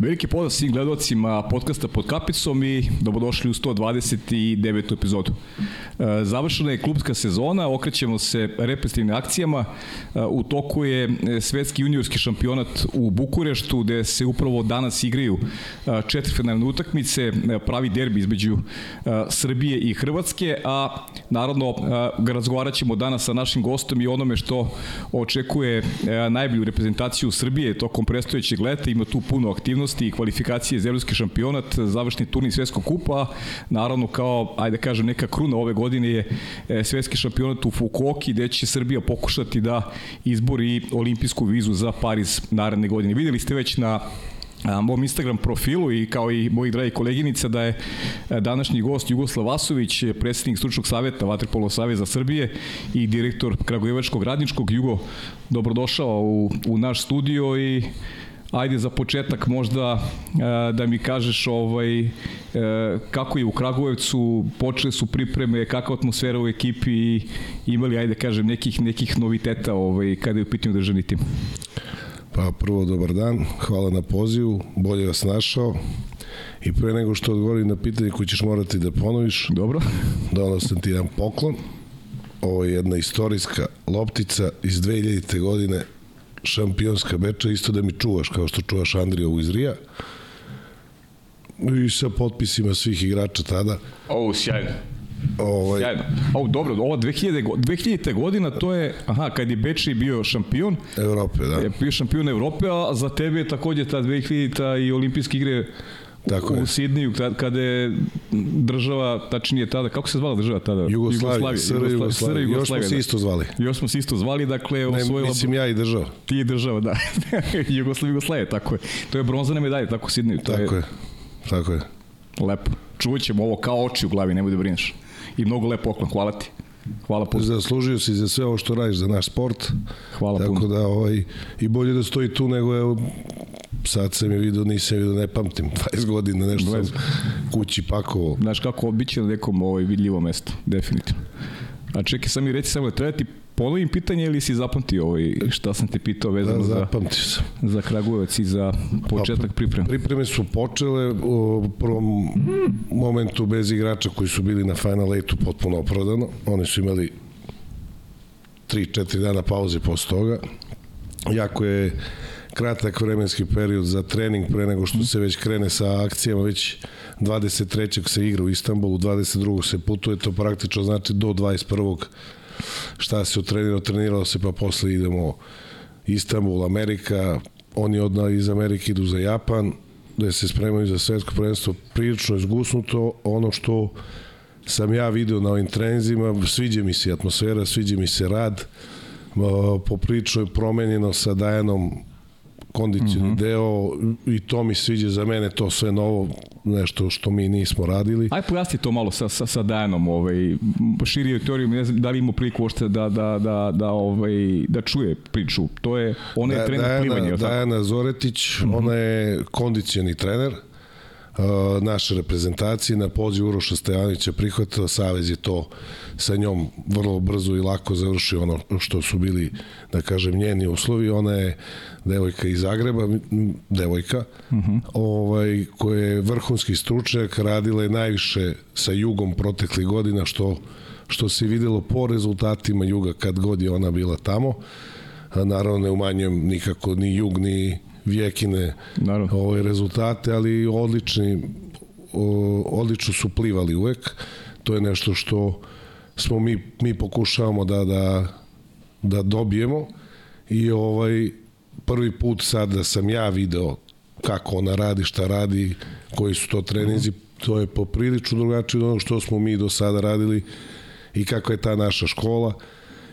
Veliki pozdrav svim gledalcima podcasta pod kapicom i dobrodošli u 129. epizodu. E, završena je klubska sezona, okrećemo se represivnim akcijama. E, u toku je svetski juniorski šampionat u Bukureštu, gde se upravo danas igraju e, četvrfinalne utakmice, pravi derbi između Srbije i Hrvatske, a naravno razgovarat ćemo danas sa našim gostom i onome što očekuje najbolju reprezentaciju Srbije tokom prestojećeg leta. Ima tu puno aktivnosti aktivnosti i kvalifikacije za evropski šampionat, završni turnir svetskog kupa, naravno kao, ajde da kažem, neka kruna ove godine je e, svetski šampionat u Fukuoki, gde će Srbija pokušati da izbori olimpijsku vizu za Pariz naredne godine. Videli ste već na a, mom Instagram profilu i kao i mojih dragi koleginica da je e, današnji gost Jugoslav Vasović, predsednik stručnog saveta Vatrpolo Saveza Srbije i direktor Kragujevačkog radničkog. Jugo, dobrodošao u, u naš studio i ajde za početak možda e, da mi kažeš ovaj e, kako je u Kragujevcu, počele su pripreme, kakva atmosfera u ekipi i imali ajde kažem nekih nekih noviteta ovaj kada je u pitanju državni tim. Pa prvo dobar dan, hvala na pozivu, bolje vas našao. I pre nego što odgovorim na pitanje koje ćeš morati da ponoviš, Dobro. donao sam ti jedan poklon. Ovo je jedna istorijska loptica iz 2000. godine šampionska meča, isto da mi čuvaš kao što čuvaš Andrija iz Rija. I sa potpisima svih igrača tada. O, sjajno. Ovaj... Sjajno. O, dobro, ova 2000, 2000. godina, to je, aha, kad je Bečej bio šampion. Evrope, da. Je bio šampion Evrope, a za tebe je takođe ta 2000. i olimpijske igre Tako u, Sidniju, kada je država, tačnije tada, kako se zvala država tada? Jugoslavija, SR Jugoslavija. Još smo se da. isto zvali. Još smo se isto zvali, dakle... Ne, osvojila... mislim ja i država. Ti i država, da. Jugoslavija, Jugoslavija, tako je. To je bronzane medalje, tako u Sidniju. To tako je, je. tako je. Lepo. Čuvat ćemo ovo kao oči u glavi, nemoj da brineš. I mnogo lepo oklon, hvala ti. Hvala puno. Zaslužio si za sve ovo što radiš za naš sport. Hvala tako puno. Tako da ovaj, i bolje da stoji tu nego je sad sam je vidio, nisam vidio, ne pamtim, 20 godina nešto 20. sam kući pakovo. Znaš kako, bit će na nekom ovaj, vidljivo mesto, definitivno. A čekaj, sam mi reći samo, treba ti ponovim pitanje ili si zapamtio ovaj, šta sam te pitao vezano da, za, za Kragujevac i za početak pripreme? Pripreme su počele u prvom momentu bez igrača koji su bili na Final 8 potpuno oprodano. Oni su imali 3-4 dana pauze posle toga. Jako je kratak vremenski period za trening pre nego što se već krene sa akcijama, već 23. se igra u Istanbulu, 22. se putuje, to praktično znači do 21. šta se utrenirao, treniralo se pa posle idemo Istanbul, Amerika, oni odna iz Amerike idu za Japan, gde se spremaju za svetsko prvenstvo, prilično je zgusnuto, ono što sam ja video na ovim trenzima, sviđa mi se atmosfera, sviđa mi se rad, poprično je promenjeno sa Dajanom kondicioni mm -hmm. deo i to mi sviđa za mene to sve novo nešto što mi nismo radili. Aj pojasni to malo sa, sa, sa Dajanom, ovaj, širio teoriju, ne znam da li ima priliku ošte da, da, da, da, ovaj, da čuje priču. To je, ona je da, trener Dajana, plivanja. Dajana Zoretić, mm -hmm. ona je kondicioni trener naše reprezentacije na poziv Uroša Stajanovića prihvatila, Savez je to sa njom vrlo brzo i lako završio ono što su bili, da kažem, njeni uslovi. Ona je devojka iz Zagreba, devojka, uh mhm. -huh. ovaj, koja je vrhunski stručnjak, radila je najviše sa Jugom proteklih godina, što, što se videlo po rezultatima Juga kad god je ona bila tamo. Naravno ne umanjujem nikako ni Jug, ni Vjekine naravno. ove rezultate, ali odlični, o, odlično su plivali uvek. To je nešto što smo mi, mi pokušavamo da, da, da dobijemo i ovaj prvi put sad da sam ja video kako ona radi, šta radi, koji su to trenizi, to je poprilično drugačije od ono što smo mi do sada radili i kakva je ta naša škola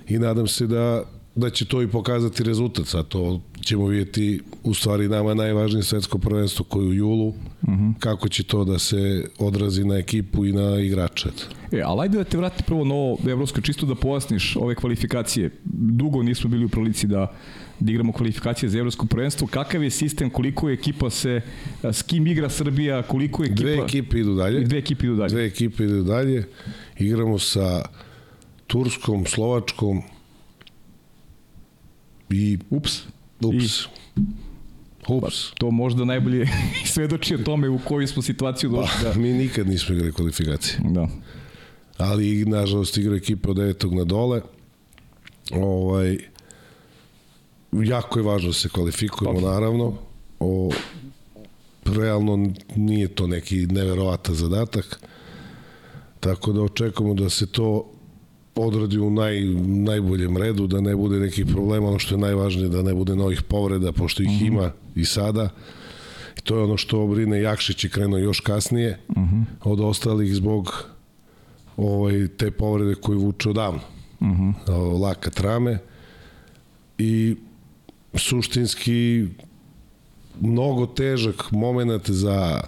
i nadam se da da će to i pokazati rezultat, sad to ćemo vidjeti u stvari nama najvažnije svetsko prvenstvo koje u julu, uh mhm. -huh. kako će to da se odrazi na ekipu i na igrače. E, ali ajde da te vrati prvo na ovo evropsko, čisto da pojasniš ove kvalifikacije. Dugo nismo bili u prilici da da igramo kvalifikacije za evropsko prvenstvo. Kakav je sistem, koliko je ekipa se, s kim igra Srbija, koliko je ekipa... Dve ekipe idu dalje. Dve ekipe idu dalje. Dve ekipe idu dalje. Igramo sa Turskom, Slovačkom i... Ups. Ups. I... Ups. Pa, to možda najbolje svedoči o tome u koju smo situaciju došli. Pa, da. mi nikad nismo igrali kvalifikacije. Da. Ali, nažalost, igra ekipa od devetog na dole. Ovaj, jako je važno da se kvalifikujemo, pa. naravno. O, realno nije to neki neverovatan zadatak. Tako da očekujemo da se to odradi u naj, najboljem redu, da ne bude nekih problema, ono što je najvažnije, da ne bude novih povreda, pošto ih mm -hmm. ima i sada. I to je ono što brine Jakšić je krenuo još kasnije mm -hmm. od ostalih zbog ovaj, te povrede koje vuče odavno. Mm -hmm. Laka trame i suštinski mnogo težak moment za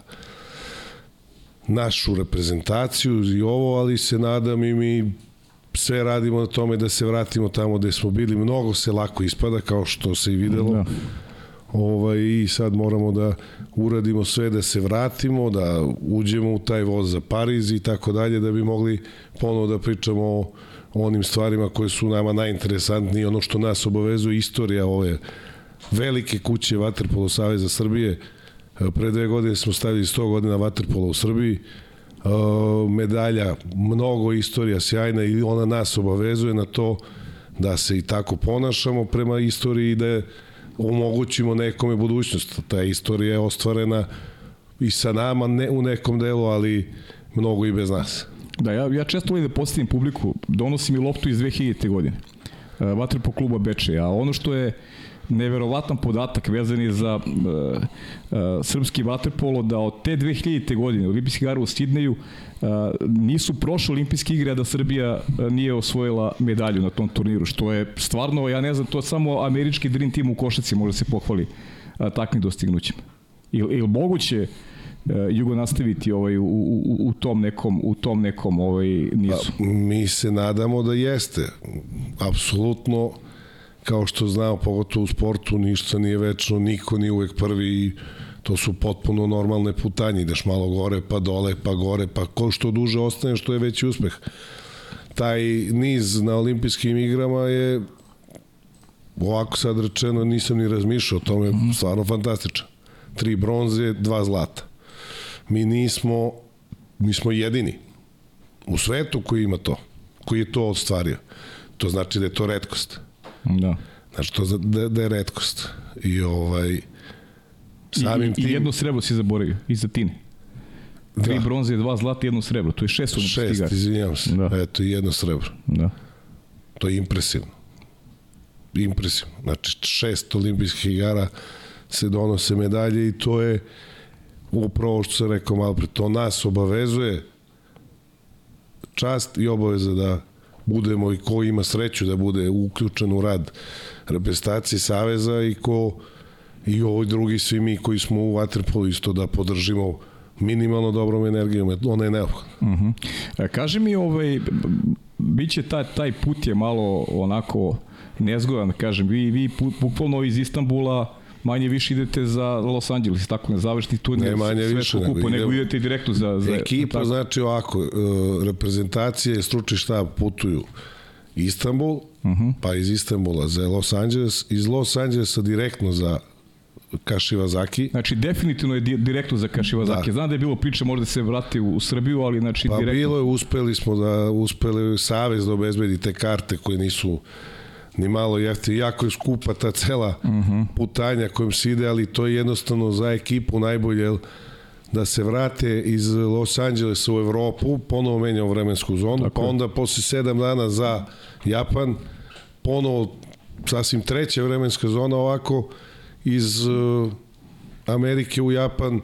našu reprezentaciju i ovo, ali se nadam i mi sve radimo na tome da se vratimo tamo gde smo bili. Mnogo se lako ispada, kao što se i videlo. Da. Ovaj, I sad moramo da uradimo sve da se vratimo, da uđemo u taj voz za Pariz i tako dalje, da bi mogli ponovo da pričamo o onim stvarima koje su nama najinteresantnije, ono što nas obavezuje istorija ove velike kuće Vaterpolo Saveza Srbije. Pre dve godine smo stavili 100 godina Vaterpola u Srbiji, medalja, mnogo istorija sjajna i ona nas obavezuje na to da se i tako ponašamo prema istoriji i da omogućimo nekome budućnost. Ta istorija je ostvarena i sa nama ne u nekom delu, ali mnogo i bez nas. Da, ja, ja često volim da postavim publiku, donosim i loptu iz 2000. godine. Vatrpo kluba Beče, a ono što je neverovatan podatak vezan je za uh, uh, srpski vaterpolo da od te 2000. godine olimpijski igara u Sidneju uh, nisu prošle olimpijske igre da Srbija nije osvojila medalju na tom turniru, što je stvarno, ja ne znam, to samo američki Dream Team u košaci može se pohvali uh, takvim dostignućima. Ili il moguće Jugo nastaviti ovaj u, u, u tom nekom u tom nekom ovaj nizu. Pa, mi se nadamo da jeste. Apsolutno kao što znamo, pogotovo u sportu, ništa nije večno, niko nije uvek prvi i to su potpuno normalne putanje, ideš malo gore, pa dole, pa gore, pa ko što duže ostane, što je veći uspeh. Taj niz na olimpijskim igrama je ovako sad rečeno nisam ni razmišljao, to je mhm. stvarno fantastičan. Tri bronze, dva zlata. Mi nismo, mi smo jedini u svetu koji ima to, koji je to ostvario. To znači da je to redkost. Da. Znači, to da, da je redkost. I ovaj, samim I, tim... I jedno srebro si zaboravio, iza Tine. Tri da. bronze, dva zlata, jedno srebro. To je šest igara. Šest, izvinjavam se. Da. Eto, i jedno srebro. Da. To je impresivno. Impresivno. Znači, šest olimpijskih igara se donose medalje i to je upravo što sam rekao malo pre, to nas obavezuje čast i obaveza da budemo i ko ima sreću da bude uključen u rad reprezentacije Saveza i ko i ovo drugi svi mi koji smo u Waterpolu isto da podržimo minimalno dobrom energijom, ona je neophodna. Uh mhm. -huh. Kaži mi, ovaj, biće taj, taj put je malo onako nezgodan, kažem, vi, vi bukvalno iz Istanbula manje više idete za Los Angeles, tako ne završiti tu ne manje više, kupu, nego, nego idete direktno za... za ekipa, tako. znači ovako, e, reprezentacije, stručni štab putuju Istanbul, uh mhm. -huh. pa iz Istanbula za Los Angeles, iz Los Angelesa direktno za Kašivazaki. Znači, definitivno je direktno za Kašivazaki. Da. Znam da je bilo priče možda se vrati u Srbiju, ali znači pa direktno... Pa bilo je, uspeli smo da, uspeli Savez da obezbedi te karte koje nisu ni malo jeftino. Jako je skupa ta cela uh mhm. -huh. putanja kojom se ide, ali to je jednostavno za ekipu najbolje, da se vrate iz Los Angelesa u Evropu, ponovo menjao vremensku zonu, Tako pa onda posle sedam dana za Japan, ponovo sasvim treća vremenska zona ovako, iz uh, Amerike u Japan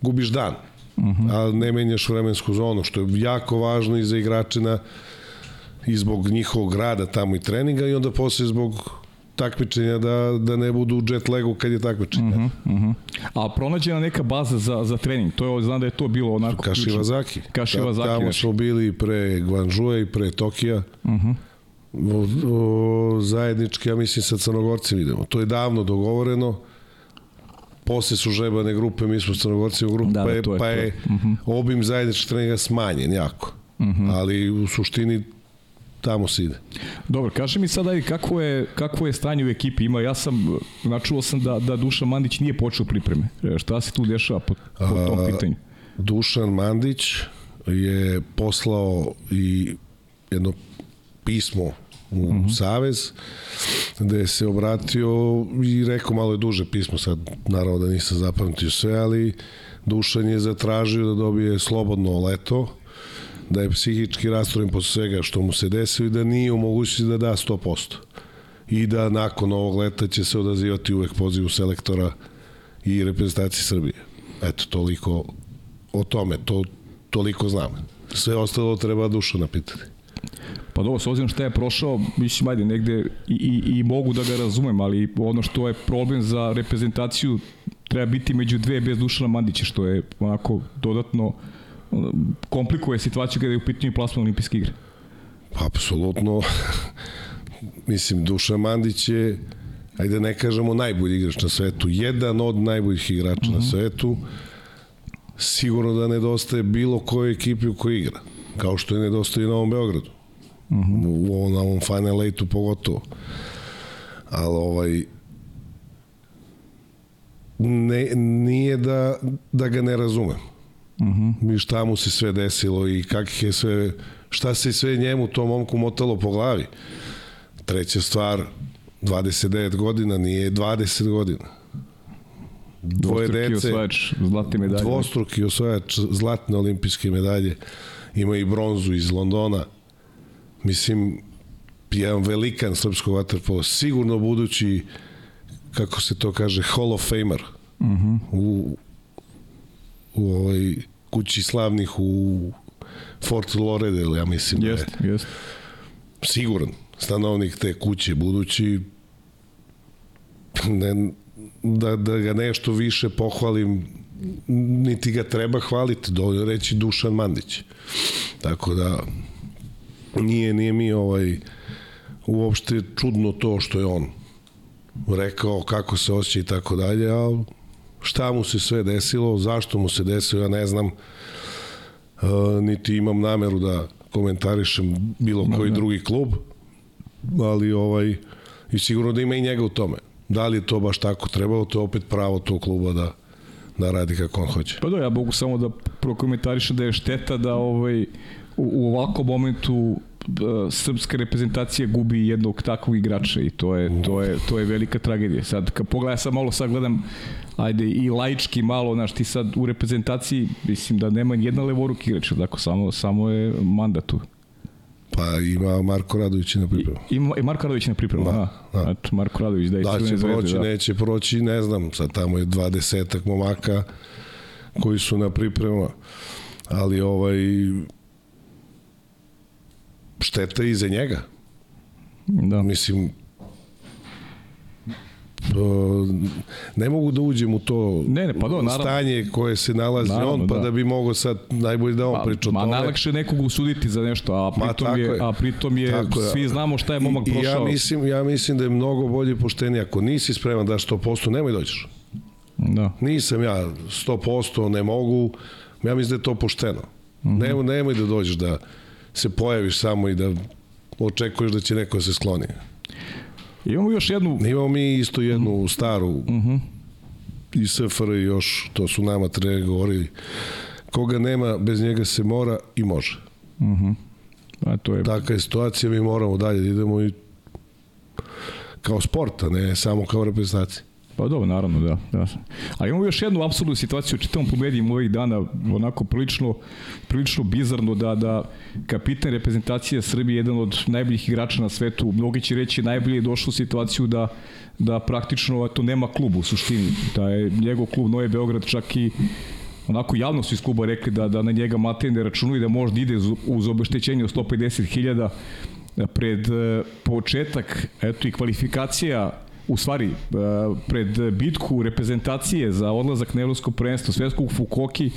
gubiš dan, uh mhm. -huh. a ne menjaš vremensku zonu, što je jako važno i za igrače na i zbog njihovog rada tamo i treninga i onda posle zbog takmičenja da, da ne budu u jet lagu kad je takmičenje. Uh -huh, uh -huh. A pronađena neka baza za, za trening, to je, znam da je to bilo onako Kašivazaki. Kašivazaki. Tamo znači. smo bili pre Guangzhoua i pre Tokija. Uh -huh. o, o, zajednički, ja mislim, sa Crnogorcima idemo. To je davno dogovoreno. Posle su žebane grupe, mi smo Crnogorci u grupu, da, pa, je, je, pa je uh -huh. obim zajedničkih treninga smanjen jako. Uh -huh. Ali u suštini tamo se ide. Dobro, kaži mi sada kako je, kako je stanje u ekipi. Ima, ja sam, načuo sam da, da Dušan Mandić nije počeo pripreme. E, šta se tu dešava po, po tom pitanju? Dušan Mandić je poslao i jedno pismo u uh -huh. Savez, gde se obratio i rekao malo je duže pismo, sad naravno da nisam zapamtio sve, ali Dušan je zatražio da dobije slobodno leto, da je psihički rastrojen posle svega što mu se desilo i da nije u mogućnosti da da 100%. I da nakon ovog leta će se odazivati uvek pozivu selektora i reprezentacije Srbije. Eto, toliko o tome, to, toliko znam. Sve ostalo treba duša napitati. Pa dobro, s obzirom šta je prošao, mislim, ajde, negde i, i, i mogu da ga razumem, ali ono što je problem za reprezentaciju treba biti među dve bez Dušana Mandića, što je onako dodatno komplikuje situaciju kada je u pitanju plasman olimpijske igre. Apsolutno. mislim, Dušan Mandić je, ajde ne kažemo najbolji igrač na svetu, jedan od najboljih igrača mm -hmm. na mhm. svetu, sigurno da nedostaje bilo kojoj ekipi u kojoj igra, kao što je nedostaje i na ovom Beogradu. Mm -hmm. U ovom, na ovom Final Eight-u pogotovo. Ali ovaj, ne, nije da, da ga ne razumem. Mhm. -huh. I šta mu se sve desilo i kakih je sve, šta se sve njemu, tom momku motalo po glavi. Treća stvar, 29 godina, nije 20 godina. Dvoje dvostruki dece, osvajač zlatne medalje. Dvostruki osvajač zlatne olimpijske medalje. Ima i bronzu iz Londona. Mislim, jedan velikan srpskog vaterpola, sigurno budući kako se to kaže, Hall of Famer uh mhm. -huh. u, u ovoj kući slavnih u Fort Lauderdale, ja mislim. Jest, da je jest. Siguran stanovnik te kuće, budući ne, da, da ga nešto više pohvalim niti ga treba hvaliti, dovoljno reći Dušan Mandić. Tako da nije, nije mi ovaj uopšte čudno to što je on rekao kako se osjeća i tako dalje, a šta mu se sve desilo, zašto mu se desilo, ja ne znam, uh, niti imam nameru da komentarišem bilo koji drugi klub, ali ovaj, i sigurno da ima i njega u tome. Da li je to baš tako trebalo, to je opet pravo tog kluba da, da radi kako on hoće. Pa da, ja mogu samo da prokomentarišem da je šteta da ovaj, u, u ovakvom momentu srpska reprezentacija gubi jednog takvog igrača i to je, to je, to je velika tragedija. Sad, kad pogledam, sad malo sad gledam, ajde, i laički malo, znaš, ti sad u reprezentaciji, mislim da nema jedna levoruk igrač, tako, samo, samo je mandat tu. Pa ima Marko Radović na pripremu. I, ima Marko Radović na pripremu, da. da. Eto, Marko Radović, da, da će proći, da. neće proći, ne znam, sad tamo je 20 momaka koji su na pripremu, ali ovaj šteta i za njega. Da. Mislim, ne mogu da uđem u to ne, ne, pa do, naravno, stanje koje se nalazi naravno, on, pa da. da bi mogao sad najbolje da on pa, priča o tome. Ma najlakše nekog usuditi za nešto, a pritom, je, je, a pritom je, tako svi znamo šta je momak I, prošao. I ja mislim, ja mislim da je mnogo bolje i poštenije. Ako nisi spreman da 100%, nemoj dođeš. Da. Nisam ja 100%, ne mogu. Ja mislim da je to pošteno. Mm -hmm. nemoj, nemoj da dođeš da se pojaviš samo i da očekuješ da će neko da se skloni. Imamo još jednu... Imamo mi isto jednu mm. staru uh mhm. -huh. i SFR još, to su nama tre govorili, koga nema, bez njega se mora i može. Mhm. -huh. A to je... Taka je situacija, mi moramo dalje da idemo i kao sporta, ne samo kao reprezentacija. Pa dobro, naravno, da. da. A imamo još jednu apsolutnu situaciju, čitam po medijima ovih dana, onako prilično, prilično bizarno da, da kapitan reprezentacije Srbije jedan od najboljih igrača na svetu, mnogi će reći najbolje je došao u situaciju da, da praktično to nema klub u suštini. Da je njegov klub Noje Beograd čak i onako javno su iz kluba rekli da, da na njega Matej računuje da možda ide uz obeštećenje od 150.000 pred eh, početak eto i kvalifikacija u stvari, e, pred bitku reprezentacije za odlazak na evropsko prvenstvo svetskog Fukoki,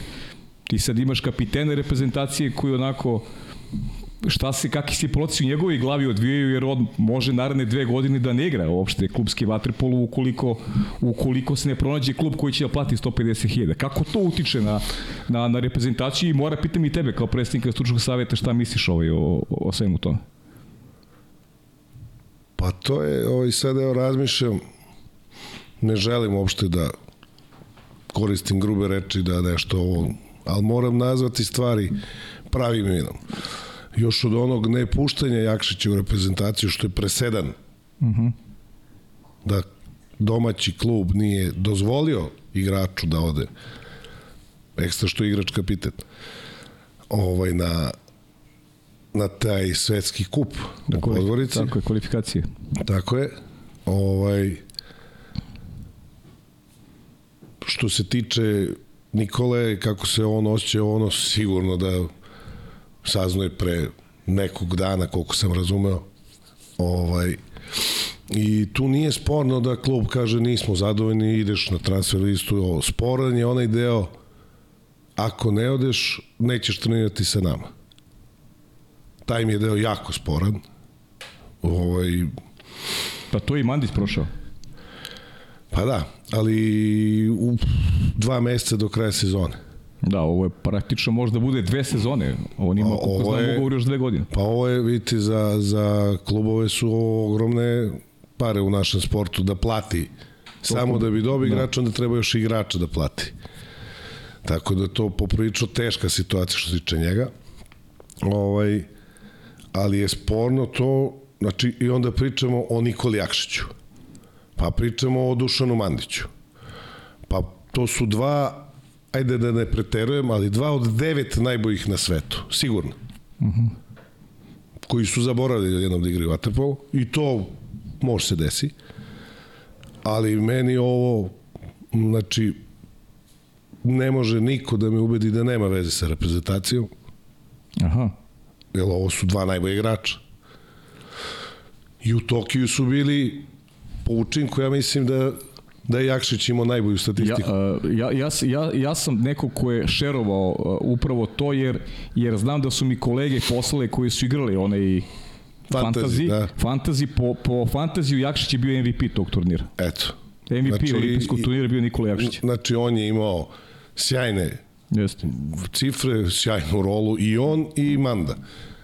ti sad imaš kapitene reprezentacije koji onako šta se, kakvi se procesi u njegovoj glavi odvijaju, jer on može naredne dve godine da ne igra uopšte klubski vaterpolo ukoliko, ukoliko se ne pronađe klub koji će da plati 150.000. Kako to utiče na, na, na reprezentaciju i mora pitam i tebe kao predstavnika stručnog saveta šta misliš ovaj, o, o, o svemu tome? Pa to je, ovaj, sad evo razmišljam, ne želim uopšte da koristim grube reči da nešto ovo, ali moram nazvati stvari pravim imenom. Još od onog nepuštanja Jakšića u reprezentaciju, što je presedan, uh -huh. da domaći klub nije dozvolio igraču da ode, ekstra što je igrač kapitan, ovaj, na, na taj svetski kup u Podgorici. Tako je, kvalifikacije. Tako je. Ovaj, što se tiče Nikole, kako se on osjeća, ono sigurno da saznuje pre nekog dana, koliko sam razumeo. Ovaj, I tu nije sporno da klub kaže nismo zadovoljni, ideš na transfer listu. Sporan je onaj deo ako ne odeš, nećeš trenirati sa nama. Taj mi je deo jako sporan. Ovaj, pa to je i Mandić prošao. Pa da, ali u dva meseca do kraja sezone. Da, ovo je praktično možda bude dve sezone. On ima, koliko znam, ugovor još dve godine. Pa ovo je, vidite, za, za klubove su ogromne pare u našem sportu da plati. Samo da bi dobi da. onda treba još igrača da plati. Tako da to poprilično teška situacija što se tiče njega. Ovaj, ali je sporno to, znači i onda pričamo o Nikoli Akšiću. Pa pričamo o Dušanu Mandiću. Pa to su dva, ajde da ne preterujem, ali dva od devet najboljih na svetu, sigurno. Mhm. -huh. Koji su zaboravili jednom da igraju Waterpolo i to može se desi. Ali meni ovo, znači, ne može niko da me ubedi da nema veze sa reprezentacijom. Aha. Jer ovo su dva najbolje igrača. I u Tokiju su bili po učinku, ja mislim da da je Jakšić imao najbolju statistiku. Ja, ja, ja, ja, ja sam neko ko je šerovao upravo to, jer, jer znam da su mi kolege poslale koji su igrali onaj fantazi, da. fantazi po, po fantaziju Jakšić je bio MVP tog turnira. Eto. MVP znači, olimpijskog turnira bio Nikola Jakšić. Znači on je imao sjajne Jeste. cifre, sjajnu rolu i on i Manda.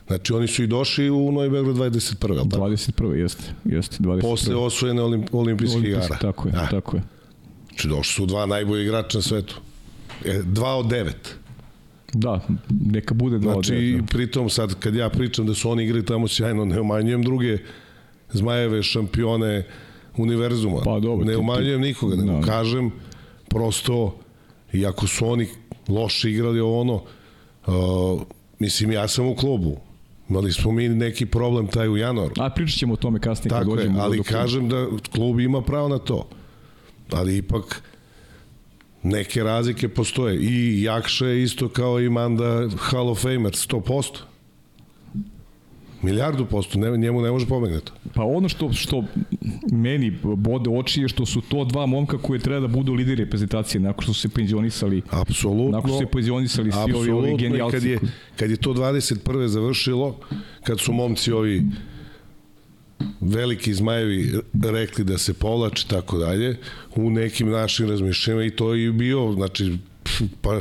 Znači oni su i došli u Novi Beograd 21. Al tako? 21. jeste, jeste 21. Posle osvojene olimp, olimpijske igara. Tako je, da. tako je. Znači došli su dva najbolji igrača na svetu. E, dva od devet. Da, neka bude dva znači, od devet. Znači, pritom sad kad ja pričam da su oni igrali tamo sjajno, ne umanjujem druge Zmajeve šampione univerzuma. Pa dobro. Ne umanjujem nikoga, nego da. kažem prosto I ako su oni loše igrali ono, uh, mislim, ja sam u klubu. Imali smo mi neki problem taj u januaru. A pričat ćemo o tome kasnije Tako kad dođemo. Je, ali kažem da klub ima pravo na to. Ali ipak neke razlike postoje. I Jakša je isto kao i Manda Hall of Famer, 100%. Milijardu posto, ne, njemu ne može pomegneti. Pa ono što, što meni bode oči je što su to dva momka koje treba da budu lideri reprezentacije nakon što su se penzionisali. Apsolutno. Nakon što su se penzionisali svi ovi, ovi genijalci. Kad je, kad je to 21. završilo, kad su momci ovi veliki zmajevi rekli da se povlači tako dalje u nekim našim razmišljenjima i to je bio znači pa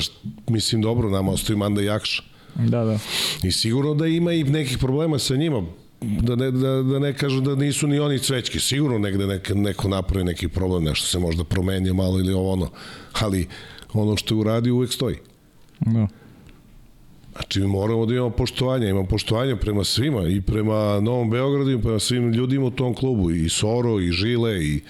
mislim dobro nama ostaje Manda Jakša Da, da. I sigurno da ima i nekih problema sa njima, da ne, da, da ne kažu da nisu ni oni cvećki. Sigurno negde neka, neko napravi neki problem, nešto se možda promenio malo ili ovo ono. Ali ono što je uradio uvek stoji. Da. Znači, mi moramo da imamo poštovanje. Imamo poštovanje prema svima i prema Novom Beogradu i prema svim ljudima u tom klubu. I Soro, i Žile, i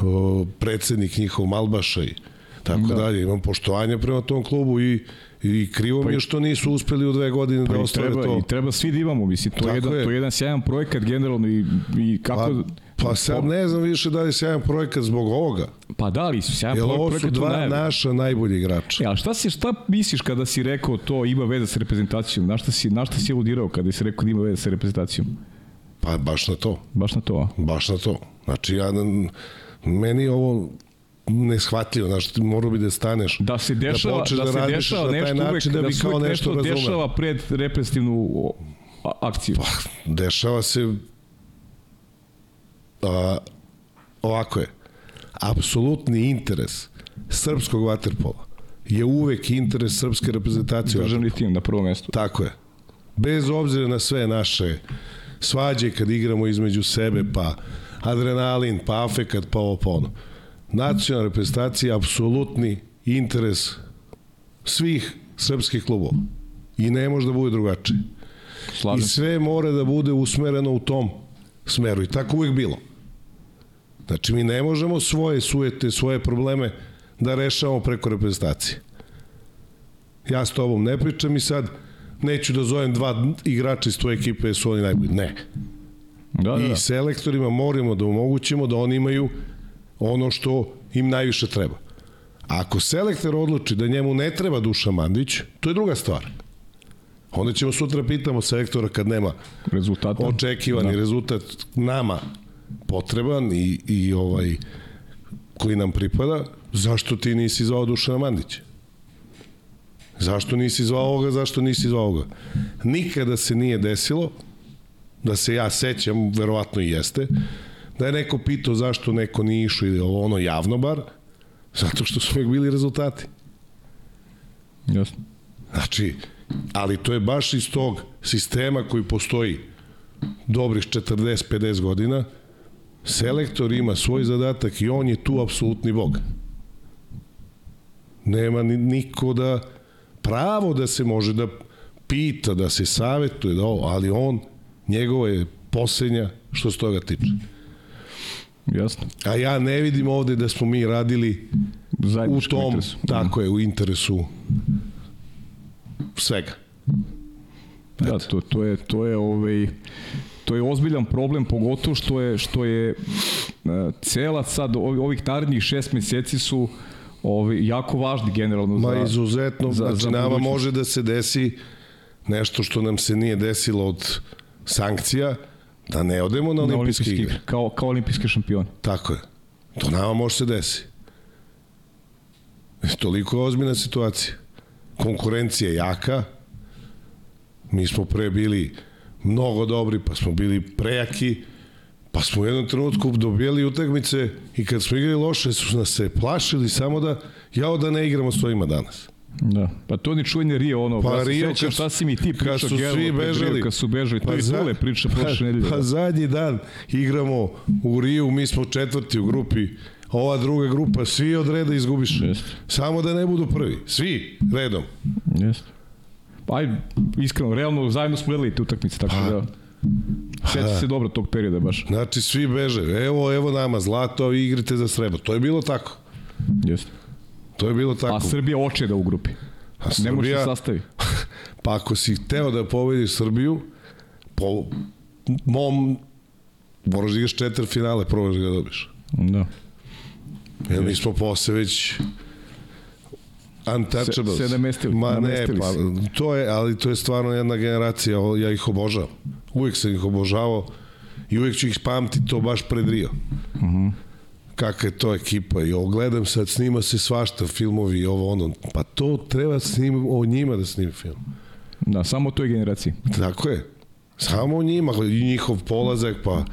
o, predsednik njihov Malbaša i tako da. dalje. Imam poštovanje prema tom klubu i I krivo pa mi je što nisu uspeli u dve godine pa da ostvare treba, to. I treba svi da imamo, mislim, to, je jedan, je. to je jedan sjajan projekat generalno i, i kako... Pa, pa sad ne znam više da li je sjajan projekat zbog ovoga. Pa da li, sjajan Jel projekat. ovo su dva najbolji. naša najbolji igrača. E, a šta, si, šta misliš kada si rekao to ima veze sa reprezentacijom? Na šta si, na šta si aludirao kada si rekao da ima veze sa reprezentacijom? Pa baš na to. Baš na to, a? Baš na to. Znači, ja, meni ovo neshvatljivo, znaš, morao bi da staneš. Da se dešava, da, da, da se dešava nešto način, uvek, da, bi da kao nešto, nešto dešava pred represivnu akciju. Pa, dešava se a, ovako je. Apsolutni interes srpskog vaterpola je uvek interes srpske reprezentacije. Državni tim na prvom mestu. Tako je. Bez obzira na sve naše svađe kad igramo između sebe, pa adrenalin, pa afekat, pa ovo, pa ono. Nacionalna reprezentacija apsolutni interes svih srpskih klubova. I ne može da bude drugačije. Slažem. I sve mora da bude usmereno u tom smeru. I tako uvijek bilo. Znači, mi ne možemo svoje sujete, svoje probleme da rešavamo preko reprezentacije. Ja s tobom ne pričam i sad neću da zovem dva igrača iz tvoje ekipe jer su oni najbolji. Ne. Da, da, I da. selektorima moramo da omogućimo da oni imaju ono što im najviše treba. Ako selektor odluči da njemu ne treba Duša Mandić, to je druga stvar. Onda ćemo sutra pitamo selektora kad nema Rezultata. očekivani da. rezultat nama potreban i, i ovaj koji nam pripada, zašto ti nisi zvao Dušana Mandića? Zašto nisi zvao ovoga, zašto nisi zvao ovoga? Nikada se nije desilo, da se ja sećam, verovatno i jeste, da je neko pitao zašto neko nije išao ili ono javno bar, zato što su uvek bili rezultati. Jasno. Znači, ali to je baš iz tog sistema koji postoji dobrih 40-50 godina, selektor ima svoj zadatak i on je tu apsolutni bog. Nema ni, niko da pravo da se može da pita, da se savetuje, da ovo, ali on, njegova je posljednja što se toga tiče. Jasno. A ja ne vidim ovde da smo mi radili u tom, interesu. tako je, u interesu svega. Da, to, to je to je ovaj to je ozbiljan problem pogotovo što je što je e, cela sad ovi- ovih narednih šest meseci su ovi jako važni generalno Ma za izuzetno, za- znači za nama može da se desi nešto što nam se nije desilo od sankcija, da ne odemo na na olimpijske igre. igre kao kao olimpijski šampion. Tako je. To nama može se desi. Toliko je ozbiljna situacija. Konkurencija je jaka. Mi smo pre bili mnogo dobri, pa smo bili prejaki, pa smo u jednom trenutku dobijali utakmice i kad smo igrali loše su nas se plašili samo da jao da ne igramo s ovima danas. Da. Pa to ni čuveni Rio ono, Pa se Rio sećam šta si mi ti kad pričao su svi Rio, bežali. kad su bežali, to Pa i za- priča prošle nedelje. Pa zadnji dan igramo u Riju, mi smo četvrti u grupi, ova druga grupa, svi od reda izgubiš. Jeste. Samo da ne budu prvi. Svi redom. Jeste. Pa aj, iskreno, realno, zajedno smo gledali te utakmice, tako Pa. da... Da. se dobro tog perioda baš. Znači, svi beže. Evo, evo nama zlato, vi igrate za srebro. To je bilo tako. Jeste. To je bilo tako. A Srbija očeda u grupi. A Ne može se Srbija- sastavi. Pa ako si hteo da pobediš Srbiju, po mom moraš da igraš četiri finale, probaš da ga dobiš. Da. Jer mi smo posle već untouchables. Se- sedamestili, Ma ne, namestili pa, se. to je, ali to je stvarno jedna generacija, ja ih obožavam. Uvijek sam ih obožavao i uvijek ću ih pamtiti to baš pred Rio. Uh Mhm. -huh. Kakva je to ekipa i ovo gledam sad, snima se svašta, filmovi i ovo ono. Pa to treba snim, o njima da snimi film. Da, samo toj generaciji. Tako je. Samo o njima, i njihov polazak, pa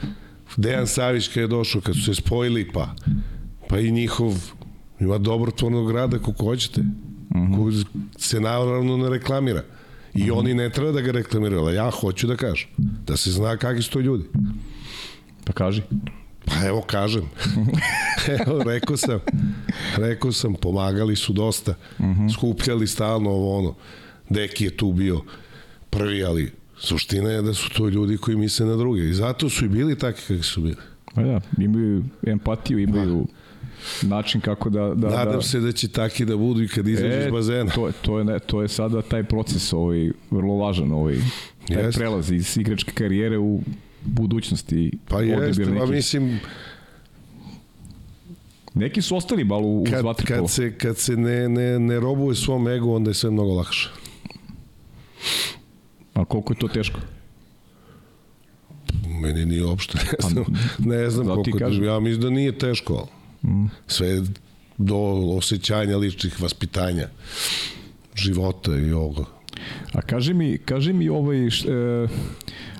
Dejan Savić kad je došao, kad su se spojili, pa, pa i njihov ima dobrotvornog rada kako hoćete. Mm -hmm. Ko se naravno ne reklamira. I mm -hmm. oni ne treba da ga reklamiraju, ali ja hoću da kažem. Da se zna kakvi su to ljudi. Pa kaži. Pa evo kažem. evo, rekao sam. Rekao sam, pomagali su dosta. Mm -hmm. Skupljali stalno ovo ono. Deki je tu bio prvi, ali suština je da su to ljudi koji misle na druge. I zato su i bili takvi kakvi su bili. Pa da, imaju empatiju, imaju način kako da... da Nadam da, se da će taki da budu i kad izađu iz bazena. To, to, je, ne, to je sada taj proces ovaj, vrlo važan, ovaj, taj Jeste. prelaz iz igračke karijere u budućnosti. Pa jeste, pa mislim, Neki su ostali malo u, kad, vaterpolo. kad se, kad se ne, ne, ne robuje svom egu, onda je sve mnogo lakše. A koliko je to teško? Meni nije uopšte, ne znam, ne znam koliko, kažem. ja mislim da nije teško. Mm. Sve do osjećanja ličnih vaspitanja, života i ovoga. A kaži mi, kaži mi ovaj, e,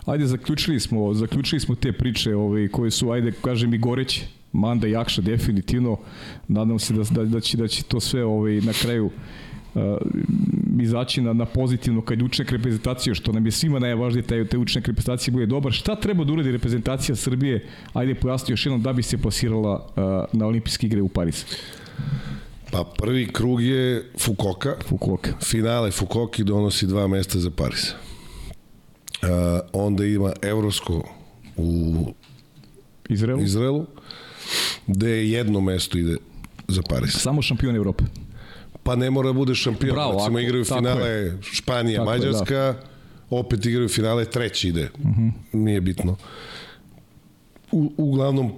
ajde zaključili smo, zaključili smo te priče ovaj, koje su, ajde, kaži mi goreće. Manda i Akša definitivno. Nadam se da, da, da, će, da će to sve ovaj, na kraju uh, izaći na, na pozitivno kad je učenik reprezentacije, što nam je svima najvažnije, taj, taj učenik reprezentacije bude dobar. Šta treba da uradi reprezentacija Srbije, ajde pojasni još jednom, da bi se plasirala uh, na olimpijske igre u Parizu? Pa prvi krug je Fukoka. Fukuoka. Finale Fukoki donosi dva mesta za Paris. Uh, onda ima Evropsko u Izraelu? Izraelu, gde jedno mesto ide za Paris. Samo šampion Evrope. Pa ne mora da bude šampion. Bravo, Recimo ako- igraju finale je. Španija, Tako je, da. Mađarska, opet igraju finale, treći ide. Mhm. Nije bitno. U, uglavnom,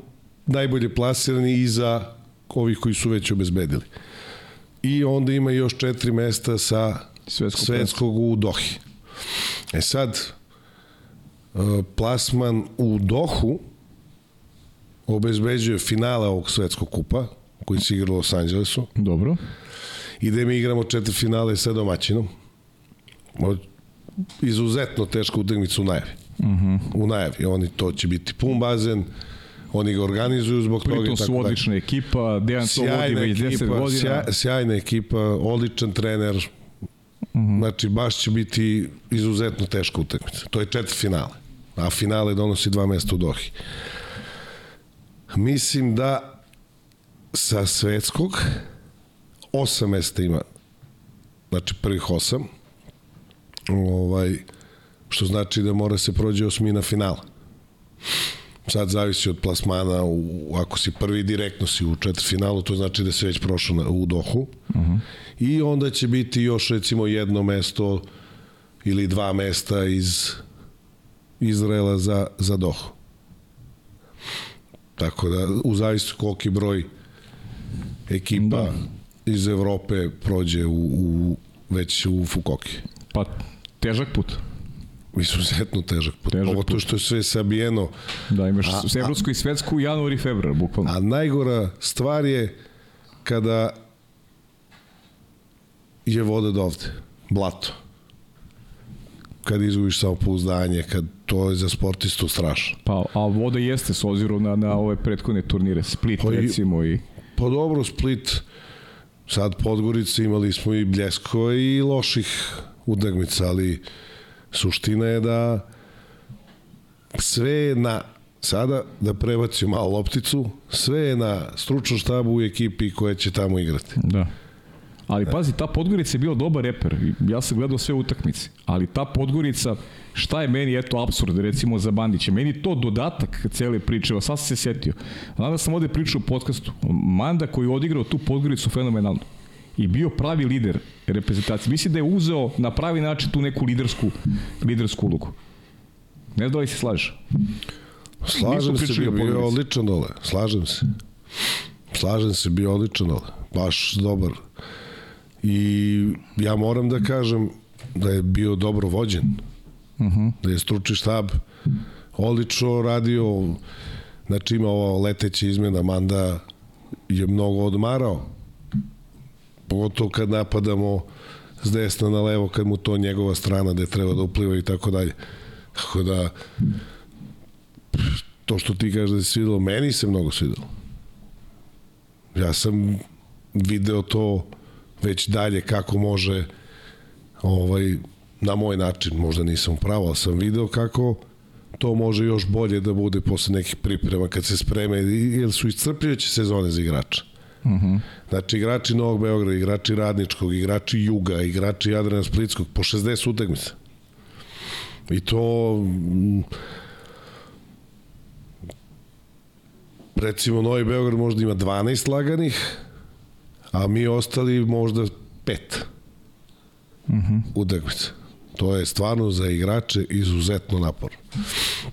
najbolje plasirani iza ovih koji su već obezbedili. I onda ima još četiri mesta sa Svetskog svetskog u Dohi. E sad, plasman u Dohu obezbeđuje finale ovog svetskog kupa, koji se igra u Los Angelesu, Dobro. i gde mi igramo četiri finale sa domaćinom. Izuzetno teška utakmica u najavi. Uh Mhm. -huh. U najavi. Oni, to će biti pun bazen, oni ga organizuju zbog toga. i Pritom su tako odlična ekipa, Dejan to vodi već 10 ekipa, godina. sjaj, sjajna ekipa, odličan trener. Uh -huh. Znači, baš će biti izuzetno teška utakmica. To je četiri finale. A finale donosi dva mesta u Dohi. Mislim da sa svetskog osam mesta ima znači prvih osam ovaj, što znači da mora se prođe osmina finala sad zavisi od plasmana u, ako si prvi direktno si u četvrtfinalu to znači da si već prošao na, u Dohu uh -huh. i onda će biti još recimo jedno mesto ili dva mesta iz Izraela za, za Dohu tako da u zavisu koliki broj ekipa da. iz Evrope prođe u, u već u Fukoki Pa, težak put. izuzetno težak put. Težak Pogotovo što je sve sabijeno. Da, imaš A- a, evropsku i svetsku u januar i februar, bukvalno. A najgora stvar je kada je voda do ovde. Blato. Kad izgubiš samopouzdanje, kad to je za sportistu strašno. Pa, a voda jeste s obzirom na, na ove prethodne turnire. Split, Pa i- recimo, i... Pa dobro, Split, sad Podgorica imali smo i bljeskova i loših utakmica, ali suština je da sve je na sada da prebacim malo lopticu, sve je na stručnom štabu u ekipi koja će tamo igrati. Da. Ali pazi, ta Podgorica je bio dobar reper. Ja sam gledao sve utakmice. Ali ta Podgorica, šta je meni, eto, absurd, recimo, za Bandića. Meni to dodatak cele priče. Sad sam se setio. Znam da sam ovde pričao u podcastu. Manda koji je odigrao tu Podgoricu fenomenalno i bio pravi lider reprezentacije. Mislim da je uzeo na pravi način tu neku lidersku, lidersku ulogu. Ne znam da li se slažeš. Slažem se, bio, bio odličan dole. Slažem se. Slažem se, bio odličan dole. Baš dobar. I ja moram da kažem da je bio dobro vođen. Uh -huh. Da je stručni štab odlično radio. Znači ima ova leteća izmena. Manda je mnogo odmarao. Pogotovo kad napadamo s desna na levo, kad mu to njegova strana gde treba da upliva i tako dalje. Tako da to što ti kažeš da se svidelo, meni se mnogo svidelo. Ja sam video to već dalje kako može ovaj na moj način, možda nisam pravo, ali sam video kako to može još bolje da bude posle nekih priprema kad se spreme, jer su iscrpljujuće sezone za igrača. Uh -huh. Znači, igrači Novog Beograda, igrači Radničkog, igrači Juga, igrači Jadrana Splitskog, po 60 utakmica. I to mm, recimo Novi Beograd možda ima 12 laganih, a mi ostali možda pet uh -huh. utakmica. To je stvarno za igrače izuzetno napor.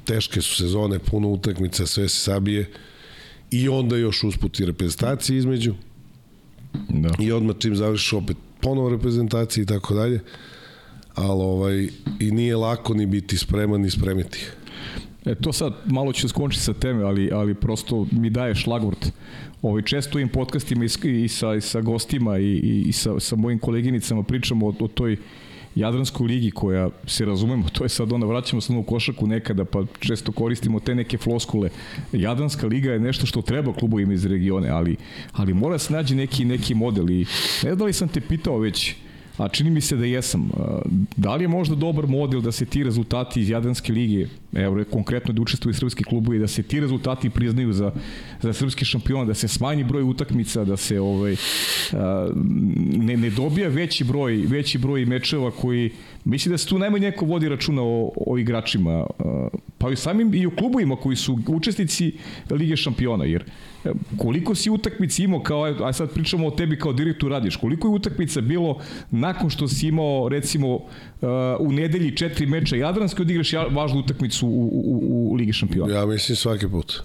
Teške su sezone, puno utakmica, sve se sabije i onda još usput i reprezentacije između Da. i odmah čim završiš opet ponovo reprezentacije i tako dalje ali ovaj, i nije lako ni biti spreman ni spremiti ih. E, to sad malo ću skončiti sa teme, ali, ali prosto mi daje šlagvort. Ovaj, često im podcastima i, i, sa, i sa gostima i, i, i sa, sa mojim koleginicama pričamo o, o toj Jadranskoj ligi koja se razumemo, to je sad onda vraćamo se ovu košaku nekada pa često koristimo te neke floskule. Jadranska liga je nešto što treba klubovima iz regione, ali, ali mora se nađi neki, neki model i ne da li sam te pitao već a čini mi se da jesam. Da li je možda dobar model da se ti rezultati iz Jadranske lige, evo konkretno da učestvuju srpski klubovi, da se ti rezultati priznaju za, za srpski šampion, da se smanji broj utakmica, da se ovaj, ne, ne dobija veći broj, veći broj mečeva koji, mislim da se tu najmanje neko vodi računa o, o igračima, pa i samim i u klubovima koji su učesnici Lige šampiona, jer koliko si utakmica imao kao, aj sad pričamo o tebi kao direktor radiš, koliko je utakmica bilo nakon što si imao recimo u nedelji četiri meča Jadranske odigraš važnu utakmicu u, u, u Ligi šampiona? Ja mislim svaki put.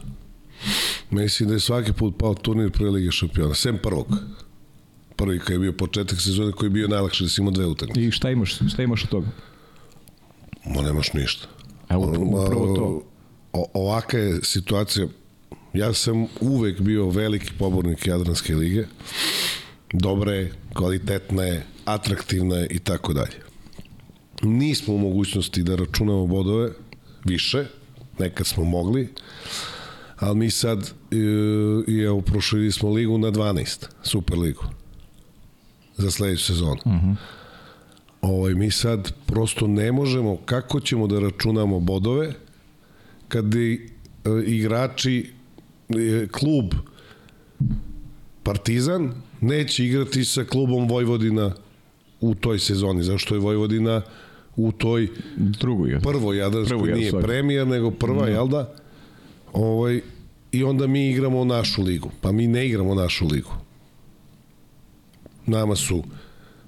Mislim da je svaki put pao turnir pre Lige šampiona, sem prvog. Prvi kad je bio početak sezone koji je bio najlakše da si imao dve utakmice. I šta imaš, šta imaš od toga? Ma nemaš ništa. Evo, upravo to. O, ovaka je situacija, Ja sam uvek bio veliki pobornik Jadranske lige. Dobre, kvalitetne, atraktivne i tako dalje. Nismo u mogućnosti da računamo bodove više, nekad smo mogli, ali mi sad, i evo, prošli smo ligu na 12, Super ligu, za sledeću sezonu. Uh -huh. ovaj, mi sad prosto ne možemo, kako ćemo da računamo bodove, kad i, igrači klub Partizan neće igrati sa klubom Vojvodina u toj sezoni, zašto je Vojvodina u toj drugoj prvo, nije premijer nego prva, no. jel da? Ovaj, I onda mi igramo našu ligu. Pa mi ne igramo našu ligu. Nama su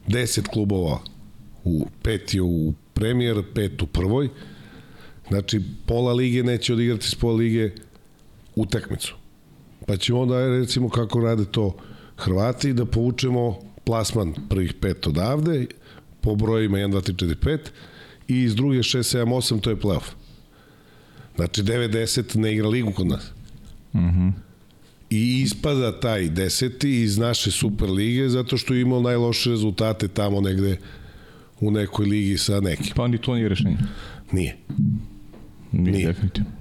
10 klubova u pet je u premijer, pet u prvoj. Znači, pola lige neće odigrati s pola lige utakmicu. Pa ćemo onda, recimo, kako rade to Hrvati, da povučemo plasman prvih pet odavde, po brojima 1, 2, 3, 4, 5, i iz druge 6, 7, 8, to je playoff. Znači, 9, 10 ne igra ligu kod nas. Mhm. Mm -hmm. I ispada taj deseti iz naše super lige zato što je imao najloše rezultate tamo negde u nekoj ligi sa nekim. Pa ni to nije rešenje. Nije. Nije, nije. definitivno.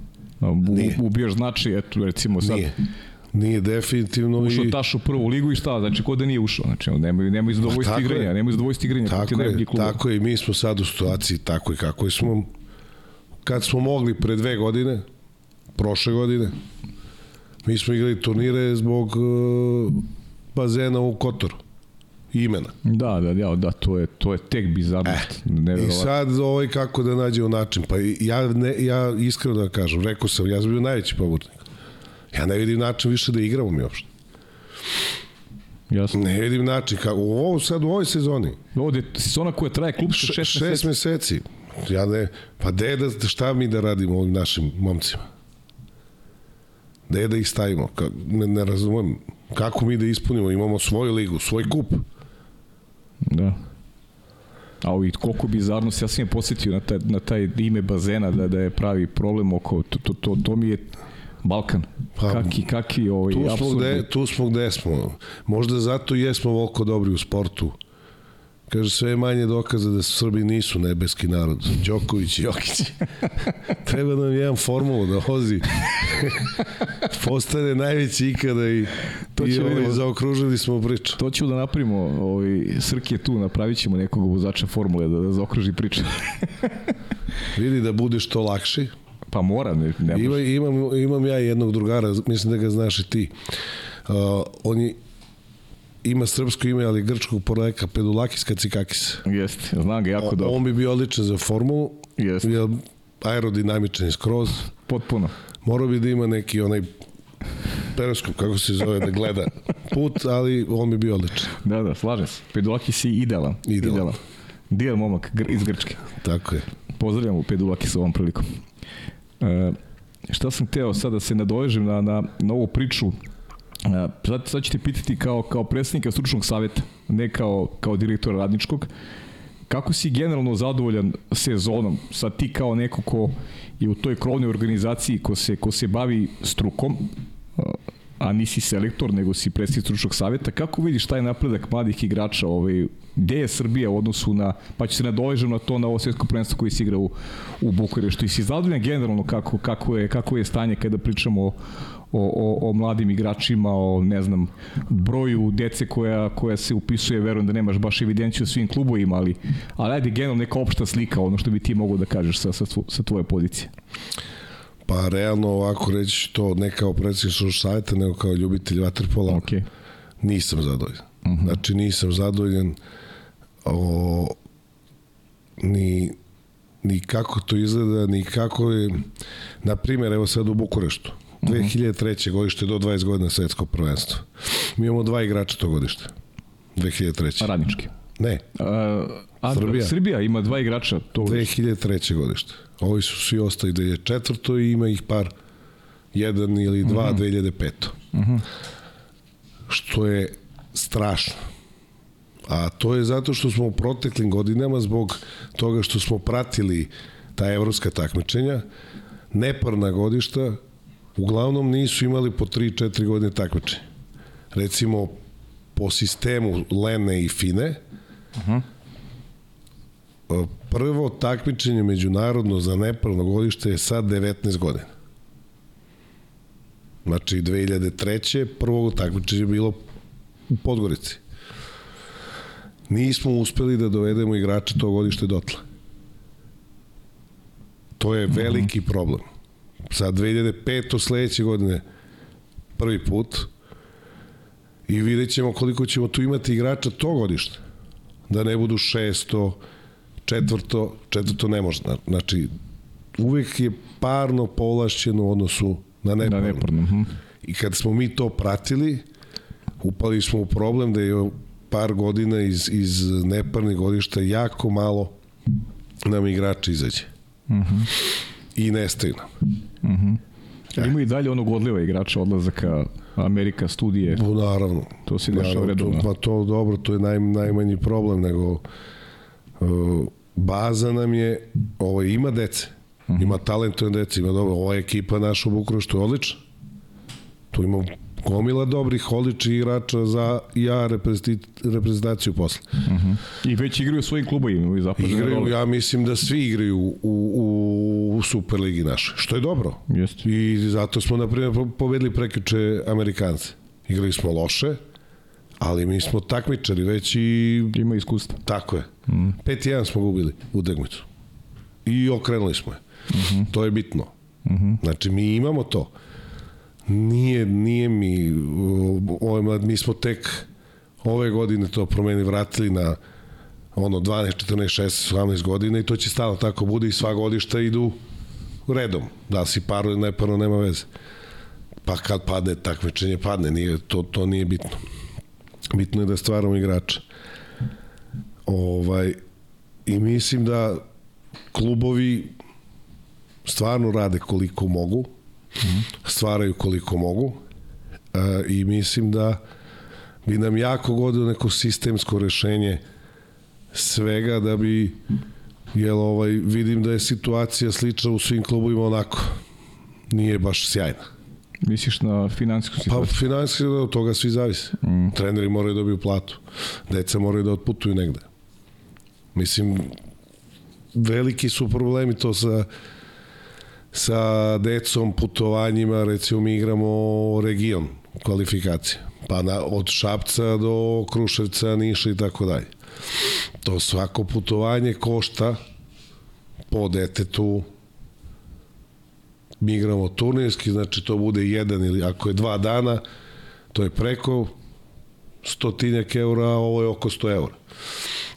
Nije. Ubijaš znači, eto, recimo sad... Nije. Nije definitivno ušao i... taš u prvu ligu i šta, znači ko da nije ušao, znači nemaju nemaju zadovoljstvo pa, igranja, nemaju zadovoljstvo igranja, tako je, tako je, i mi smo sad u situaciji tako i kako smo kad smo mogli pre dve godine, prošle godine, mi smo igrali turnire zbog uh, bazena u Kotoru imena. Da, da, ja, da, to je, to je tek bizarnost. Eh, I sad ovaj kako da nađemo način. Pa ja, ne, ja iskreno da kažem, rekao sam, ja sam bio najveći pobornik. Ja ne vidim način više da igramo mi uopšte. Jasno. Ne vidim način kako u ovo sad u ovoj sezoni. Ovde sezona koja traje klubska šest, šest meseci. Ja ne, pa de da šta mi da radimo ovim našim momcima? Da da ih stavimo? Ka, ne, ne razumem. Kako mi da ispunimo? Imamo svoju ligu, svoj kup. Da. A ovi, koliko bizarnost, ja sam je posjetio na taj, na taj ime bazena da, da je pravi problem oko, to, to, to, to mi je Balkan. Pa, kaki, kaki ovaj, tu smo, gde, tu smo gde smo. Možda zato i jesmo volko dobri u sportu Kaže, sve je manje dokaza da Srbi nisu nebeski narod. Đoković i Jokić. Treba nam jedan formulu da hozi. Postane najveći ikada i, to i ovaj, da, zaokružili smo priču. To ću da napravimo. Ovaj, Srk je tu, napravit ćemo nekog vozača formule da, da zaokruži priču. Vidi da bude što lakši. Pa mora, ne, ne Ima, imam, imam ja jednog drugara, mislim da ga znaš i ti. Uh, on je ima srpsko ime, ali grčkog porekla, Pedulakis Kacikakis. Jeste, znam ga jako dobro. On bi bio odličan za formulu. Jeste. Je aerodinamičan skroz. Potpuno. Morao bi da ima neki onaj periskop, kako se zove, da gleda put, ali on bi bio odličan. Da, da, slažem se. Pedulakis je idealan. Idealan. idealan. Dijel momak iz Grčke. Tako je. Pozdravljamo Pedulakis ovom prilikom. E, šta sam teo sad da se nadovežem na, na, na ovu priču Sad, sad ću ti pitati kao, kao predsednika stručnog saveta, ne kao, kao direktora radničkog, kako si generalno zadovoljan sezonom? Sad ti kao neko ko je u toj krovnoj organizaciji ko se, ko se bavi strukom, a nisi selektor, nego si predsjednik stručnog savjeta. Kako vidiš taj napredak mladih igrača? Ovaj, gde je Srbija u odnosu na, pa ću se nadovežem na to na ovo svjetsko prvenstvo koji se igra u, u Bukureštu. I si zadovoljan generalno kako, kako, je, kako je stanje kada pričamo o, o, o, o mladim igračima, o ne znam, broju dece koja, koja se upisuje, verujem da nemaš baš evidenciju o svim klubovima, ali, ali ajde generalno neka opšta slika, ono što bi ti mogo da kažeš sa, sa, sa tvoje pozicije. Pa realno ovako reći to ne kao predsjednik savjeta, nego kao ljubitelj vaterpola. Okay. Nisam zadovoljan. Uh mhm. -huh. Znači nisam zadovoljan o, ni, ni kako to izgleda, ni kako je, na primjer, evo sad u Bukureštu, 2003. godište do 20 godina svetsko prvenstvo. Mi imamo dva igrača to godište. 2003. Radnički. Ne. A, a, Srbija. Srbija ima dva igrača to godište. 2003. godište. Ovi su svi ostali 2004. i ima ih par jedan ili dva uh -huh. 2005. Uh -huh. Što je strašno. A to je zato što smo u proteklim godinama zbog toga što smo pratili ta evropska takmičenja, neparna godišta uglavnom nisu imali po 3-4 godine takmičenja. Recimo, po sistemu Lene i Fine, uh -huh. Prvo takmičenje međunarodno za neparno godište je sad 19 godina. Znači, 2003. prvo takmičenje je bilo u Podgorici. Nismo uspeli da dovedemo igrača tog godište dotle. To je veliki problem sad 2005. sledeće godine prvi put i vidjet ćemo koliko ćemo tu imati igrača to godište. Da ne budu šesto, četvrto, četvrto ne može. Znači, uvek je parno povlašćeno u odnosu na neparno. Na neparno. Uh mhm. -huh. I kad smo mi to pratili, upali smo u problem da je par godina iz, iz neparnih godišta jako malo nam igrača izađe. Uh mhm. -huh i nestaju nam. Mhm. Mm -hmm. Ima i dalje onog odliva igrača odlazaka Amerika studije. No, naravno. To se dešava redovno. Pa to dobro, to je naj, najmanji problem, nego uh, baza nam je, ovo ima dece, mm -hmm. ima talentovne dece, ima dobro, ova ekipa naša u Bukureštu je odlična. Tu ima gomila dobrih, odličnih igrača za ja reprezentaciju posle. Uh mhm. -huh. I već igraju u svojim klubovima i zapravo igraju, ja mislim da svi igraju u, u, u Superligi naše, što je dobro. Jeste. I zato smo, na primjer, pobedili prekiče Amerikance. Igrali smo loše, ali mi smo takmičari već i... Ima iskustva. Tako je. Mm. 5-1 smo gubili u Degmicu. I okrenuli smo je. Mm -hmm. To je bitno. Mm -hmm. Znači, mi imamo to. Nije, nije mi, ovaj, mi smo tek ove godine to promeni vratili na ono 12, 14, 16, 17 godina i to će stalno tako bude i sva godišta idu redom. Da si paro ili ne paro, nema veze. Pa kad padne takmičenje, padne. Nije, to, to nije bitno. Bitno je da stvaramo igrača. Ovaj, I mislim da klubovi stvarno rade koliko mogu stvaraju koliko mogu e, i mislim da bi nam jako godilo neko sistemsko rešenje svega da bi jel ovaj vidim da je situacija slična u svim klubovima onako. Nije baš sjajna Misliš na finansijsku pa, situaciju? Pa finansijsku, od toga svi zavise. Mm. Treneri moraju da dobiju platu. Deca moraju da otputuju negde. Mislim, veliki su problemi to sa sa decom, putovanjima, recimo mi igramo region kvalifikacije. Pa na, od Šapca do Kruševca, Niša i tako dalje. To svako putovanje košta po detetu mi igramo turnirski, znači to bude jedan ili ako je dva dana, to je preko stotinjak eura, a ovo je oko 100 eura.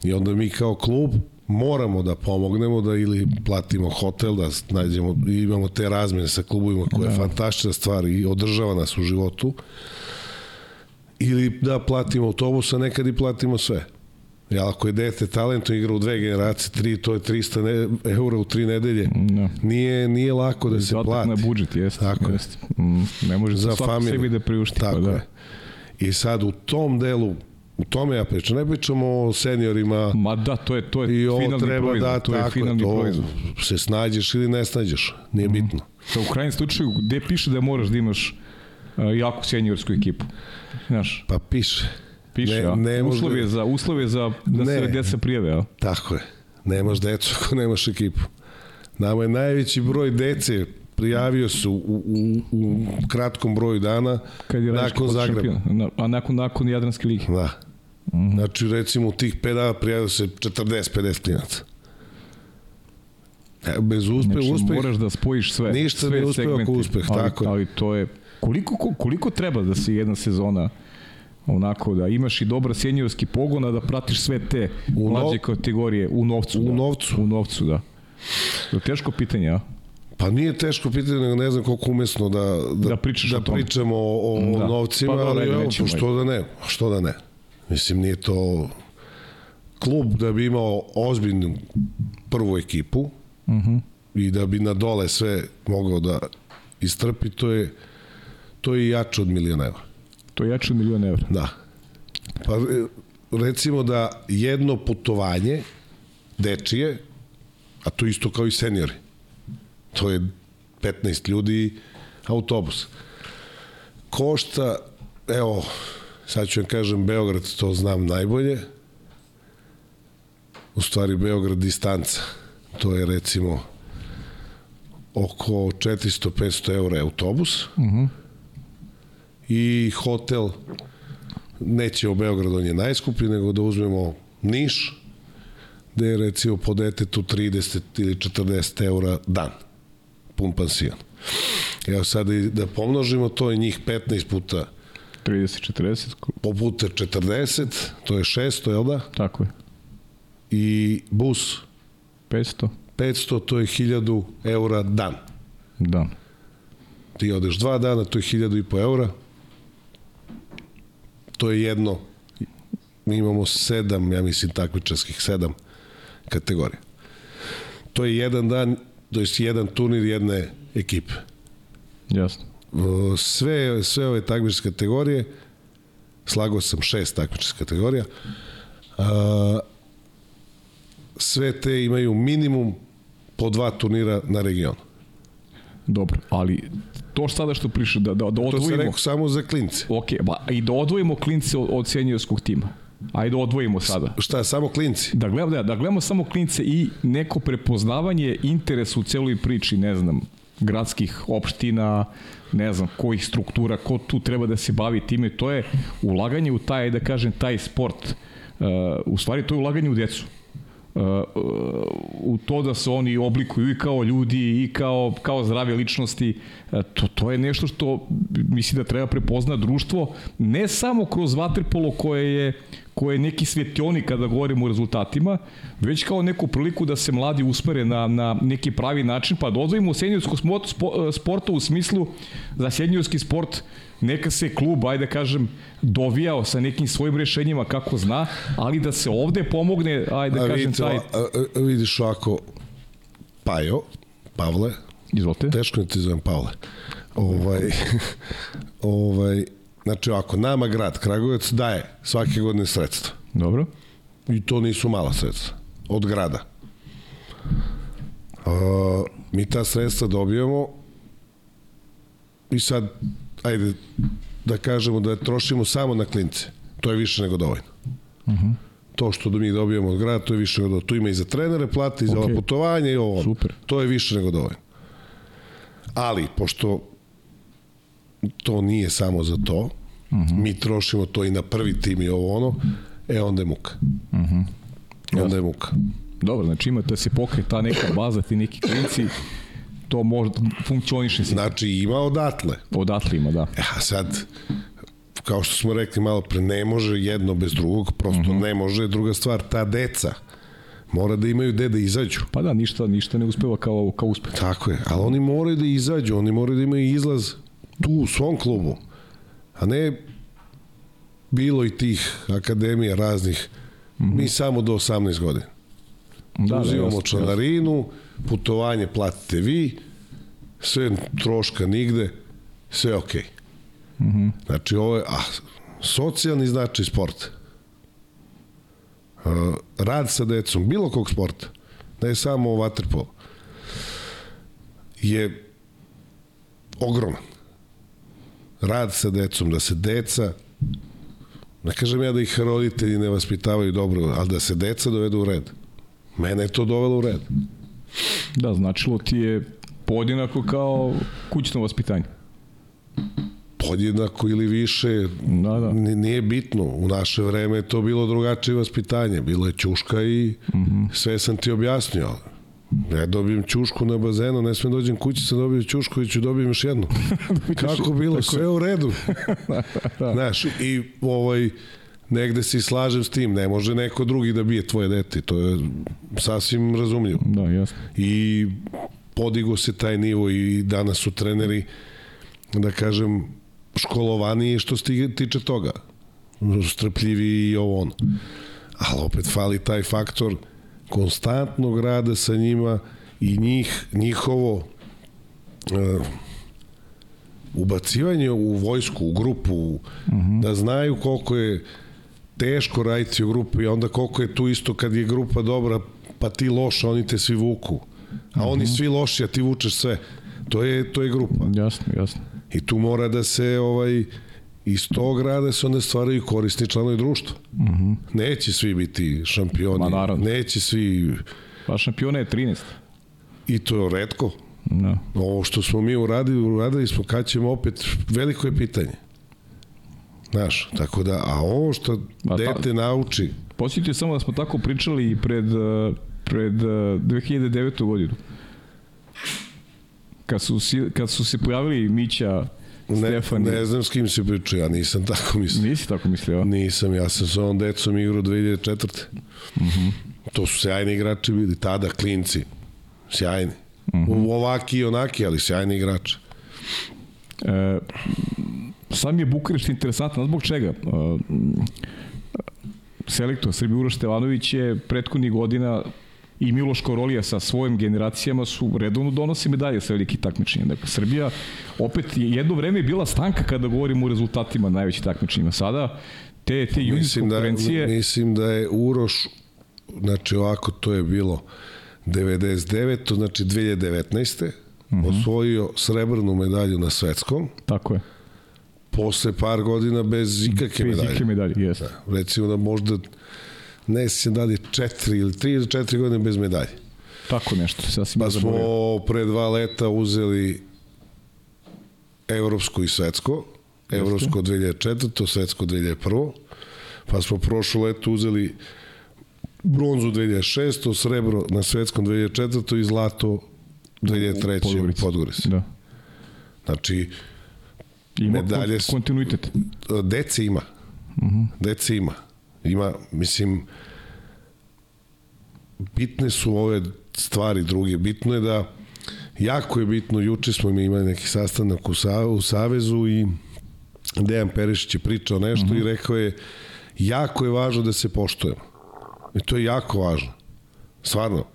I onda mi kao klub moramo da pomognemo da ili platimo hotel, da nađemo, imamo te razmene sa klubovima koja je da. fantastična stvar i održava nas u životu, ili da platimo autobusa, nekad i platimo sve. Ja, ako je dete talento igra u dve generacije, tri, to je 300 ne, eura u tri nedelje. No. Da. Nije, nije lako da se plati. na budžet, jeste. Tako jest. Mm, ne može za svako sebi da priušti. Pa Tako pa, da. je. I sad u tom delu U tome ja pričam. Ne pričamo o seniorima. Ma da, to je, to je I finalni treba proizvod. Da, to je finalni to proizvod. se snađeš ili ne snađeš. Nije mm. bitno. To u krajnjem slučaju, gde piše da moraš da imaš uh, jako seniorsku ekipu. Znaš, Pa piše. Piše, Ne- ne uslov je za, uslov je za da se Ne. deca prijave, a? Tako je. Nemaš decu ako nemaš ekipu. Nama je najveći broj dece prijavio se u, u, u kratkom broju dana Kad je nakon Zagreba. Na- A nakon, nakon Jadranske lige. Da. Znači, recimo, u tih 5 dana prijavio se 40-50 klinaca. E, Bez uspe, Znači, uspeh, moraš da spojiš sve. Ništa sve ne uspeva ako uspeh, ali, tako. Ali to je... Koliko, ko- koliko treba da se jedna sezona onako da imaš i dobar senjorski pogon, a da pratiš sve te U mlađe kategorije u novcu. U da. novcu. U novcu, da. To je teško pitanje, a? Pa nije teško pitanje, nego ne znam koliko umesno da, da, Da pričaš da o pričamo o, o Da. novcima, Pa ali evo, pa što da ne, što da ne. Mislim, nije to klub da bi imao ozbiljnu prvu ekipu uh Mhm. -huh. i da bi na dole sve mogao da istrpi, to je to je jače od miliona. To je jače od miliona evra. Da. Pa e, recimo da jedno putovanje dečije, a to isto kao i seniori, to je 15 ljudi autobus. Košta, evo, sad ću vam kažem Beograd, to znam najbolje, u stvari Beograd distanca, to je recimo oko 400-500 eura autobus uh -huh. I hotel neće u Beogradu, on je najskuplji, nego da uzmemo Niš, gde je recimo po detetu 30 ili 40 eura dan, pun pansion. Evo sad da pomnožimo, to je njih 15 puta 30, 40, ko- po puta 40, to je 600, jel da? tako je. I bus 500, 500, to je 1000 eura dan. da. Ti odeš dva dana, to je 1000 i po eura. To je jedno, mi imamo sedam, ja mislim, takmičarskih, sedam kategorija. To je jedan dan, to je jedan turnir jedne ekipe. Jasno. Sve, sve ove takmičarske kategorije, slagao sam šest takmičarskih kategorija, a, sve te imaju minimum po dva turnira na regionu. Dobro, ali to sada što priše, da, da, da To se odvojimo... rekao samo za klince. Ok, ba, i da odvojimo klince od, od senjorskog tima. Ajde odvojimo sada. Šta, samo klinci? Da gledamo, da, da gledamo samo klince i neko prepoznavanje interesa u celoj priči, ne znam, gradskih opština, ne znam, kojih struktura, ko tu treba da se bavi time, to je ulaganje u taj, da kažem, taj sport. Uh, u stvari, to je ulaganje u decu. Uh, u to da se oni oblikuju i kao ljudi i kao, kao zdrave ličnosti, uh, to, to je nešto što mislim da treba prepozna društvo, ne samo kroz vaterpolo koje je koje je neki svetionik kada govorimo o rezultatima, već kao neku priliku da se mladi usmere na, na neki pravi način, pa da odvojimo senjorsko spo- spo- sporta u smislu za senjorski sport neka se klub, ajde da kažem, dovijao sa nekim svojim rešenjima kako zna, ali da se ovde pomogne, ajde da A kažem, vidite, taj... a, a, vidiš ovako, Pajo, Pavle, Izvolite. teško ne ti zovem Pavle, ovaj, ovaj, znači ovako, nama grad Kragujevac daje svake godine sredstva. Dobro. I to nisu mala sredstva. Od grada. A, mi ta sredstva dobijamo i sad, ajde, da kažemo da trošimo samo na klince. To je više nego dovoljno. Uh -huh. To što mi dobijemo od grada, to je više nego dovoljno. Tu ima i za trenere plate, i za okay. putovanje i ovo. Super. To je više nego dovoljno. Ali, pošto to nije samo za to, uh -huh. mi trošimo to i na prvi tim i ovo ono, e onda je muka. Uh -huh. Onda je muka. Dobro, znači ima da se pokre ta neka baza, ti neki klinci, to možda funkcioniše. Znači, ima odatle. Odatle ima, da. E, a sad, kao što smo rekli malo pre, ne može jedno bez drugog, prosto uh -huh. ne može. Druga stvar, ta deca mora da imaju gde da izađu. Pa da, ništa, ništa ne uspeva kao, kao uspeh. Tako je, ali oni moraju da izađu, oni moraju da imaju izlaz tu u svom klubu, a ne bilo i tih akademija raznih, mm -hmm. mi samo do 18 godina. Da, Uzimamo jasno, članarinu, putovanje platite vi, sve troška nigde, sve okej. Okay. Mm -hmm. Znači ovo je a, socijalni značaj sporta. Uh, rad sa decom, bilo kog sporta, ne samo vaterpolo, je ogroman. Rad sa decom, da se deca ne kažem ja da ih roditelji ne vaspitavaju dobro, ali da se deca dovedu u red. Mene je to dovelo u red. Da, značilo ti je podjednako kao kućno vaspitanje. Podjednako ili više, Da, da. nije bitno. U naše vreme je to bilo drugačije vaspitanje. Bilo je ćuška i mm -hmm. sve sam ti objasnio. Ja dobijem ćušku na bazenu, ne smem dođem kući, sam dobio ćušku i ću dobijem još jednu. Kako bilo? Sve u redu. da. Znaš, i ovaj, negde se slažem s tim, ne može neko drugi da bije tvoje dete, to je sasvim razumljivo. Da, jasno. I podigo se taj nivo i danas su treneri, da kažem, školovaniji što se tiče toga. Strpljivi i ovo ono. Ali opet fali taj faktor konstantnog rada sa njima i njih, njihovo uh, ubacivanje u vojsku, u grupu, uh -huh. da znaju koliko je teško raditi u grupi, i onda koliko je tu isto kad je grupa dobra, pa ti loša, oni te svi vuku. A uh -huh. oni svi loši, a ti vučeš sve. To je, to je grupa. Jasno, jasno. I tu mora da se ovaj iz tog rada se onda stvaraju korisni članovi društva. Mm -hmm. Neće svi biti šampioni. Ma. Neće svi... Pa šampiona je 13. I to je redko. Da. Ovo što smo mi uradili, uradili smo kad ćemo opet, veliko je pitanje. Znaš, tako da, a ovo što a dete ta, nauči... Posjetite samo da smo tako pričali i pred, eh, pred 2009. Eh, godinu. Kad su, kad su se pojavili Mića Ne, Stefan. ne znam s kim se pričao, ja nisam tako mislio. Nisi tako mislio? Nisam, ja sam sa ovom decom igrao 2004. Uh -huh. To su sjajni igrači bili, tada klinci. Sjajni. Uh -huh. Ovaki i onaki, ali sjajni igrači. E, sam je Bukarešt interesantan, zbog čega? E, selektor Srbi Uroš Stevanović je prethodnih godina i Miloš Korolija sa svojim generacijama su redovno donosi medalje sa veliki takmičenja. Dakle, Srbija opet je jedno vreme je bila stanka kada govorimo o rezultatima najvećih takmičenjima. Sada te, te juniorske da konkurencije... Da, mislim da je Uroš, znači ovako to je bilo 99, to znači 2019. Uh -huh. osvojio srebrnu medalju na svetskom. Tako je. Posle par godina bez ikakve medalje. Bez ikakve medalje, jeste. Da, recimo da možda ne sjećam da li četiri ili tri ili četiri godine bez medalje. Tako nešto, sasvim Pa smo pre dva leta uzeli evropsko i svetsko. Evropsko 2004, svetsko 2001. Pa smo prošlo leto uzeli bronzu 2006, srebro na svetskom 2004 i zlato 2003 u Podgorici. Da. Znači, ima medalje... kontinuitet. Dece ima. Uh mhm. -huh. Dece ima. Ima, mislim, bitne su ove stvari druge. Bitno je da, jako je bitno, juče smo mi imali neki sastanak u, Sa, u Savezu i Dejan Perišić je pričao nešto uh -huh. i rekao je, jako je važno da se poštujemo. I to je jako važno. Stvarno.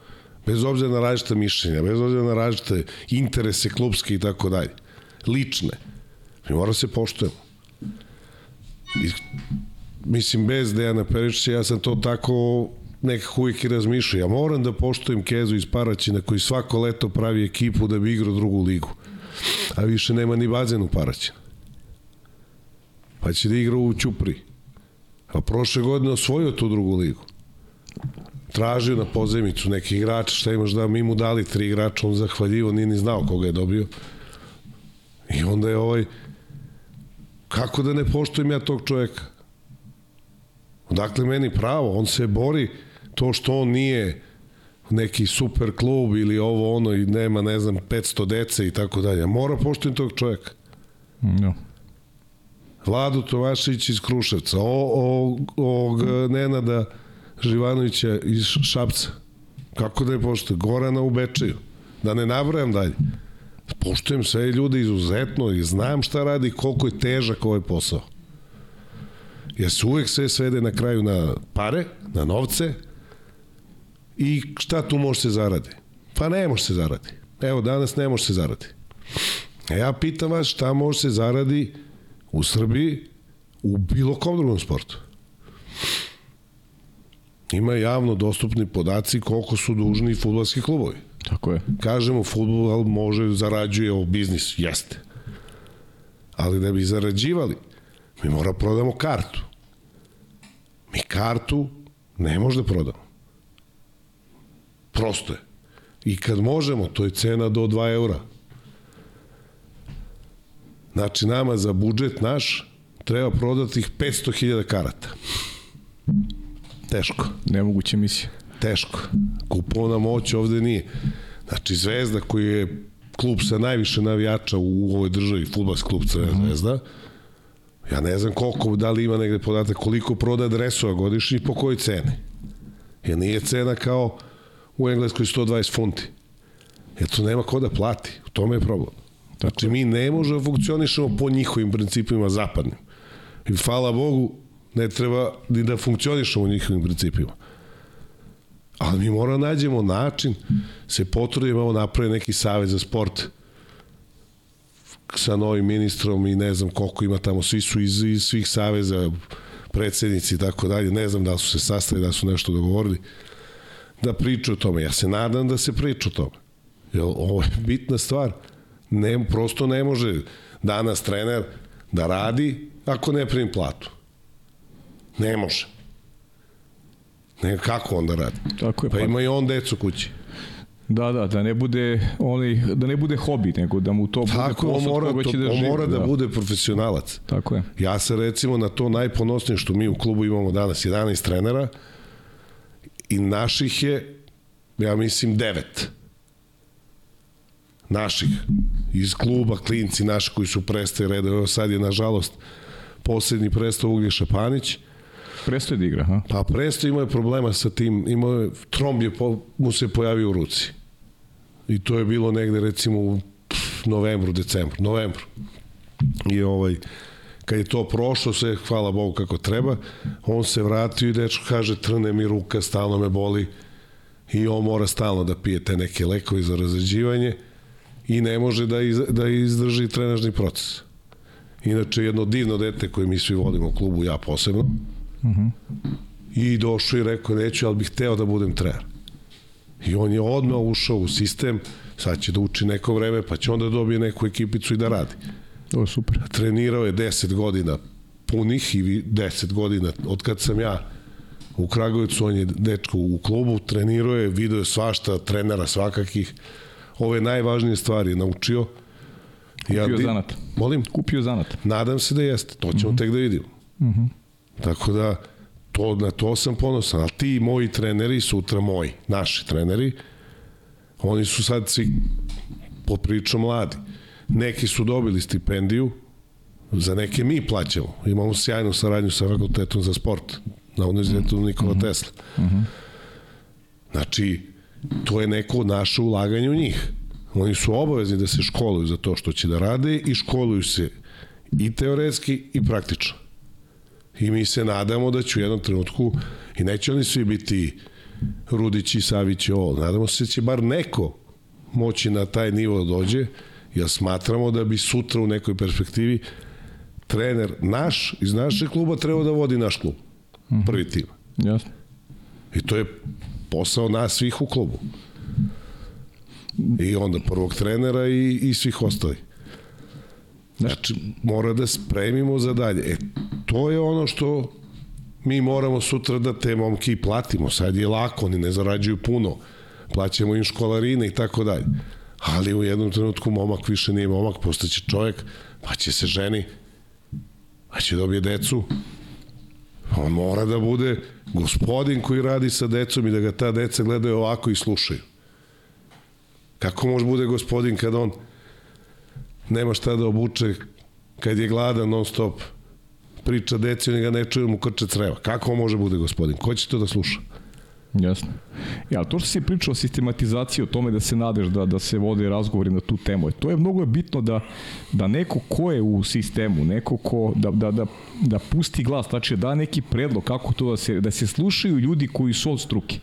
Bez obzira na različite mišljenja, bez obzira na različite interese klubske i tako dalje. Lične. Mi moramo da se poštujemo. I mislim, bez Dejana Perišića, ja sam to tako nekako uvijek i razmišljao. Ja moram da poštujem Kezu iz Paraćina koji svako leto pravi ekipu da bi igrao drugu ligu. A više nema ni bazen u Paraćina. Pa će da igra u Ćupri. A prošle godine osvojio tu drugu ligu. Tražio na pozemicu neki igrač, šta imaš da mi mu dali tri igrača, on zahvaljivo, nije ni znao koga je dobio. I onda je ovaj, kako da ne poštujem ja tog čoveka? Odakle meni pravo? On se bori to što on nije neki super klub ili ovo ono i nema, ne znam, 500 dece i tako dalje. Mora poštujem tog čovjeka. No. Vladu Tomašić iz Kruševca, o, o, ovog Nenada Živanovića iz Šapca. Kako da je poštujem? Gorana u Bečeju. Da ne nabrajam dalje. Poštujem sve ljude izuzetno i znam šta radi koliko je težak ovaj posao. Jer se uvek sve svede na kraju na pare, na novce i šta tu može se zaradi? Pa ne može se zaradi. Evo, danas ne može se zaradi. A ja pitam vas šta može se zaradi u Srbiji u bilo kom drugom sportu. Ima javno dostupni podaci koliko su dužni futbolski klubovi. Tako je. Kažemo, futbol može, zarađuje o biznis, jeste. Ali da bi zarađivali, mi mora da prodamo kartu. Mi kartu ne možda prodamo. Prosto je. I kad možemo, to je cena do 2 eura. Znači, nama za budžet naš treba prodati ih 500.000 karata. Teško. Nemoguća misija. Teško. Kupovna moć ovde nije. Znači, Zvezda koji je klub sa najviše navijača u ovoj državi, futbalski klub Crvena mm -hmm. zvezda, ja ne znam koliko, da li ima negde podatak koliko proda dresova godišnji po kojoj ceni. Jer nije cena kao u Engleskoj 120 funti. Jer to nema ko da plati. U tome je problem. Znači, mi ne možemo da funkcionišemo po njihovim principima zapadnim. I hvala Bogu, ne treba ni da funkcionišemo u njihovim principima. Ali mi moramo da nađemo način, se potrudimo, napravi neki savjet za sport sa novim ministrom i ne znam koliko ima tamo, svi su iz, iz svih saveza, predsednici i tako dalje, ne znam da su se sastali, da su nešto dogovorili, da pričaju o tome. Ja se nadam da se priča o tome. Jer ovo je bitna stvar. Ne, prosto ne može danas trener da radi ako ne primi platu. Ne može. Ne, kako onda radi? Tako je, pa, pa ima i on decu kući. Da, da, da ne bude oni da ne bude hobi, nego da mu to bude Tako, on mora, to, da on mora da, da. bude profesionalac. Tako je. Ja se recimo na to najponosnije što mi u klubu imamo danas 11 trenera i naših je ja mislim 9 naših. Iz kluba, klinci naši koji su prestaje reda, evo sad je nažalost poslednji prestao Uglješa Panić, Prestoje da igra, ha? Pa Presto imao je problema sa tim, imao je, tromb je po, mu se pojavio u ruci. I to je bilo negde recimo u novembru, decembru, novembru. I ovaj, kad je to prošlo sve, hvala Bogu kako treba, on se vratio i dečko kaže, trne mi ruka, stalno me boli i on mora stalno da pije te neke lekovi za razređivanje i ne može da, iz, da izdrži trenažni proces. Inače, jedno divno dete koje mi svi volimo u klubu, ja posebno, Uh -huh. I došao i rekao, neću, ali bih hteo da budem trener. I on je odmah ušao u sistem, sad će da uči neko vreme, pa će onda dobije neku ekipicu i da radi. To je super. Trenirao je 10 godina punih i 10 godina od kad sam ja u Kragovicu, on je dečko u klubu, trenirao je, video je svašta, trenera svakakih. Ove najvažnije stvari je naučio. Kupio ja, zanat. Molim? Kupio zanat. Nadam se da jeste, to ćemo mhm. -huh. tek da vidimo. Uh mhm. Tako da, to, na to sam ponosan. Ali ti moji treneri, sutra moji, naši treneri, oni su sad svi pod pričom mladi. Neki su dobili stipendiju, za neke mi plaćamo. Imamo sjajnu saradnju sa fakultetom za sport na univerzitetu Nikola mm -hmm. Tesla. Mm -hmm. Znači, to je neko naše ulaganje u njih. Oni su obavezni da se školuju za to što će da rade i školuju se i teoretski i praktično. I mi se nadamo da će u jednom trenutku, i neće oni svi biti Rudići, Savići, ovo, nadamo se da će bar neko moći na taj nivo da dođe, jer smatramo da bi sutra u nekoj perspektivi trener naš iz našeg kluba trebao da vodi naš klub. Mhm. Prvi tim. Jasno. I to je posao nas svih u klubu. I onda prvog trenera i, i svih ostalih. Znači, mora da spremimo za dalje. E, to je ono što mi moramo sutra da te momki platimo. Sad je lako, oni ne zarađuju puno. Plaćamo im školarine i tako dalje. Ali u jednom trenutku momak više nije momak, postaće čovjek, pa će se ženi, pa će dobije decu. On mora da bude gospodin koji radi sa decom i da ga ta deca gledaju ovako i slušaju. Kako može bude gospodin kad on nema šta da obuče kad je gladan non stop priča deci, oni ga ne čuju mu krče creva. Kako on može bude gospodin? Ko će to da sluša? Jasno. Ja, to što si pričao o sistematizaciji, o tome da se nadeš da, da se vode razgovori na tu temu, to je mnogo bitno da, da neko ko je u sistemu, neko ko da, da, da, da pusti glas, znači da neki predlog kako to da se, da se slušaju ljudi koji su od struke.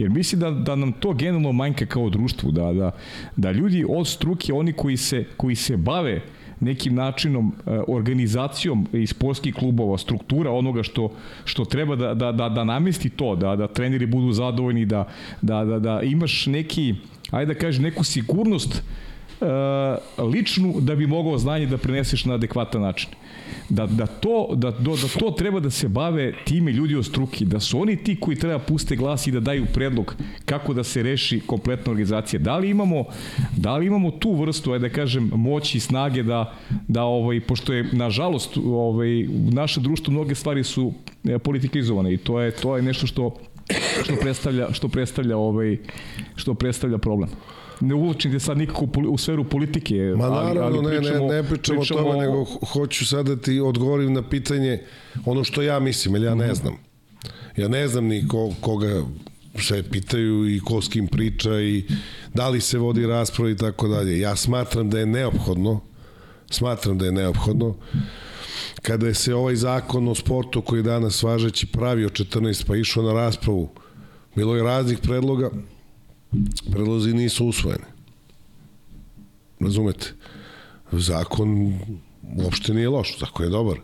Jer mislim da, da nam to generalno manjka kao društvu, da, da, da ljudi od struke, oni koji se, koji se bave nekim načinom, e, organizacijom iz sportskih klubova, struktura onoga što, što treba da, da, da, da namesti to, da, da treneri budu zadovoljni, da, da, da, da imaš neki, ajde da kažem, neku sigurnost ličnu da bi mogao znanje da preneseš na adekvatan način. Da, da, to, da, da, da to treba da se bave time ljudi od struki, da su oni ti koji treba puste glas i da daju predlog kako da se reši kompletna organizacija. Da li imamo, da li imamo tu vrstu, ajde da kažem, moći i snage da, da ovaj, pošto je, nažalost, ovaj, u našem društvu mnoge stvari su e, politikizovane i to je, to je nešto što što predstavlja što predstavlja ovaj što predstavlja problem ne uvlačim sad nikako u sferu politike. Ma naravno, ali, ali pričamo, ne, ne, ne pričamo, pričamo o tome, nego hoću sad da ti odgovorim na pitanje ono što ja mislim, jer ja ne mhm. znam. Ja ne znam ni ko, koga se pitaju i ko s kim priča i da li se vodi rasprava i tako dalje. Ja smatram da je neophodno, smatram da je neophodno, kada je se ovaj zakon o sportu koji je danas važeći pravio 14 pa išao na raspravu, bilo je raznih predloga, predlozi nisu usvojeni. Razumete? Zakon uopšte nije loš, zakon je dobar.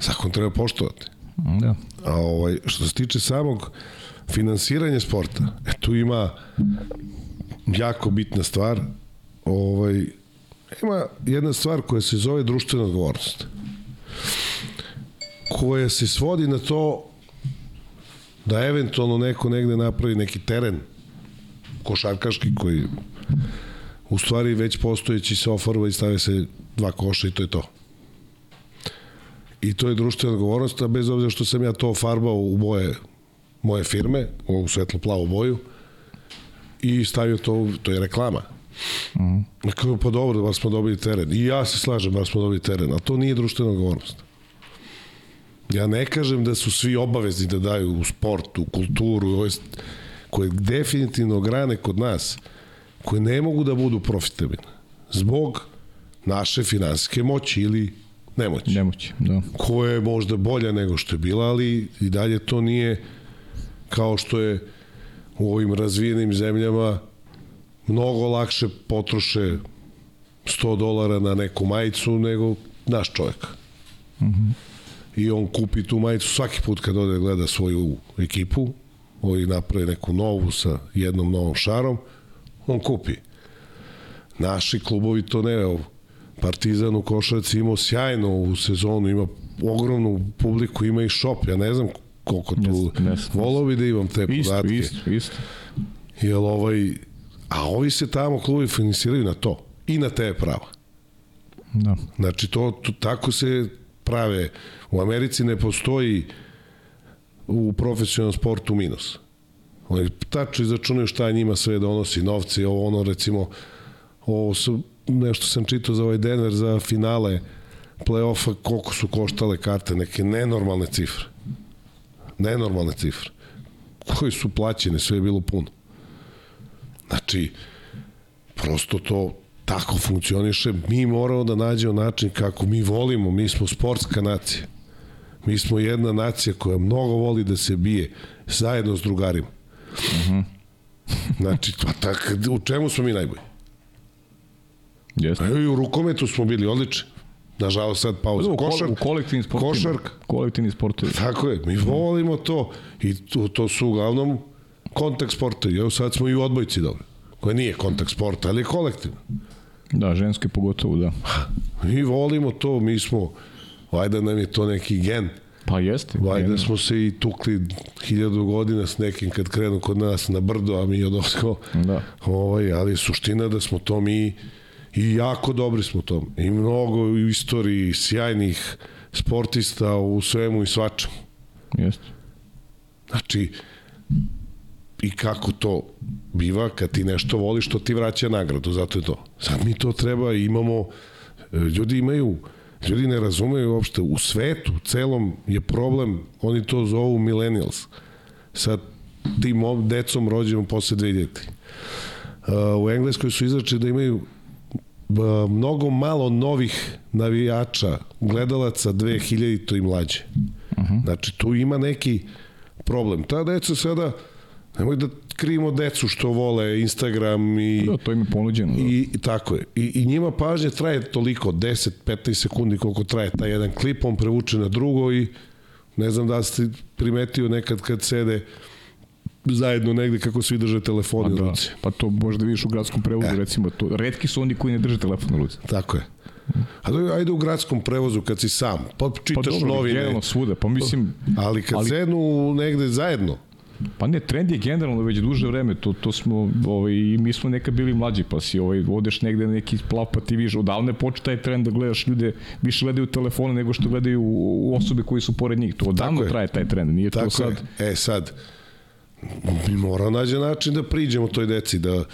Zakon treba poštovati. Da. A ovaj, što se tiče samog finansiranja sporta, e, tu ima jako bitna stvar. Ovaj, ima jedna stvar koja se zove društvena odgovornost koja se svodi na to da eventualno neko negde napravi neki teren košarkaški koji u stvari već postojeći se ofarba i stave se dva koša i to je to. I to je društvena odgovornost, a bez obzira što sam ja to farbao u boje moje firme, u svetlo-plavu boju, i stavio to, to je reklama. Mm. Kako, pa dobro, bar smo dobili teren. I ja se slažem, bar smo dobili teren, a to nije društvena odgovornost. Ja ne kažem da su svi obavezni da daju u sportu, u kulturu, je koje definitivno grane kod nas, koje ne mogu da budu profitabilne, zbog naše finansijske moći ili nemoći. Nemoći, da. Koja je možda bolja nego što je bila, ali i dalje to nije kao što je u ovim razvijenim zemljama mnogo lakše potroše 100 dolara na neku majicu nego naš čovjek. Mm -hmm. I on kupi tu majicu svaki put kad ode gleda svoju ekipu, ovi naprave neku novu sa jednom novom šarom, on kupi. Naši klubovi to ne, Partizan u Košarci imao sjajno u sezonu, ima ogromnu publiku, ima i šop, ja ne znam koliko tu, ne, ne, volao bi da imam te isto, podatke. Isto, isto. Jel ovaj, a ovi se tamo klubi finansiraju na to i na te prava. Da. Znači, to, to, tako se prave. U Americi ne postoji uh, u profesionalnom sportu minus. Oni tačno izračunaju šta njima sve donosi, novci, ovo ono recimo, ovo su, nešto sam čitao za ovaj Denver za finale play-offa, koliko su koštale karte, neke nenormalne cifre. Nenormalne cifre. Koji su plaćene, sve je bilo puno. Znači, prosto to tako funkcioniše. Mi moramo da nađemo način kako mi volimo, mi smo sportska nacija Mi smo jedna nacija koja mnogo voli da se bije zajedno s drugarima. Uh -huh. znači, pa tak, u čemu smo mi najbolji? Jeste. I u rukometu smo bili odlični. Nažalost sad pauza. U, Košark, u kolektivnim sportovima. Košark. Kolektivni sportovi. Tako je. Mi volimo to. I to, to su uglavnom kontakt sportovi. Evo sad smo i u odbojci dobro. Koje nije kontakt sporta, ali je kolektivno. Da, ženske pogotovo, da. Mi volimo to, mi smo Vajda nam je to neki gen. Pa jeste. Vajda smo se i tukli hiljadu godina s nekim kad krenu kod nas na brdo, a mi odosko. Da. Ovaj, ali suština da smo to mi i jako dobri smo tom. I mnogo u istoriji sjajnih sportista u svemu i svačemu. Jeste. Znači, i kako to biva kad ti nešto voliš, to ti vraća nagradu, zato je to. Sad mi to treba, imamo, ljudi imaju Ljudi ne razumeju uopšte, u svetu celom je problem, oni to zovu millennials, sa tim decom rođenom posle 2000. Uh, u Engleskoj su izrači da imaju uh, mnogo malo novih navijača, gledalaca 2000 i mlađe. Uh mhm. -huh. Znači, tu ima neki problem. Ta deca sada, nemoj da krivimo decu što vole Instagram i... Da, to im je ponuđeno. Da. I, i tako je. I, I njima pažnje traje toliko, 10-15 sekundi koliko traje taj jedan klip, on prevuče na drugo i ne znam da ste primetio nekad kad sede zajedno negde kako svi drže telefone Pa u da, ruci. pa to možda vidiš u gradskom prevozu, E. recimo. To, redki su oni koji ne drže telefon na ruci. Tako je. A da, ajde u gradskom prevozu kad si sam, pa Pa čitaš dobro, novine, generalno svuda, pa mislim, ali kad ali- sednu negde zajedno, Pa ne, trend je generalno već duže vreme, to, to smo, ovaj, i mi smo nekad bili mlađi, pa si ovaj, odeš negde na neki splav, pa ti vidiš, odavno je počeo taj trend da gledaš ljude, više gledaju telefone nego što gledaju u osobe koji su pored njih, to odavno traje taj trend, nije to Tako sad, je. E sad, mi moramo nađe način da priđemo toj deci, da,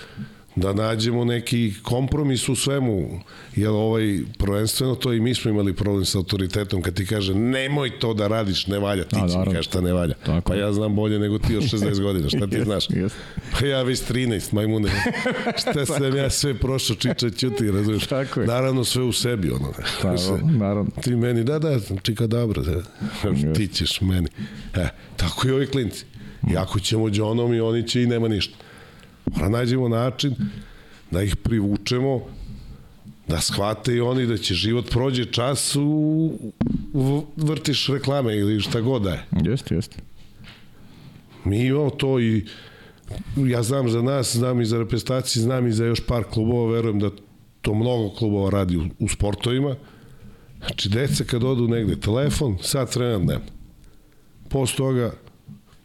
da nađemo neki kompromis u svemu, jer ovaj, prvenstveno to i mi smo imali problem sa autoritetom, kad ti kaže nemoj to da radiš, ne valja, ti A, će mi kaži šta ne valja. Tako pa ja znam bolje nego ti od 60 godina, šta ti Jest, znaš? jest. Pa ja već 13, majmune. Šta sam ja sve prošao, čiča ćuti, razumiješ? Tako je. Naravno sve u sebi, ono. Pa, Sve. naravno. Ti meni, da, da, čika dobro, da. ti ćeš meni. E, tako i ovi klinci. I ako ćemo džonom i oni će i nema ništa. Mora nađemo način da ih privučemo, da shvate i oni da će život prođe čas u, u vrtiš reklame ili šta god da je. Jeste, jeste. Mi imamo to i ja znam za nas, znam i za reprezentaciju, znam i za još par klubova, verujem da to mnogo klubova radi u, u sportovima. Znači, deca kad odu negde, telefon, sad vremena dnevno. Posle toga,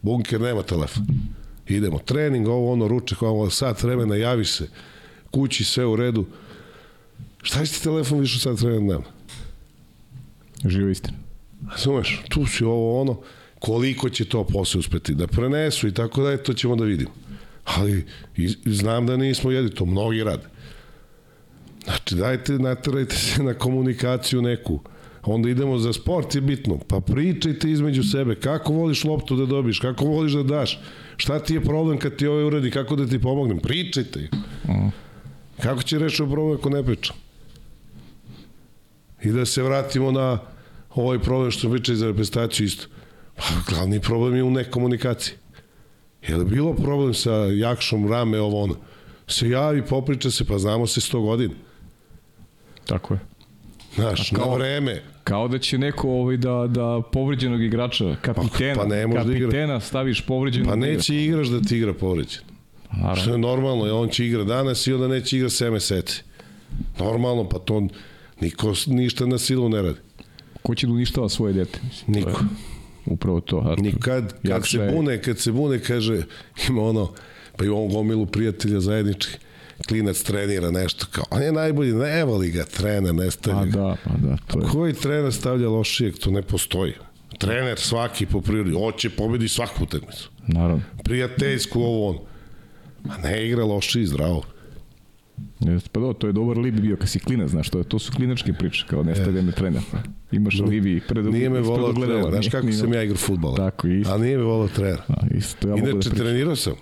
bunker nema telefon. Idemo, trening, ovo ono, ručak, ovo, sat vremena, javiš se, kući, sve u redu. Šta će ti telefon više sat vremena dnevno? Živa istina. Razumeš, tu si ovo ono, koliko će to posle uspeti da prenesu i tako da to ćemo da vidimo. Ali i, i znam da nismo jedni, to mnogi rade. Znači, dajte, naterajte se na komunikaciju neku. Onda idemo za sport je bitno. Pa pričajte između sebe. Kako voliš loptu da dobiš? Kako voliš da daš? Šta ti je problem kad ti ovaj uradi? Kako da ti pomognem? Pričajte. Kako će rešiti problem ako ne pričam? I da se vratimo na ovaj problem što pričali za reprezentaciju isto. Pa, glavni problem je u nekomunikaciji. Je li bilo problem sa Jakšom, Rame, ovo ono? Se javi, popriča se, pa znamo se 100 godina. Tako je. Znaš, kao- na vreme. Kao da će neko ovaj da da povređenog igrača, kapitena, Pa- pa ne može da igra. kapitena staviš povređenog. Pa da igra. neće igraš da ti igra povređen. Naravno. Što je normalno, on će igra danas i onda neće igra 7 meseci. Normalno, pa to niko ništa na silu ne radi. Ko će da uništava svoje dete? Mislim, to Niko. Upravo to. A Nikad, kad se bune, kad se bune, kaže, ima ono, pa i on gomilu prijatelja zajednički, klinac trenira nešto kao, on je najbolji, ne voli ga trener, ne Pa stavlja ga. da, pa da, to je. Koji trener stavlja lošijeg, to ne postoji. Trener svaki po prirodi, hoće pobedi svaku utakmicu. Naravno. Prijateljsku ovo on. Ma ne igra loši i zdravo. Jeste, pa da, to je dobar libi bio kad si klinac, znaš, to, je, to su klinačke priče, kao ne stavlja me trener. Imaš alibi pred Nije me volao trener. Znaš kako nije- sam ja igrao futbala? Tako, isto. A nije me volao trener. A, isto, ja Inače, da pričam. trenirao sam.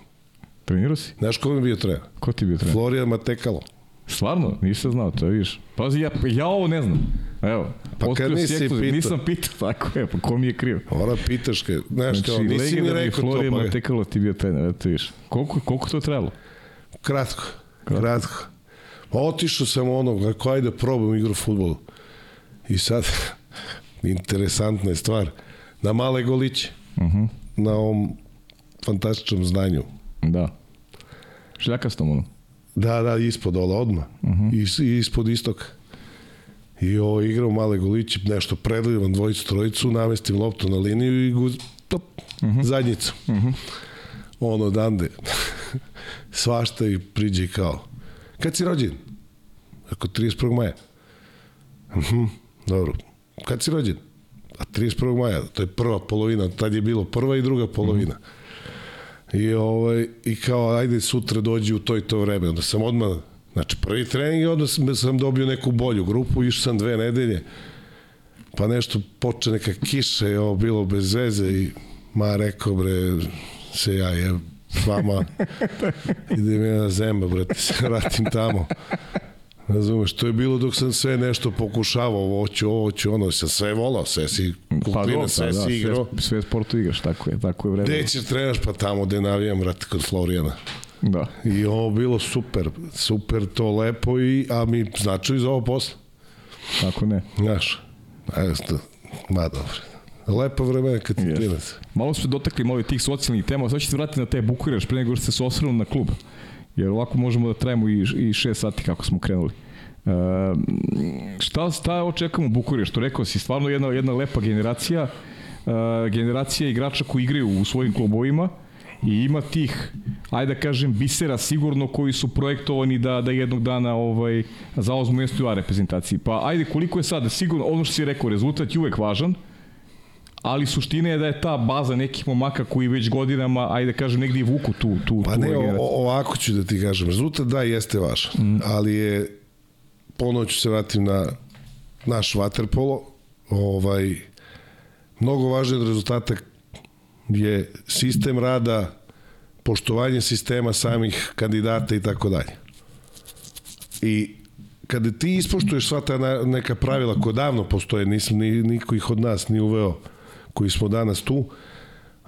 Trenirao si? Znaš ko mi bio trener? Ko ti bio trener? Florijan Matekalo. Stvarno? Nisam znao, to je vidiš. Pazi, ja, ja ovo ne znam. Evo, Pa kad nisi pitao. Nisam pitao, tako je, pa ko mi je kriv? Ora pitaš kaj, znaš Znači, kao, nisi mi rekao to, pa Matekalo ti bio trener, eto vidiš. Koliko, koliko to trebalo? kratko, kratko. Pa otišao sam ono, kako ajde probam igru futbolu. I sad, interesantna je stvar, na male goliće, Uh -huh. na ovom fantastičnom znanju. Da. Šljakastom ono. Da, da, ispod ola odma. Uh -huh. I, ispod istoka. I ovo igrao male goliće, nešto predlivam dvojicu, trojicu, namestim loptu na liniju i guz, top, uh -huh. zadnjicu. Uh -huh. Ono odande. Svašta i priđe kao. Kad si rođen? Ako 31. maja. Uh -huh. Dobro. Kad si rođen? A 31. maja, to je prva polovina, tad je bilo prva i druga polovina. Uh -huh. I, ovaj, I kao, ajde sutra dođi u to i to vreme. Onda sam odmah, znači prvi trening onda sam, sam dobio neku bolju grupu, išao sam dve nedelje, pa nešto poče neka kiša i ovo bilo bez veze i ma rekao bre, se ja je vama idem ja na zemba, brate, se vratim tamo. Razumeš, to je bilo dok sam sve nešto pokušavao, ovo ću, ovo ću, ono, sam sve volao, sve si kuklina, do, sve pa, da, si igrao. Sve, sve sportu igraš, tako je, tako je vreme. Gde ćeš trenaš? Pa tamo gde navijam, brate, kod Florijana. Da. I ovo bilo super, super to lepo, i, a mi značili za ovo posle. Tako ne. Znaš, sto, ma dobro. Lepa vremena kad ti klinac. Malo smo dotakli malo tih socijalnih tema, sad ćete vratiti na te Bukureš pre nego što ste se osvrnuli na klub. Jer ovako možemo da trajemo i, i šest sati kako smo krenuli. E, šta, šta očekamo u Bukureš? Što rekao si, stvarno jedna, jedna lepa generacija, e, generacija igrača koji igraju u svojim klubovima i ima tih, ajde da kažem, bisera sigurno koji su projektovani da, da jednog dana ovaj, zaozmu mesto u A reprezentaciji. Pa ajde, koliko je sada sigurno, ono što si rekao, rezultat je uvek važan, ali suština je da je ta baza nekih momaka koji već godinama, ajde da kažem, negdje i vuku tu, tu, Pa tu ne, o, ovako ću da ti kažem. Rezultat da jeste važan, mm. ali je ponovo ću se vratim na naš vaterpolo. Ovaj, mnogo važniji od rezultata je sistem rada, poštovanje sistema samih kandidata i tako dalje. I kada ti ispoštuješ sva ta neka pravila koja davno postoje, nisam ni, niko ih od nas ni uveo koji smo danas tu,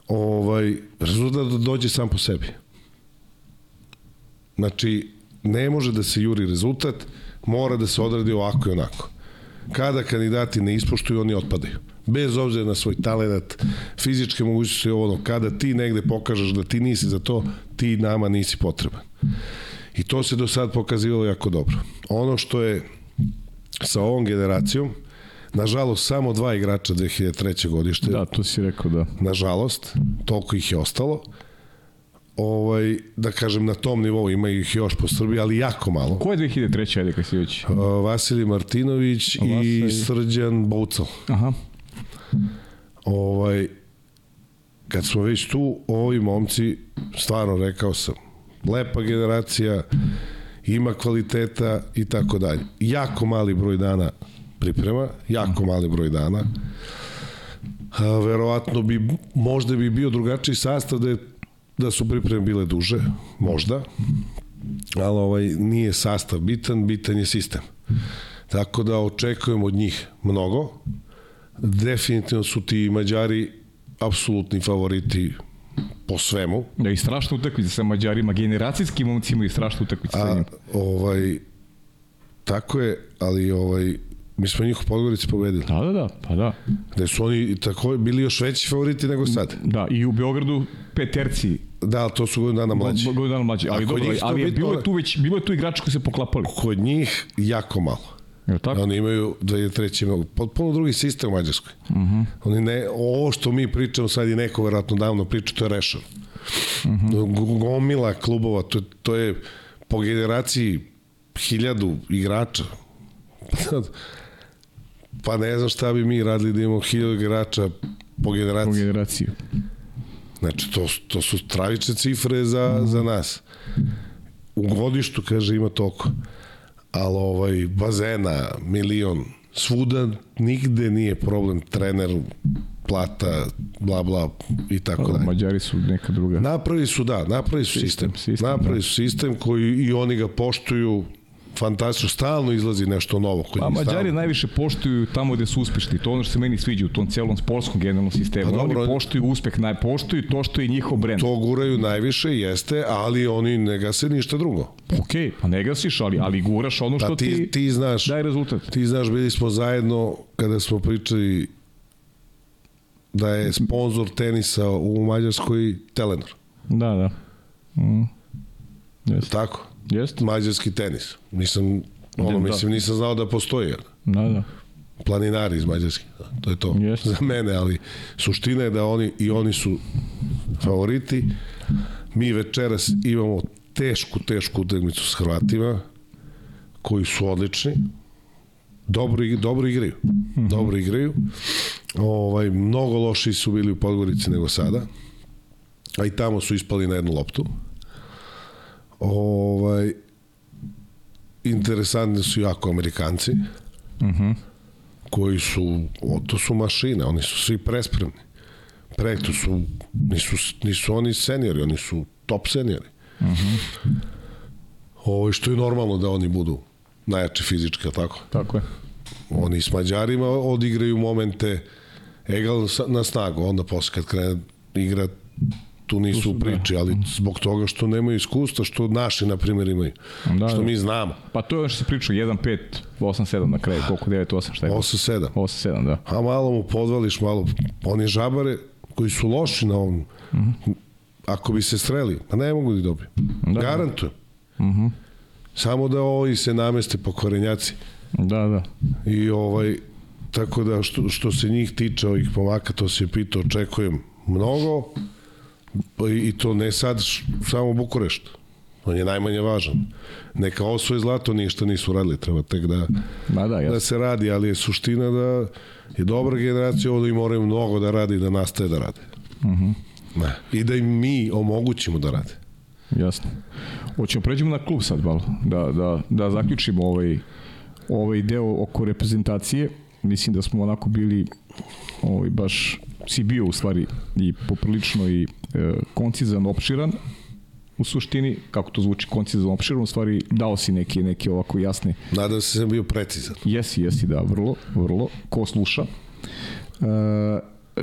ovaj, rezultat dođe sam po sebi. Znači, ne može da se juri rezultat, mora da se odradi ovako i onako. Kada kandidati ne ispoštuju, oni otpadaju. Bez obzira na svoj talent, fizičke mogućnosti, ovo ono, kada ti negde pokažeš da ti nisi za to, ti nama nisi potreban. I to se do sad pokazivalo jako dobro. Ono što je sa ovom generacijom, nažalost, samo dva igrača 2003. godište, Da, to si rekao, da. nažalost, toliko ih je ostalo. Ovaj, da kažem, na tom nivou ima ih još po Srbiji, ali jako malo. Ko je 2003. ajde kad si već? Uh, Vasilij Martinović i Vasaj. Srđan Boucal. Aha. Ovaj, kad smo već tu, ovi momci, stvarno rekao sam, lepa generacija, ima kvaliteta i tako dalje. Jako mali broj dana priprema, jako mali broj dana. A, verovatno bi, možda bi bio drugačiji sastav da, je, da su pripreme bile duže, možda, ali ovaj, nije sastav bitan, bitan je sistem. Tako da očekujem od njih mnogo. Definitivno su ti Mađari apsolutni favoriti po svemu. Da, i strašna utakmica sa Mađarima, generacijski momcima i strašna utakmica sa A, njim. ovaj, tako je, ali ovaj, mi smo njih u Podgorici pobedili. Da, da, da, pa da. Da su oni tako bili još veći favoriti nego sad. Da, i u Beogradu peterci, Da, ali to su godinu dana mlađi. godinu dana mlađi, ali dobro, ali je bilo je tu već, bilo je tu igrača koji se poklapali. Kod njih jako malo. Je tako? Oni imaju 2003. imaju potpuno drugi sistem u Mađarskoj. Uh -huh. Oni ne, ovo što mi pričamo sad i neko verovatno davno priča, to je rešeno. Uh -huh. Gomila klubova, to, to je po generaciji hiljadu igrača. pa ne znam šta bi mi radili da imamo hiljadu igrača po generaciji. generaciju. Znači, to, to su stravične cifre za, za nas. U godištu, kaže, ima toliko. Ali ovaj, bazena, milion, svuda nigde nije problem trener, plata, bla, bla, i tako dalje. Mađari su neka druga. Napravili su, da, napravili su sistem. Sistem, sistem, napravili da. su sistem koji i oni ga poštuju fantastično, stalno izlazi nešto novo. Kod Pa njih, Mađari stalno. najviše poštuju tamo gde su uspešni. To je ono što se meni sviđa u tom celom sportskom generalnom sistemu. Pa dobro, Oni poštuju uspeh, naj poštuju to što je njihov brend. To guraju najviše, jeste, ali oni ne gase ništa drugo. Okej, pa ne gasiš, ali, ali guraš ono što Da, ti, ti, ti znaš, daje rezultat. Ti znaš, bili smo zajedno kada smo pričali da je sponsor tenisa u Mađarskoj Telenor. Da, da. Mm. Jeste. Tako? Jeste? Mađarski tenis. Nisam, ono, Da. mislim, nisam znao da postoji. Da, da. Planinari iz Mađarske. Da, To je to Jeste. za mene, ali suština je da oni i oni su favoriti. Mi večeras imamo tešku, tešku utakmicu s Hrvatima koji su odlični. Dobro, dobro igraju. Dobro igraju. Ovaj, mnogo loši su bili u Podgorici nego sada. A i tamo su ispali na jednu loptu. Ovaj, interesantni su jako Amerikanci koji su, o, to su mašine, oni su svi prespremni. Pre, to su, nisu, nisu oni seniori, oni su top seniori. Uh -huh. Ovo, što je normalno da oni budu najjači fizički, tako? Tako je. Oni s Mađarima odigraju momente egal na snagu, onda posle kad krene igra tu nisu u priči, ali zbog toga što nemaju iskustva, što naši, na primjer, imaju. Da, što da. mi znamo. Pa to je ono što se pričao, 1-5, 8-7 na kraju, koliko 9-8, šta je? 8-7. 8-7, da. A malo mu podvališ, malo... Oni žabare koji su loši na ovom, ako bi se streli, pa ne mogu da ih dobiju. Da. Garantujem. Samo da ovi se nameste po korenjaci. Da, da. I ovaj, tako da što, što se njih tiče ovih pomaka, to se pitao, očekujem mnogo i, i to ne sad samo Bukurešt. On je najmanje važan. Neka osvoje zlato, ništa nisu radili, treba tek da, Da, da, da se radi, ali je suština da je dobra generacija ovo da i moraju mnogo da radi da nastaje da rade. Uh -huh. ne. I da im mi omogućimo da rade. Jasno. Hoćemo pređemo na klub sad malo, da, da, da zaključimo ovaj, ovaj deo oko reprezentacije. Mislim da smo onako bili ovaj, baš si bio u stvari i poprilično i e, koncizan, opširan u suštini, kako to zvuči koncizan, opširan, u stvari dao si neke, neke ovako jasne Nadam se da sam bio precizan. Jesi, jesi, da, vrlo, vrlo. Ko sluša? E,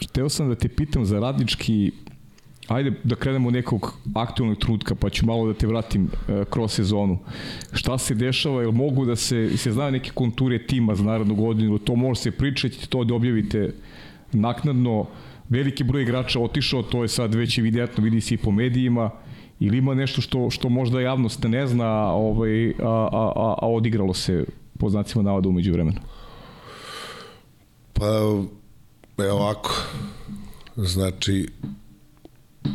hteo sam da te pitam za radnički Ajde da krenemo nekog aktualnog trutka, pa ću malo da te vratim e, kroz sezonu. Šta se dešava, jel mogu da se, se znaju neke konture tima za narodnu godinu, to može se pričati, to da objavite naknadno. Veliki broj igrača otišao, to je sad već evidentno, vidi se i po medijima, ili ima nešto što, što možda javnost ne zna, ovaj, a, a, a, a odigralo se po znacima navoda umeđu vremenu. Pa, evo ovako. Znači,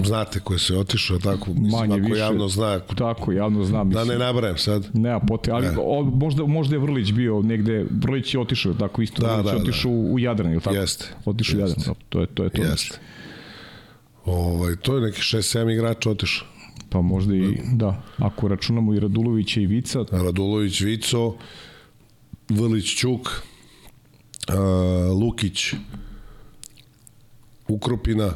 znate ko je se otišao, tako, mislim, Manje, ako više. javno zna, Tako, javno znam. da Mislim, ne nabrajem sad. Nema pote, ali Ne. o, možda, možda je Vrlić bio negde, Vrlić je otišao, tako isto, Da, Vrlić da, je da. otišao u, u Jadran, ili tako? Jeste, Otišao u. Jadran, dobro, to je to. Je to Jeste. Ovaj, to je neki 6-7 igrača otišao. Pa možda i, da, ako računamo i Radulovića i Vica, Radulović, Vico, Vrlić, Ćuk, uh, Lukić, Ukropina,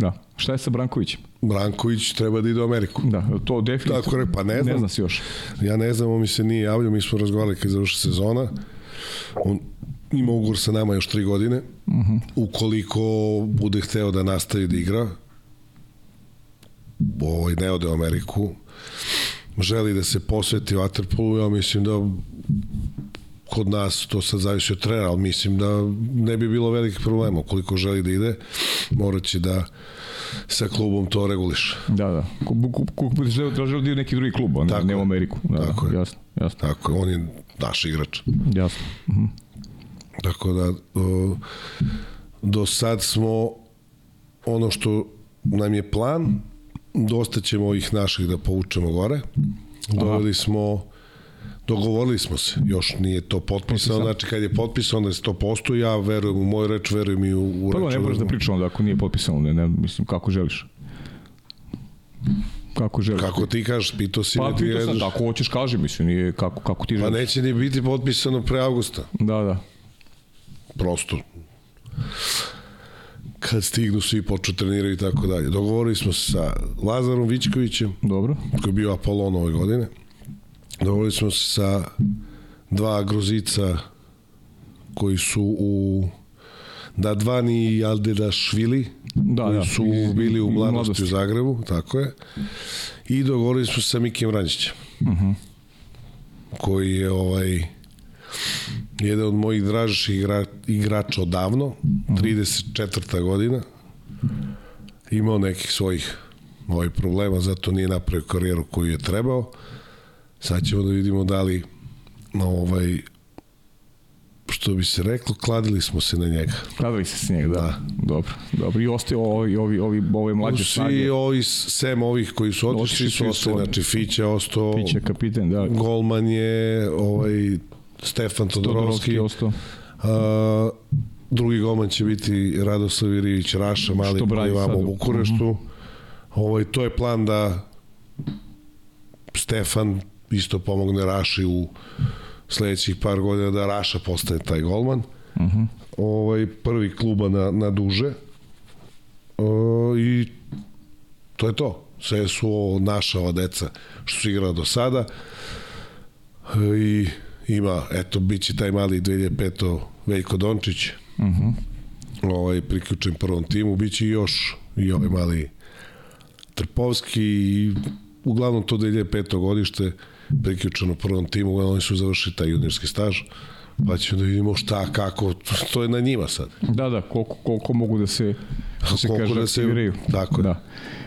da. Šta je sa Brankovićem? Branković treba da ide u Ameriku. Da, to definitivno. Tako je, pa ne znam. Ne znam se još. Ja ne znam, on mi se nije javljao, mi smo razgovarali kad završi sezona. On ima ugovor sa nama još tri godine. Uh -huh. Ukoliko bude hteo da nastavi da igra, ovaj, ne ode u Ameriku, želi da se posveti Waterpolu, ja mislim da kod nas to sad zavisi od trenera, ali mislim da ne bi bilo velikih problema. Ukoliko želi da ide, morat će da sa klubom to reguliše. Da, da. Ko, ko, ko bude želeo, da ide u neki drugi klub, a ne, Tako ne u. Ameriku. Da, Tako da, je. jasno, jasno, Tako, je, on je naš igrač. jasno. Mhm. Tako da o, do sad smo ono što nam je plan, dosta ćemo ovih naših da povučemo gore. Doveli smo dogovorili smo se, još nije to potpisano, znači kad je potpisano onda je 100%, ja verujem u moju reč, verujem i u, u Pa reč. da, ne moraš da pričamo da ako nije potpisano, ne, ne, mislim, kako želiš. Kako želiš. Kako ti kažeš, pitao si Pa me ti pitao ne sam, znaš. tako hoćeš kaži, mislim, nije kako, kako ti Pa želiš. neće ni biti potpisano pre avgusta, Da, da. prosto. Kad stignu svi počnu treniraju i tako dalje. Dogovorili smo se sa Lazarom Vićkovićem, Dobro. koji je bio Apolon ove godine. Dogovorili smo se sa dva Gruzica koji su u Dadvani i Švili, Da, koji da. su Iz- bili u mladosti, mladosti. u Zagrebu, tako je. I dogovorili smo se sa Mikijem Ranjićem, Uh -huh. koji je ovaj jedan od mojih dražih igra, igrača odavno, 34. godina. Imao nekih svojih ovaj problema, zato nije napravio karijeru koju je trebao. Sad ćemo da vidimo da li na ovaj što bi se reklo, kladili smo se na njega. Kladili se s njega, da. Da. Dobro, dobro. I ostaju ovi, ovi, ovi, ove mlađe Svi snage. ovi, sem ovih koji su otišli, su ostali, isto. znači Fića ostao, Piće kapiten, da. Golman je ovaj, Stefan Todorovski, Todorovski ostao. A, drugi golman će biti Radoslav Irivić Raša, mali koji brani je vamo sad. Mhm. u Bukureštu. Ovaj, to je plan da Stefan isto pomogne Raši u sledećih par godina da Raša postane taj golman. Uh Mhm. -huh. ovaj, prvi kluba na, na duže. O, I to je to. Sve su ovo naša ova deca što su igrala do sada. E, I ima, eto, bit će taj mali 2005. Veljko Dončić, uh Mhm. -huh. ovaj, priključen prvom timu, bit će i još i ovaj mali Trpovski i uglavnom to 2005. godište priključeno prvom timu, oni su završili taj juniorski staž, pa ćemo da vidimo šta, kako, to je na njima sad. Da, da, koliko, koliko mogu da se, da se Koliko kaže, da se- aktiviraju. tako je. Da.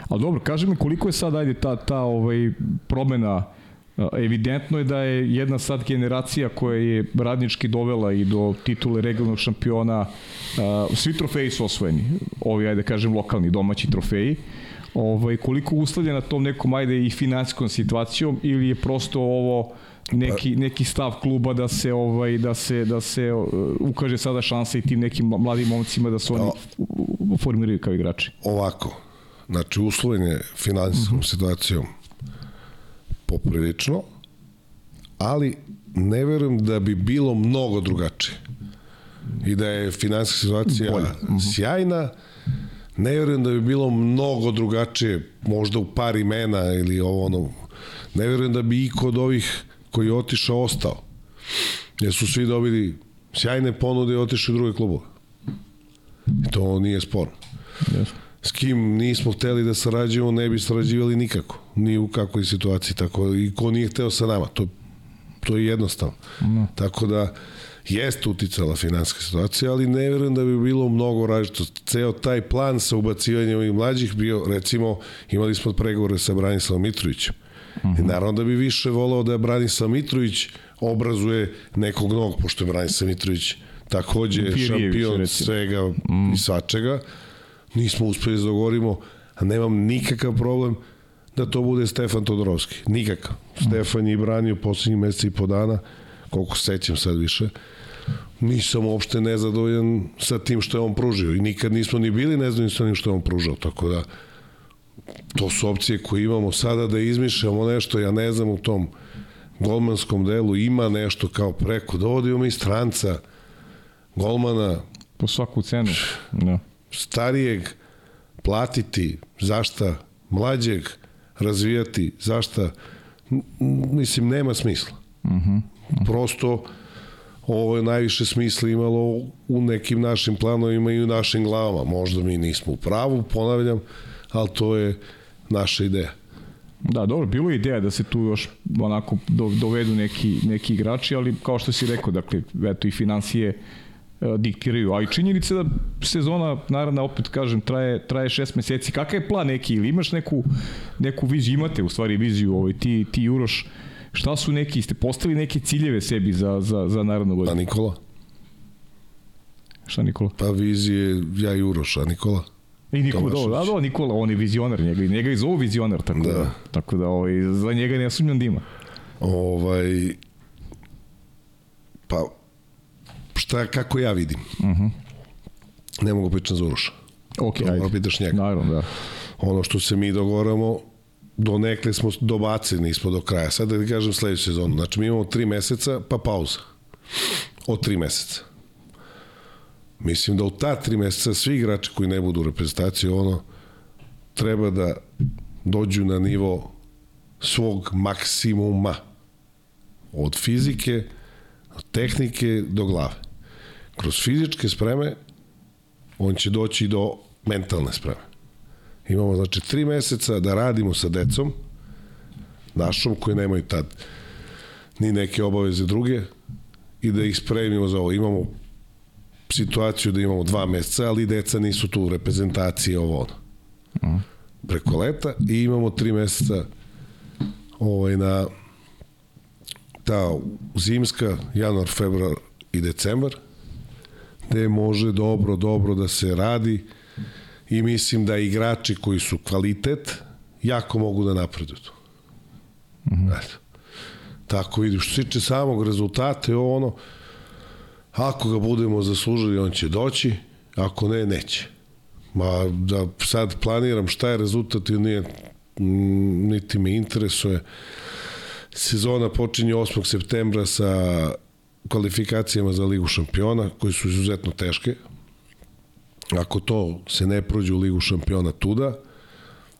Ali dobro, kaži mi koliko je sad, ajde, ta, ta ovaj, promena Evidentno je da je jedna sad generacija koja je radnički dovela i do titule regionalnog šampiona. Svi trofeji su osvojeni. Ovi, ajde kažem, lokalni, domaći trofeji. Ovaj, koliko uslovljena tom nekom, ajde, i finansijskom situacijom ili je prosto ovo neki neki stav kluba da se ovaj da se da se uh, ukaže sada šansa i tim nekim mladim momcima da se oni u- formiraju kao igrači. Ovako, znači usloven je finansijskom situacijom poprilično, ali ne verujem da bi bilo mnogo drugačije. I da je finansijska situacija Bolje. Mhm. sjajna, ne verujem da bi bilo mnogo drugačije, možda u par imena ili ovo ono, ne verujem da bi iko od ovih koji je otišao ostao. Jer su svi dobili sjajne ponude i otišli u druge klubove. I to nije sporno Yes. s kim nismo hteli da sarađujemo, ne bi sarađivali nikako. Ni u kakvoj situaciji. Tako, I ko nije hteo sa nama. To, to je jednostavno. No. Tako da, jeste uticala finansijska situacija, ali ne verujem da bi bilo mnogo različito. Ceo taj plan sa ubacivanjem ovih mlađih bio, recimo, imali smo pregovore sa Branislavom Mitrovićem. Mm -hmm. Naravno da bi više volao da Branislav Mitrović obrazuje nekog novog, pošto je Branislav Mitrović takođe Firijević, šampion recimo. svega mm. i svačega. Nismo uspeli da dogovorimo, a nemam nikakav problem da to bude Stefan Todorovski. Nikakav. Mm. Stefan je branio poslednjih meseca i po dana, koliko se sećam sad više. Nisam uopšte nezadovoljan sa tim što je on pružio i nikad nismo ni bili nezadovoljni sa onim što je on pružao, tako da to su opcije koje imamo sada da izmišljamo nešto, ja ne znam u tom golmanskom delu ima nešto kao preko, dovodimo mi stranca, golmana, Po svaku cenu. Da. starijeg platiti, zašta mlađeg razvijati, zašta mislim nema smisla. Uh -huh. Prosto ovo je najviše smisla imalo u nekim našim planovima i u našim glavama. Možda mi nismo u pravu, ponavljam, ali to je naša ideja. Da, dobro, bilo je ideja da se tu još onako do, dovedu neki, neki igrači, ali kao što si rekao, dakle, eto i financije e, diktiraju, a i činjenica da sezona, naravno, opet kažem, traje, traje šest meseci. Kakav je plan neki, ili imaš neku, neku viziju, imate u stvari viziju, ovaj, ti, ti Uroš, šta su neki, ste postavili neke ciljeve sebi za, za, za naravno A godinu? Nikola? Šta Nikola? Pa vizije ja i Uroš, a Nikola? I Nikola, Tomašević. da, da, Nikola, on je vizionar, njega, njega i zovu vizionar, tako da, Da. tako da ovaj, za njega ne sumnjam da ima. Ovaj, pa, šta, kako ja vidim? Uh -huh. Ne mogu pričati za Uroša. Ok, To ajde. pitaš njega. Naravno, da. Ono što se mi dogovoramo, do nekle smo dobacili, nismo do kraja. Sad da kažem sledeću sezonu. Znači, mi imamo tri meseca, pa pauza. Od tri meseca. Mislim da u ta tri meseca svi igrači koji ne budu u reprezentaciji, ono, treba da dođu na nivo svog maksimuma. Od fizike, od tehnike do glave. Kroz fizičke spreme on će doći do mentalne spreme. Imamo znači tri meseca da radimo sa decom, našom koji nemaju tad ni neke obaveze druge i da ih spremimo za ovo. Imamo situaciju da imamo dva meseca, ali deca nisu tu, reprezentacije, ovo ono. Preko leta i imamo tri meseca ovaj, na ta zimska, januar, februar i decembar, gde može dobro, dobro da se radi i mislim da igrači koji su kvalitet jako mogu da napreduju. Mm -hmm. Eto. Tako vidi, što se tiče samog rezultata je ono, ako ga budemo zaslužili, on će doći, ako ne, neće. Ma da sad planiram šta je rezultat ili nije, mm, niti me interesuje. Sezona počinje 8. septembra sa kvalifikacijama za Ligu šampiona, koje su izuzetno teške. Ako to se ne prođe u Ligu šampiona tuda,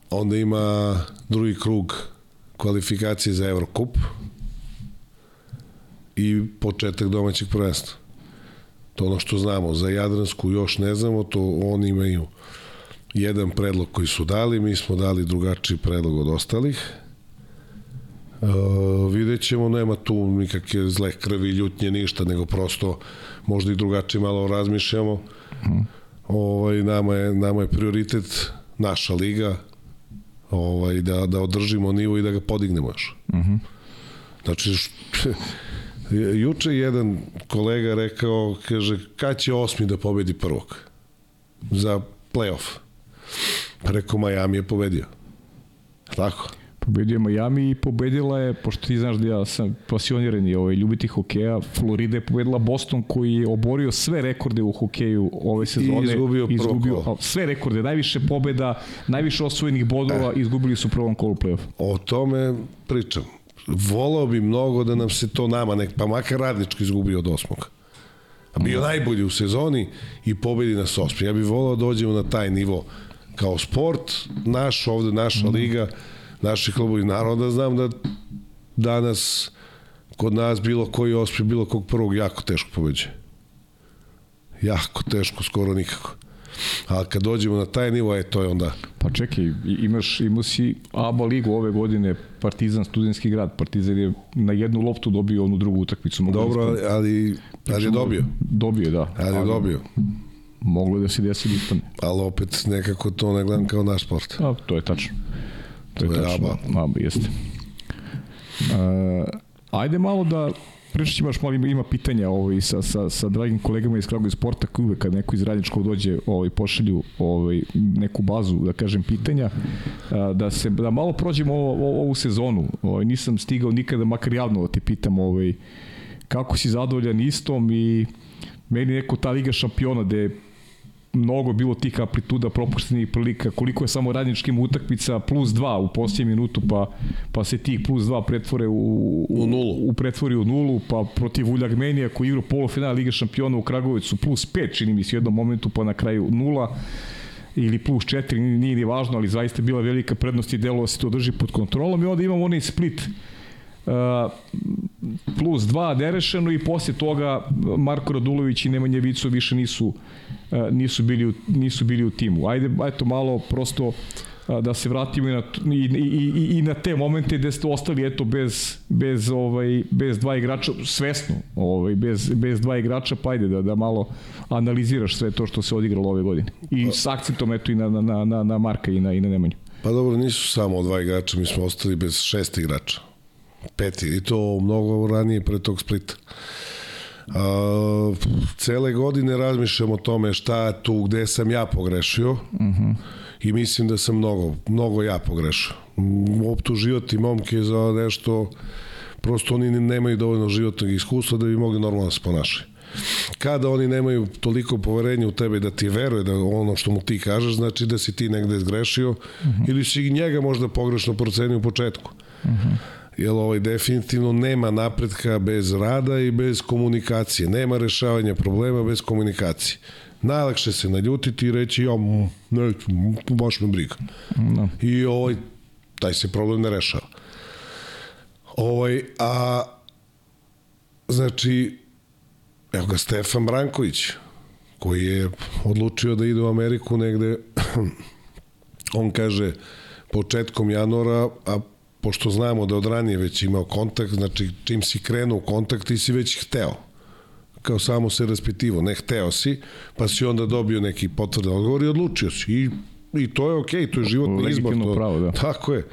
onda ima drugi krug kvalifikacije za Eurocup i početak domaćeg prvenstva. To ono što znamo. Za Jadransku još ne znamo, to oni imaju jedan predlog koji su dali, mi smo dali drugačiji predlog od ostalih. Uh, vidjet ćemo, nema tu nikakve zle krvi, ljutnje, ništa, nego prosto možda i drugačije malo razmišljamo. Mm. Ovaj, nama, je, nama je prioritet naša liga, ovaj, da, da održimo nivo i da ga podignemo još. Mm -hmm. Znači, juče jedan kolega rekao, kaže, kad će osmi da pobedi prvog? Za playoff. Pa rekao, Miami je pobedio. Tako? Pobedio je Miami i pobedila je, pošto ti znaš da ja sam pasioniran i ovaj, ljubiti hokeja, Florida je pobedila Boston koji je oborio sve rekorde u hokeju ove sezone. I izgubio, izgubio prvo Sve rekorde, najviše pobeda, najviše osvojenih bodova, e, izgubili su u prvom kolu play-off. O tome pričam. Volao bi mnogo da nam se to nama, nek, pa makar radničko izgubio od osmog. A bio mm. najbolji u sezoni i pobedi nas osmi. Ja bih volao da dođemo na taj nivo kao sport, naš ovde, naša mm. liga, naši klubovi. Naravno da znam da danas kod nas bilo koji ospi, bilo kog prvog jako teško pobeđe. Jako teško, skoro nikako. A kad dođemo na taj nivo, je to je onda... Pa čekaj, imaš, imao si ABA ligu ove godine, Partizan, studentski grad. Partizan je na jednu loptu dobio onu drugu utakmicu. Dobro, ali, ali, ali je dobio. Dobio, da. Ali je dobio. Moglo da se desi da Ali opet nekako to ne gledam kao naš sport. A, to je tačno. To, to je, je ABA. ABA, jeste. Uh, ajde malo da pričat ćemo još malo ima, ima pitanja ovaj, sa, sa, sa dragim kolegama iz Kragovi Sporta koji uvek kad neko iz radničkog dođe ovaj, pošalju ovaj, neku bazu, da kažem, pitanja da se da malo prođemo ovo, ovu sezonu. Ovaj, nisam stigao nikada makar javno da te pitam ovaj, kako si zadovoljan istom i meni neko ta Liga šampiona gde mnogo bilo tih amplituda propuštenih prilika, koliko je samo radničkim utakmica plus 2 u posljednjem minutu, pa, pa se tih plus 2 pretvore u, u, u nulu. U, pretvori u nulu, pa protiv Uljagmenija koji igra polufinala Lige šampiona u Kragovicu plus 5, čini mi se u jednom momentu, pa na kraju nula ili plus 4, nije ni važno, ali zaista bila velika prednost i delo se to drži pod kontrolom i onda imamo onaj split plus 2 nerešeno i posle toga Marko Radulović i Nemanja Vico više nisu E, nisu bili u, nisu bili u timu. Ajde, eto malo prosto e, da se vratimo i na, i, i, i, i na te momente gde ste ostali eto bez, bez, ovaj, bez dva igrača, svesno, ovaj, bez, bez dva igrača, pa ajde da, da malo analiziraš sve to što se odigralo ove godine. I s akcentom eto i na, na, na, na Marka i na, i na Nemanju. Pa dobro, nisu samo dva igrača, mi smo ostali bez šest igrača. Peti, i to mnogo ranije pre tog splita. Uh, cele godine razmišljam o tome šta tu gde sam ja pogrešio uh. -huh. i mislim da sam mnogo, mnogo ja pogrešio. Optuživati momke za nešto, prosto oni nemaju dovoljno životnog iskustva da bi mogli normalno da se ponašaju. Kada oni nemaju toliko poverenja u tebe da ti veruje da ono što mu ti kažeš, znači da si ti negde zgrešio uh. -huh. ili si njega možda pogrešno procenio u početku. Uh. -huh jer ovaj definitivno nema napretka bez rada i bez komunikacije. Nema rešavanja problema bez komunikacije. Najlakše se naljutiti i reći ja ne, baš me briga. No. I ovaj, taj se problem ne rešava. Ovaj, a znači evo ga Stefan Branković koji je odlučio da ide u Ameriku negde on kaže početkom januara, a pošto znamo da od ranije već imao kontakt, znači čim si krenuo u kontakt ti si već hteo kao samo se raspitivo, ne hteo si, pa si onda dobio neki potvrdan odgovor i odlučio si. I, i to je okej, okay, to je životni izbor. To, pravo, da. Tako je.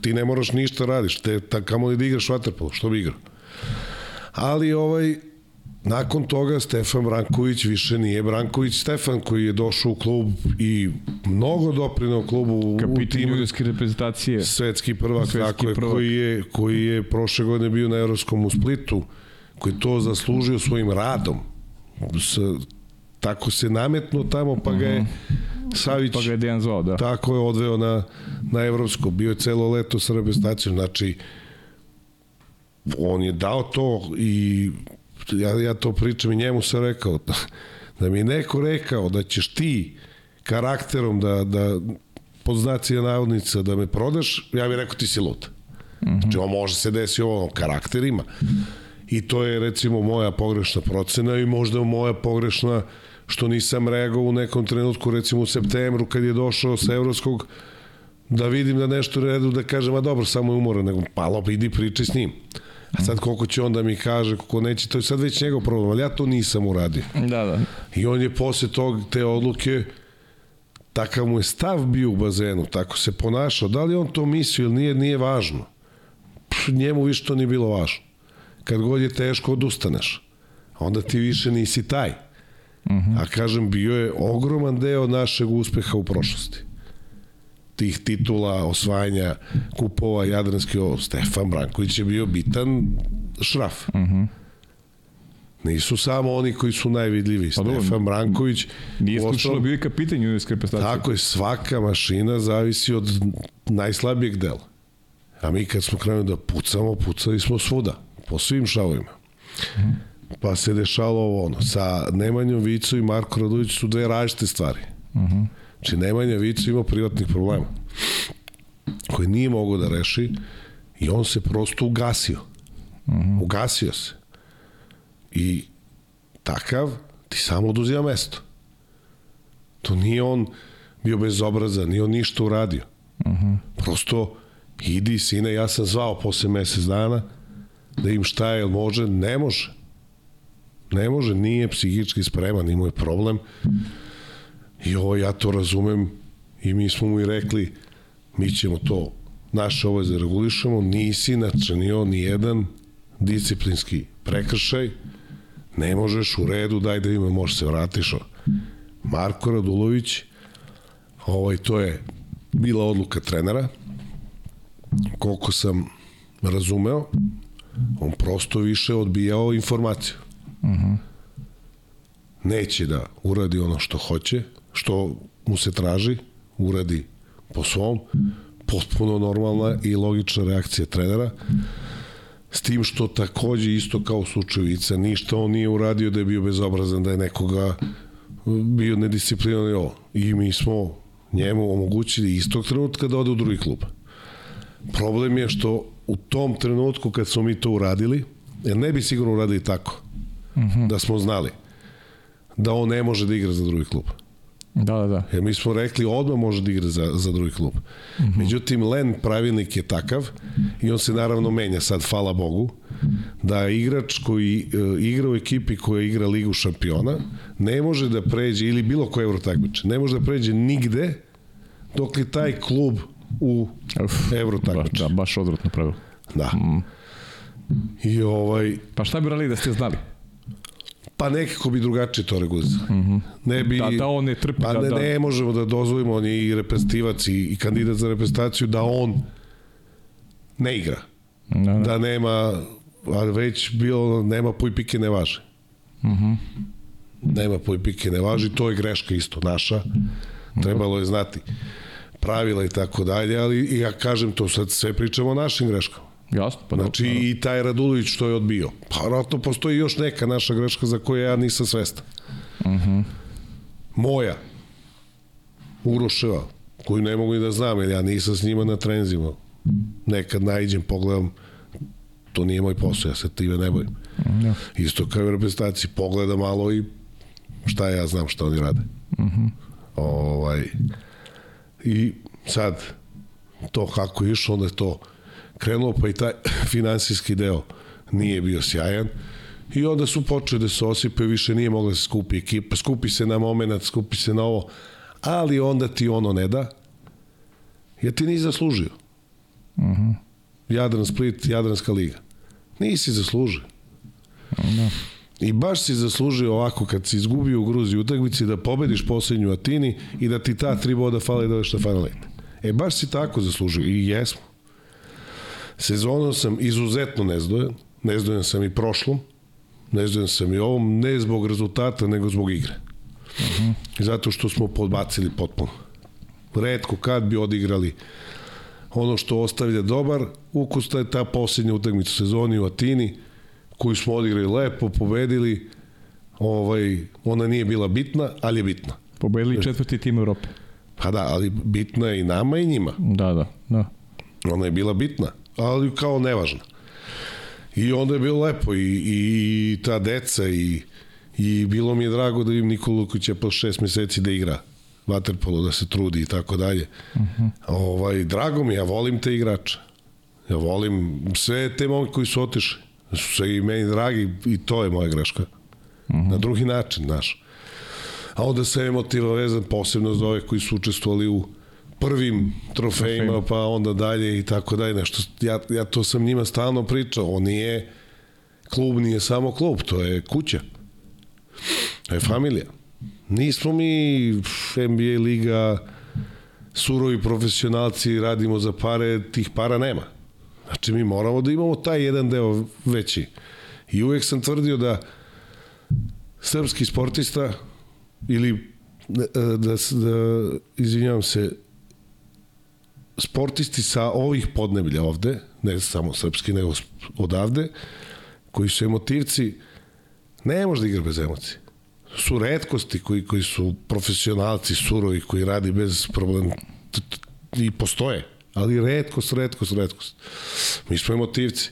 Ti ne moraš ništa radiš, te, ta, kamo li da igraš vaterpolo, što bi igrao. Ali ovaj, Nakon toga Stefan Branković više nije Branković Stefan koji je došao u klub i mnogo doprinao klubu Kapitan juniorske reprezentacije. Svetski prvak, svetski tako je, prvak. koji je, koji je prošle godine bio na Evropskom u Splitu, koji to zaslužio svojim radom. S, tako se nametno tamo, pa ga je mhm. Savić pa ga je Dejan zvao, da. tako je odveo na, na Evropsko. Bio je celo leto sa reprezentacijom, znači on je dao to i ja, ja to pričam i njemu sam rekao, da, da mi neko rekao da ćeš ti karakterom da, da pod znacija navodnica da me prodaš, ja bih rekao ti si lud. Mm -hmm. Znači, ovo može se desi ovo karakterima. I to je recimo moja pogrešna procena i možda moja pogrešna što nisam reagovao u nekom trenutku, recimo u septembru kad je došao sa evropskog, da vidim da nešto redu, da kažem, a dobro, samo je umoran, nego malo idi pričaj s njim. A sad koliko će on da mi kaže, koliko neće, to je sad već njegov problem, ali ja to nisam uradio. Da, da. I on je posle tog, te odluke, takav mu je stav bio u bazenu, tako se ponašao. Da li on to mislio ili nije, nije važno. Pff, njemu više to nije bilo važno. Kad god je teško, odustaneš. Onda ti više nisi taj. Uh -huh. A kažem, bio je ogroman deo našeg uspeha u prošlosti tih titula, osvajanja kupova Jadranski, o, Stefan Branković je bio bitan šraf. Uh -huh. Nisu samo oni koji su najvidljiviji. Pa Stefan Branković... Nije slučajno bio i kapitan juniorske reprezentacije. Tako je, svaka mašina zavisi od najslabijeg dela. A mi kad smo krenuli da pucamo, pucali smo svuda, po svim šavovima. Uh -huh. Pa se dešalo ovo ono. Sa Nemanjom Vicu i Marko Radović su dve različite stvari. Uh -huh. Znači, Nemanja Vicu imao privatnih problema koje nije mogao da reši i on se prosto ugasio. -huh. Ugasio se. I takav ti samo oduzima mesto. To nije on bio bezobrazan, nije on ništa uradio. Uh -huh. Prosto idi sine, ja sam zvao posle mesec dana da im šta je, može, ne može. Ne može, nije psihički spreman, imao je problem. I ovo ja to razumem i mi smo mu i rekli mi ćemo to naše obaveze regulišemo, nisi načinio ni jedan disciplinski prekršaj, ne možeš u redu, daj da ima, možeš se vratiš. Marko Radulović, ovaj, to je bila odluka trenera, koliko sam razumeo, on prosto više odbijao informaciju. Uh mhm. -huh. Neće da uradi ono što hoće, što mu se traži, uradi po svom, potpuno normalna i logična reakcija trenera, s tim što takođe isto kao u slučaju Ica, ništa on nije uradio da je bio bezobrazan, da je nekoga bio nedisciplinovan i ovo. I mi smo njemu omogućili istog trenutka da ode u drugi klub. Problem je što u tom trenutku kad smo mi to uradili, jer ne bi sigurno uradili tako, mhm. -huh. da smo znali da on ne može da igra za drugi klub. Da, da, da. Jer mi smo rekli odmah može da igra za, za drugi klub. Mm -hmm. Međutim, Len pravilnik je takav i on se naravno menja sad, hvala Bogu, da igrač koji uh, igra u ekipi koja igra Ligu šampiona ne može da pređe, ili bilo koje euro takmiče, ne može da pređe nigde dok je taj klub u Uf, takmiče. Da, baš odvratno pravilo. Da. Mm. I ovaj... Pa šta bi radili da ste znali? Pa nekako bi drugačije to regulisao. Mm -hmm. Ne bi, da, da on ne trpi. Pa da, ne, da. ne možemo da dozvolimo, on je i reprezentativac i, i kandidat za reprezentaciju, da on ne igra. Da, da. da nema, a već bilo, nema puj pike ne važe. Mm -hmm. Nema puj pike ne važi, to je greška isto naša. Trebalo je znati pravila i tako dalje, ali ja kažem to sad sve pričamo o našim greškama. Jasno, pa Znači da, i taj Radulović što je odbio. Pa vratno postoji još neka naša greška za koju ja nisam svestan. Uh mhm. -huh. Moja. Uroševa, koju ne mogu ni da znam, jer ja nisam s njima na trenzima. Nekad najđem, pogledam, to nije moj posao, ja se time ne bojim. Ja. Isto kao i u reprezentaciji, pogledam malo i šta ja znam šta oni rade. Uh mhm. -huh. ovaj, I sad, to kako je išlo, onda je to krenulo, pa i taj finansijski deo nije bio sjajan. I onda su počeli da se osipe, više nije mogla da se skupi ekipa, skupi se na moment, skupi se na ovo, ali onda ti ono ne da, jer ti nisi zaslužio. Uh mhm. -huh. Jadran Split, Jadranska liga. Nisi zaslužio. Da. I baš si zaslužio ovako kad si izgubio u Gruziji utakmici da pobediš poslednju Atini i da ti ta tri boda fale da još na Final E baš si tako zaslužio i jesmo. Sezonom sam izuzetno nezdojen, nezdojen sam i prošlom, nezdojen sam i ovom, ne zbog rezultata, nego zbog igre. Uh -huh. Zato što smo podbacili potpuno. Redko kad bi odigrali ono što ostavlja dobar ukus, je ta posljednja utakmica sezoni u Atini, koju smo odigrali lepo, pobedili, ovaj, ona nije bila bitna, ali je bitna. Pobedili četvrti tim Europe. Pa da, ali bitna je i nama i njima. Da, da, da. Ona je bila bitna ali kao nevažno. I onda je bilo lepo i, i ta deca i, I bilo mi je drago da vidim Nikolu Lukića po šest meseci da igra vaterpolo, da se trudi i tako dalje. Ovaj, drago mi, ja volim te igrače. Ja volim sve te momke koji su otišli. Su se i meni dragi i to je moja greška. Na drugi način, znaš. A onda se emotiva vezan posebno za ove koji su učestvovali u prvim trofejima, pa onda dalje i tako dalje. Nešto, ja, ja to sam njima stalno pričao. On nije, klub nije samo klub, to je kuća. To je familija. Nismo mi NBA liga surovi profesionalci, radimo za pare, tih para nema. Znači mi moramo da imamo taj jedan deo veći. I uvek sam tvrdio da srpski sportista ili da, da, da izvinjavam se sportisti sa ovih podneblja ovde, ne samo srpski, nego odavde, koji su emotivci, ne može da igra bez emocije. Su redkosti koji, koji su profesionalci, surovi, koji radi bez problema i postoje, ali redkost, redkost, redkost. Mi smo emotivci.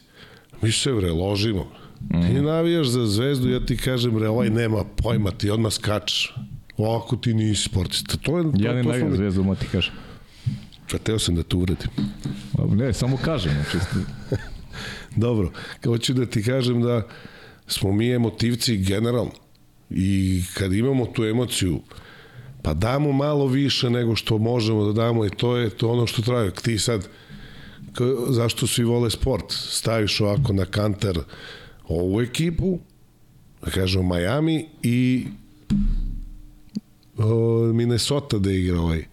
Mi se, vre, ložimo. Mm. Ti navijaš za zvezdu, ja ti kažem, bre, ovaj nema pojma, ti odmah skačeš. Ovako ti nisi sportista. To je, to, ja ne navijam zvezdu, mo ti kažem. Teo sam da te uradim. Ne, samo kažem. Čisto. Dobro, hoću da ti kažem da smo mi emotivci generalno. I kad imamo tu emociju, pa damo malo više nego što možemo da damo i to je to ono što traje. Ti sad, zašto svi vole sport? Staviš ovako na kanter ovu ekipu, da kažemo Miami i o, Minnesota da igra ovaj.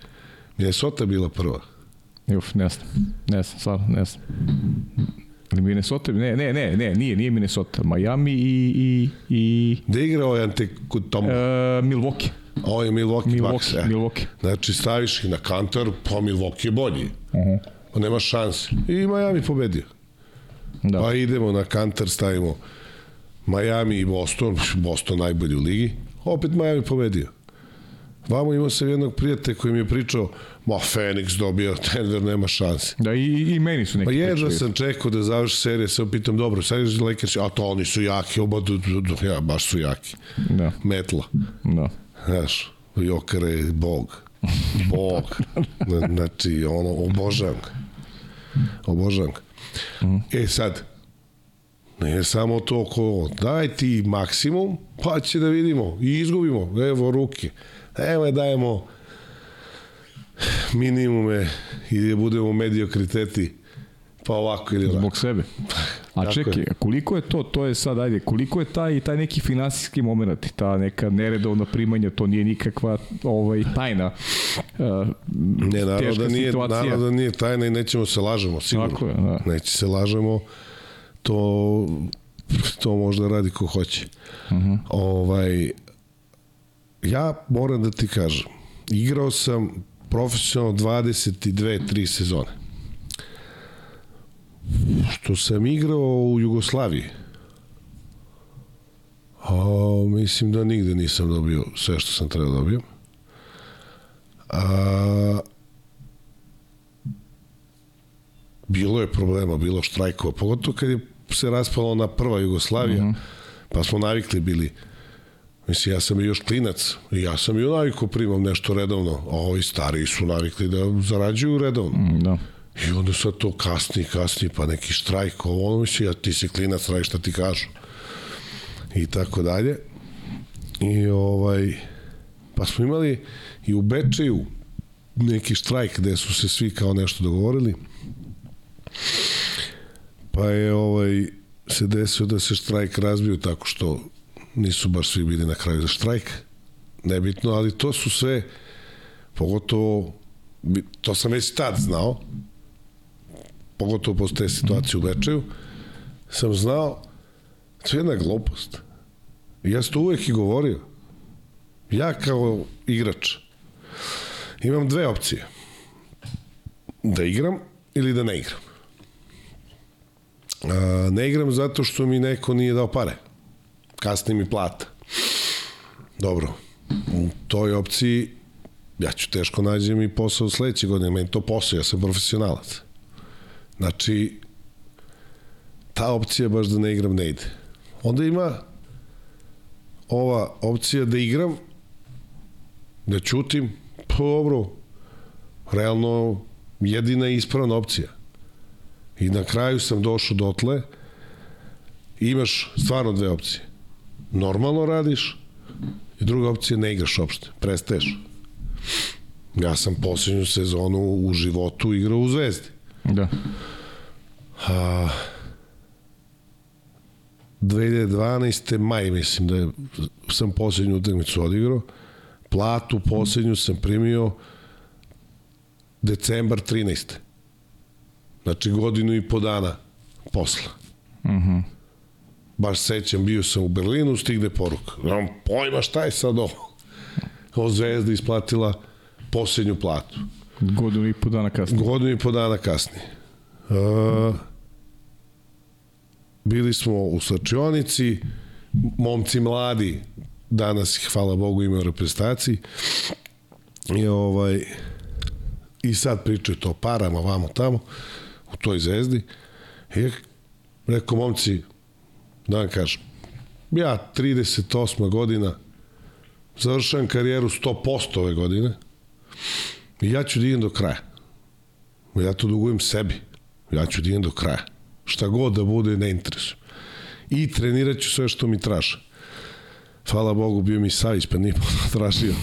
Minnesota bila prva. Uf, ne znam. Ne znam, stvarno, ne znam. Minnesota, ne, ne, ne, ne, nije, nije Minnesota. Miami i... i, i da igra ovaj ante kod tom... Uh, Milwaukee. Ovo je Milwaukee, Milwaukee, Bucks, e. Milwaukee. Znači, staviš ih na kantar, pa Milwaukee je bolji. Uh -huh. Pa nema šanse. I Miami pobedio. Da. Pa idemo na kantar, stavimo Miami i Boston, Boston najbolji u ligi, opet Miami pobedio. Vamo imao sam jednog prijatelja koji mi je pričao, ma Phoenix dobio, Denver nema šanse. Da, i, i meni su neki Pa jedva sam čekao da završi serije, sam pitam, dobro, sad je Lakers, a to oni su jaki, oba, du, du, du, ja, baš su jaki. Da. Metla. Da. Znaš, Joker je bog. Bog. Znači, ono, obožavam ga. Obožavam ga. Mm. E sad, ne samo to ko, daj ti maksimum, pa će da vidimo i izgubimo, evo ruke. Evo dajemo minimume i da budemo mediokriteti pa ovako ili ovako. Zbog sebe. A čekaj, koliko je to, to je sad, ajde, koliko je taj, taj neki finansijski moment, ta neka neredovna primanja, to nije nikakva ovaj, tajna uh, ne, naravno da nije, situacija. naravno da nije tajna i nećemo se lažemo, sigurno. Tako je, da. Neće se lažemo, to, to možda radi ko hoće. Uh mhm. -huh. Ovaj, ja moram da ti kažem, igrao sam profesionalno 22-3 sezone. Što sam igrao u Jugoslaviji, a, mislim da nigde nisam dobio sve što sam trebao da dobio. A, bilo je problema, bilo štrajkova, pogotovo kad je se raspalo na prva Jugoslavija, mm -hmm. pa smo navikli bili Mislim, ja sam i još klinac ja sam i u naviku primam nešto redovno, a ovi stariji su navikli da zarađuju redovno. Mm, da. I onda sad to kasni, kasni, pa neki štrajk, ovo ono misli, ja ti si klinac, radi šta ti kažu. I tako dalje. I ovaj, pa smo imali i u Bečeju neki štrajk gde su se svi kao nešto dogovorili. Pa je ovaj, se desio da se štrajk razbio tako što nisu baš svi bili na kraju za štrajk, nebitno, ali to su sve, pogotovo, to sam već tad znao, pogotovo posle te situacije u Bečeju, sam znao, to je jedna glupost. Ja sam to uvek i govorio. Ja kao igrač imam dve opcije. Da igram ili da ne igram. A, ne igram zato što mi neko nije dao pare kasni mi plata. Dobro, u toj opciji ja ću teško nađem i posao sledeće godine, meni to posao, ja sam profesionalac. Znači, ta opcija baš da ne igram ne ide. Onda ima ova opcija da igram, da ćutim, pa dobro, realno jedina ispravna opcija. I na kraju sam došao dotle, imaš stvarno dve opcije. Normalno radiš i druga opcija ne igraš uopšte, prestaješ. Ja sam poslednju sezonu u životu igrao u Zvezdi. Da. A, 2012. maj mislim da je, sam poslednju utakmicu odigrao. Platu poslednju sam primio decembar 13. Znači godinu i po dana posla. Mhm. Mm -hmm. Baš sećam, bio sam u Berlinu, stigne poruka. Nemam pojma šta je sad ovo. O Zvezda isplatila poslednju platu. Godinu i po dana kasnije. Godinu i po dana kasnije. Uh, bili smo u slačionici, momci mladi, danas ih, hvala Bogu, imaju reprezentaciji. I ovaj, i sad pričaju to parama, vamo tamo, u toj zvezdi. I rekao, momci, da vam kažem, ja 38. godina, završavam karijeru 100% ove godine i ja ću da idem do kraja. Ja to dugujem sebi. Ja ću da idem do kraja. Šta god da bude, ne interesujem. I trenirat ću sve što mi traže. Hvala Bogu, bio mi Savić, pa nije tražio.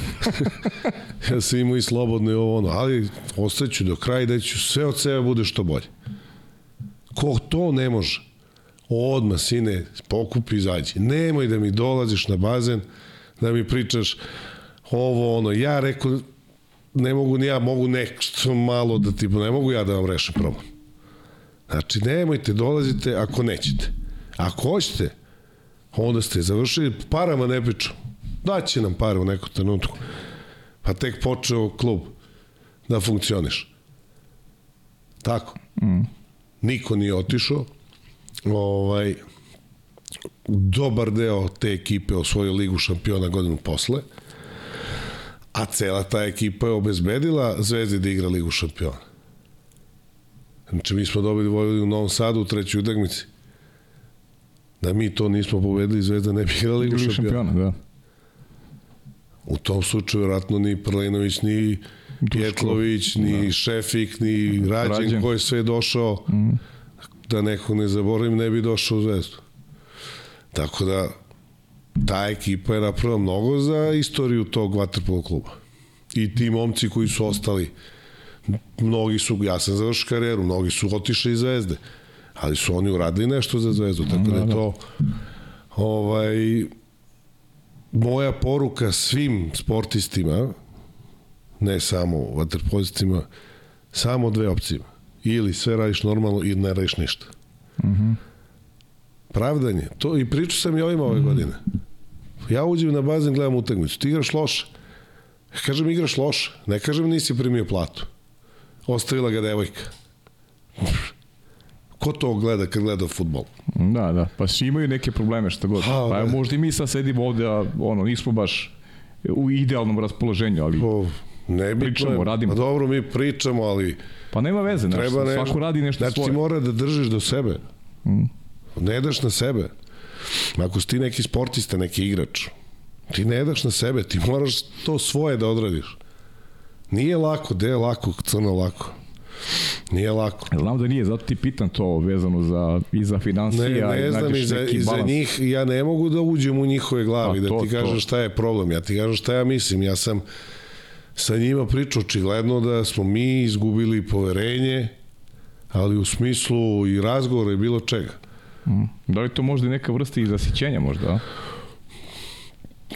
ja sam imao i slobodno i ovo ono, ali ostaću do kraja da ću sve od sebe bude što bolje. Ko to ne može, odma sine, pokupi izađi. Nemoj da mi dolaziš na bazen, da mi pričaš ovo ono. Ja rekao, ne mogu ni ja, mogu nešto malo da ti, ne mogu ja da vam rešim problem. Znači, nemojte, dolazite ako nećete. Ako hoćete, onda ste završili, parama ne pričam. Daće nam pare u nekom trenutku. Pa tek počeo klub da funkcioniš. Tako. Mm. Niko nije otišao. Ovaj, dobar deo te ekipe osvojio ligu šampiona godinu posle. A cela ta ekipa je obezbedila Zvezdi da igra ligu šampiona. Znači, mi smo dobili Vojvodinu u Novom Sadu u trećoj utakmici. Da mi to nismo pobedili, Zvezda ne bi igrala ligu šampiona. šampiona. da. U tom slučaju, vratno, ni Prlinović, ni Pjetlović, ni da. Šefik, ni Rađen, Rađen. koji je sve došao, mm. Da nekog ne zaboravim, ne bi došao u Zvezdu. Tako da, ta ekipa je napravila mnogo za istoriju tog vaterpolo kluba. I ti momci koji su ostali, mnogi su, ja sam završio karijeru, mnogi su otišli iz Zvezde, ali su oni uradili nešto za Zvezdu, tako da je to ovaj, moja poruka svim sportistima, ne samo vaterpolistima, samo dve opcije. Ili sve radiš normalno ili ne radiš ništa. Mm Pravdanje. To i pričao sam i ovima ove mm -hmm. godine. Ja uđem na bazen, gledam utakmicu. Ti igraš loše. Ja kažem igraš loše. Ne kažem nisi primio platu. Ostavila ga devojka. Ko to gleda kad gleda futbol? Da, da. Pa svi imaju neke probleme što god. Ha, pa možda i mi sad sedimo ovde, a ono, nismo baš u idealnom raspoloženju, ali o, ne bi pričamo, radimo. Pa dobro, mi pričamo, ali... Pa nema veze, znači, treba svako radi nešto znači, svoje. Znači ti mora da držiš do sebe. Mm. Ne daš na sebe. Ako si ti neki sportista, neki igrač, ti ne daš na sebe, ti moraš to svoje da odradiš. Nije lako, gde je lako, crno lako. Nije lako. Znam da nije, zato ti pitan to vezano za, i za financija. Ne, ne znam, i za, i za njih, ja ne mogu da uđem u njihove glavi, pa, to, da ti kažem to. šta je problem. Ja ti kažem šta ja mislim. Ja sam sa njima pričao očigledno da smo mi izgubili poverenje, ali u smislu i razgovora i bilo čega. Mm. Da li to možda i neka vrsta i zasićenja možda,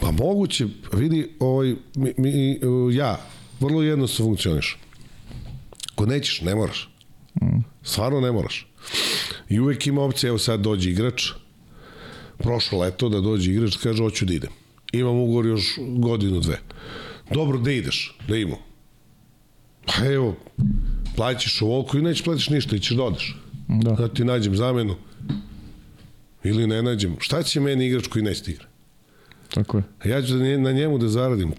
Pa moguće, vidi, ovaj, mi, mi, ja, vrlo jednostavno funkcioniš. Ako nećeš, ne moraš. Mm. Stvarno ne moraš. I uvek ima opcija, evo sad dođe igrač, prošlo leto da dođe igrač, kaže, hoću da idem. Imam ugovor još godinu, dve. Dobro, da ideš, da imam. Pa evo, plaćaš ovoliko i nećeš platiš ništa i ćeš da odeš. Da. da ti nađem zamenu ili ne nađem. Šta će meni igrač koji neće igra? Tako je. Ja ću da na njemu da zaradim,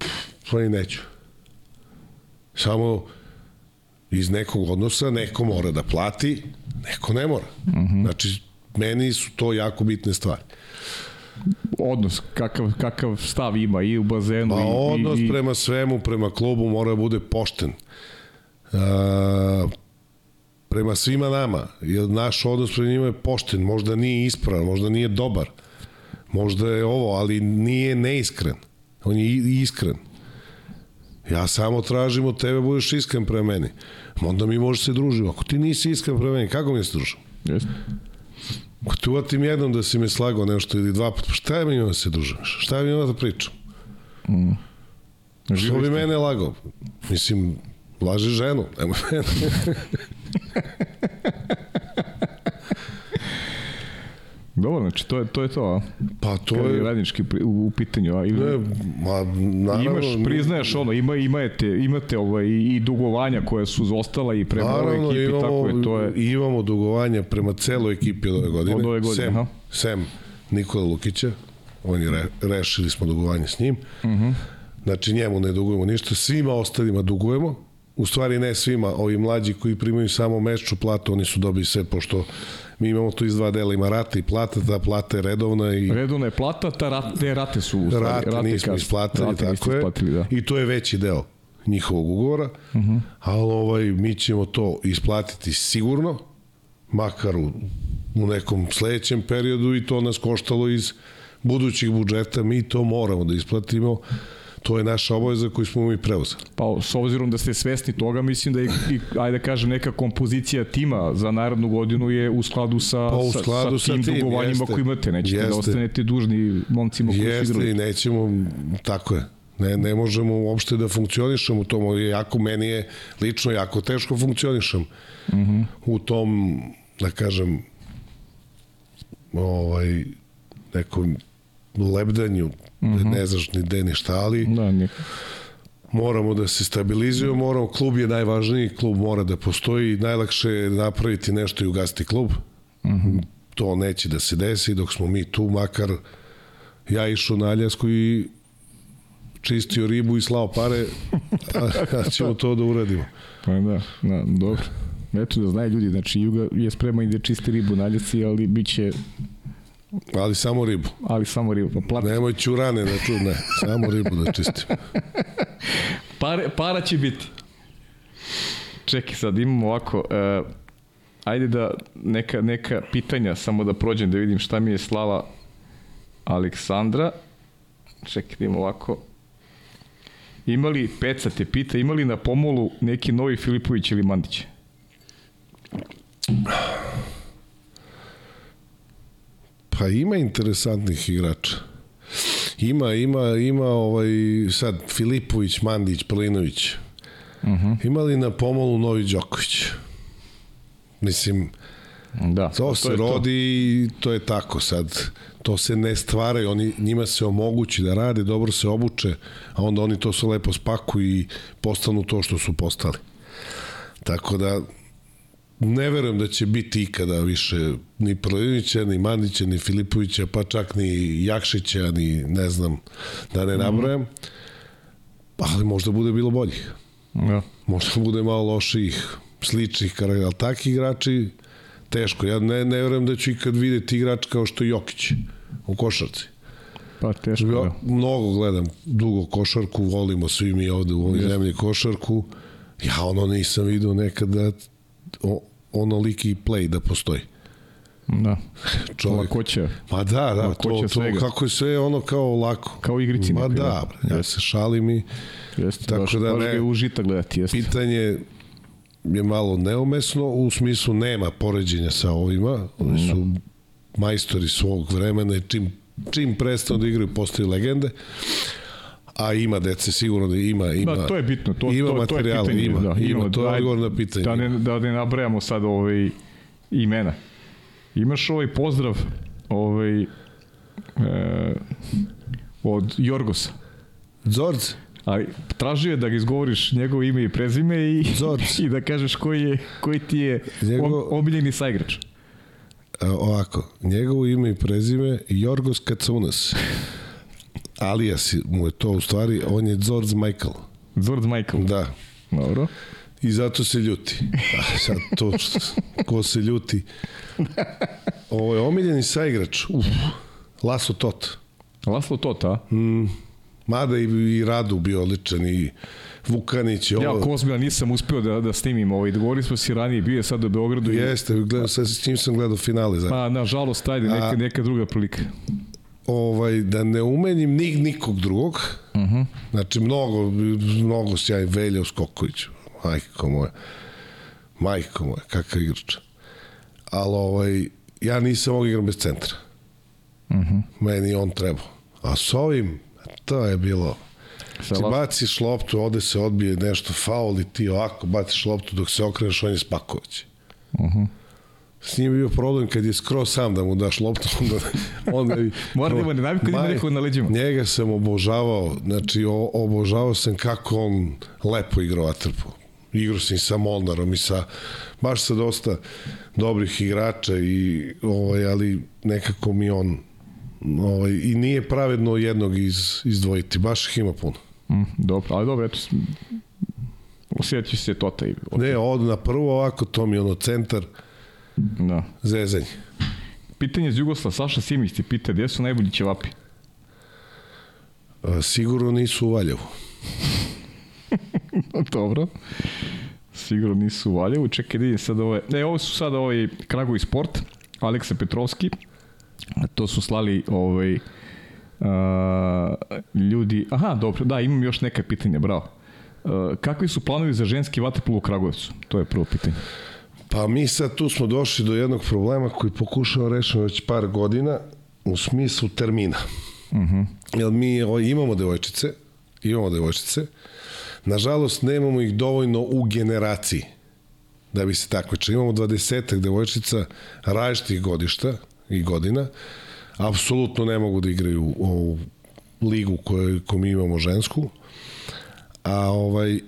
pa i neću. Samo iz nekog odnosa neko mora da plati, neko ne mora. Mm -hmm. Znači, meni su to jako bitne stvari. Odnos, kakav, kakav stav ima i u bazenu Pa i, odnos i, i... prema svemu, prema klubu mora da bude pošten. A, prema svima nama, jer naš odnos prema njima je pošten, možda nije ispravan, možda nije dobar, možda je ovo, ali nije neiskren. On je iskren. Ja samo tražim od tebe da budeš iskren prema meni. Onda mi možeš se družiti. Ako ti nisi iskren prema meni, kako mi da se družimo? Jeste. Ako ti uvatim jednom da si me slagao nešto ili dva puta, pa šta je mi ima da se družim? Šta je mi ima da pričam? Što Živi bi mene lagao? Mislim, laži ženu, nemoj mene. Dobro, znači to je to, je to a? Pa to Kad je radnički u, u pitanju, a? Ili, Ne, ma, naravno, Imaš, priznaješ ono, ima, imate, imate ovaj, i dugovanja koja su ostala i prema ovoj Naravno, ekipi, imamo, tako je, to je... imamo dugovanja prema celoj ekipi od ove godine. Od ove godine, sem, aha. sem Nikola Lukića, on je re, rešili smo dugovanje s njim. Uh Mhm. -huh. Znači njemu ne dugujemo ništa, svima ostalima dugujemo. U stvari ne svima, ovi mlađi koji primaju samo mesečnu platu, oni su dobili sve, pošto mi imamo to iz dva dela, ima rata i plata, ta plata je redovna i Redovna je plata, ta rat, te rate su u stvari, rate, nismo kasne. isplatili, Rate tako je. isplatili, da. I to je veći deo njihovog ugovora, uh -huh. ali ovaj, mi ćemo to isplatiti sigurno, makar u, u nekom sledećem periodu i to nas koštalo iz budućih budžeta, mi to moramo da isplatimo, to je naša obaveza koju smo mi preuzeli. Pa s obzirom da ste svesni toga, mislim da je, i, ajde da kažem, neka kompozicija tima za narednu godinu je u skladu sa, Pa u skladu sa sa tim, tim, dugovanjima jeste. koje imate. Nećete Jeste. da ostanete dužni momcima koji su Jeste igrali. i nećemo, tako je. Ne, ne možemo uopšte da funkcionišemo u tom, jako, meni je lično jako teško funkcionišem uh -huh. u tom, da kažem, ovaj, nekom lebdanju, -huh. ne znaš ni gde ni šta, ali Da, moramo da se stabilizujemo, moramo, klub je najvažniji, klub mora da postoji, najlakše je napraviti nešto i ugasiti klub. Uh -huh. To neće da se desi dok smo mi tu, makar ja išao na Aljasku i čistio ribu i slao pare, a, a ćemo to da uradimo. Pa da, da, dobro. Eto da znaju ljudi, znači Juga je spreman i da čisti ribu na ljeci, ali bit će, Ali samo ribu. ali samo ribu. Pa plat, Nemoj ćurane da tu, ne, samo ribu da čistim. Pare, para će biti. Čekaj, sad imamo ovako, uh, ajde da neka, neka pitanja, samo da prođem da vidim šta mi je slala Aleksandra. Čekaj, da imamo ovako. Imali, Peca te pita, imali na pomolu neki novi Filipović ili Mandić? Pa ima interesantnih igrača. Ima, ima, ima ovaj, sad Filipović, Mandić, Pelinović. Uh -huh. Ima li na pomolu Novi Đoković? Mislim, Da, to se je rodi i to je tako sad. To se ne stvaraju, oni, njima se omogući da rade, dobro se obuče, a onda oni to sve lepo spakuju i postanu to što su postali. Tako da, ne verujem da će biti ikada više ni Prlinića, ni Mandića, ni Filipovića, pa čak ni Jakšića, ni ne znam, da ne nabrajam. Ali možda bude bilo boljih. Da. Možda bude malo loših, sličnih karaktera, ali takvi igrači teško. Ja ne, ne verujem da ću ikad videti igrač kao što je Jokić u košarci. Pa teško, Ja da. mnogo gledam dugo košarku, volimo svi mi ovde u ovoj zemlji košarku. Ja ono nisam vidio nekada o, onoliki play da postoji. Da. Čovjek. Lakoća. Ma da, da, Lakoća to, to svega. kako je sve ono kao lako. Kao igrici Ma da, da. ja se šalim i Jeste, Tako baš, da baš ne- je užita gledati, jeste. pitanje je malo neumesno, u smislu nema poređenja sa ovima, oni su majstori svog vremena i čim, čim prestanu da igraju postaju legende, a ima dece sigurno da ima, ima Da, to je bitno. To, ima to, materijala, to je pitanje, ima, da, ima, to je da, odgovor na pitanje. Da ne, da ne nabrajamo sad ovaj imena. Imaš ovaj pozdrav ovaj, e, od Jorgosa. Zorc, Ali tražio je da ga izgovoriš njegovo ime i prezime i, Zorc. i da kažeš koji, je, koji ti je Njegov- om, omiljeni saigrač. a, ovako, njegovo ime i prezime Jorgos Kacunas. Alias mu je to u stvari, on je Zorz Michael. Zord Michael. Da, Dobro. I zato se ljuti. A sad to što, ko se ljuti. Ovo je omiljeni saigrač. Uf, Laso Tot. Laslo Tot, a? Mm, mada i, i Radu bio odličan i Vukanić. Ja, Ovo, Kozmila nisam uspeo da, da snimim ovaj. Dogovorili smo si ranije, bio je sad u Beogradu. i- Jeste, gledao, sad s čim sam gledao finale. Za, Pa, nažalost, ajde, neka, A- neka druga prilika. Ovaj, da ne umenim nik, nikog drugog. Uh Mhm. -huh. Znači, mnogo, mnogo sjaj Velja Skoković. Majko moja. Majko moja, kakav igrač. Ali ovaj, ja nisam mogao igram bez centra. Uh Mhm. -huh. Meni on trebao. A s ovim, to je bilo... Ti baciš loptu, ovde se odbije nešto, faul i ti ovako baciš loptu dok se okreneš, on je Spaković. Uh Mhm. -huh. S njim je bio problem kad je skroz sam da mu daš loptu, onda... onda bi- Mora da ima naviku da ima nekog na leđima. Njega sam obožavao, znači o, obožavao sam kako on lepo igrao vaterpo. Igrao sam i sa Molnarom i sa, baš sa dosta dobrih igrača, i, ovaj, ali nekako mi on ovaj, i nije pravedno jednog iz, izdvojiti, baš ih ima puno. Mm, dobro, ali dobro, eto, osjećaš se Tota i... Ne, od na prvo ovako, to mi je ono centar, Da. zezanje. Pitanje iz Jugoslava, Saša Simić ti pita, gdje su najbolji ćevapi? A, Sigurno nisu u Valjevu. Dobro. Sigurno nisu u Valjevu. Čekaj, vidim sad ove... Ne, ovo su sad ovaj Kragovi Sport, Aleksa Petrovski. To su slali ovaj, a, ljudi... Aha, dobro, da, imam još neka pitanja, bravo. A, kakvi su planovi za ženski vaterpolo u Kragujevcu? To je prvo pitanje. Pa mi sad tu smo došli do jednog problema koji pokušao rešiti već par godina u smislu termina. Uh -huh. Jer mi imamo devojčice, imamo devojčice, nažalost nemamo ih dovoljno u generaciji da bi se takmičili. Imamo 20 devojčica različitih godišta i godina, apsolutno ne mogu da igraju ovu ligu koju, koju mi imamo žensku, a ovaj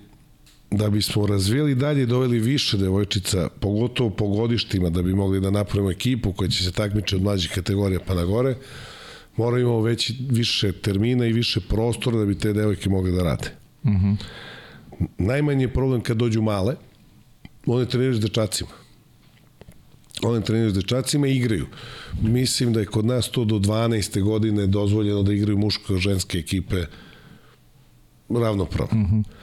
da bismo razvijeli dalje i doveli više devojčica, pogotovo po godištima, da bi mogli da napravimo ekipu koja će se takmiče od mlađih kategorija pa na gore, moramo imamo veći, više termina i više prostora da bi te devojke mogle da rade. Mm -hmm. Najmanji je problem kad dođu male, one treniraju s dečacima. One treniraju s dečacima i igraju. Mislim da je kod nas to do 12. godine dozvoljeno da igraju muško i ženske ekipe ravnopravno. Mm -hmm.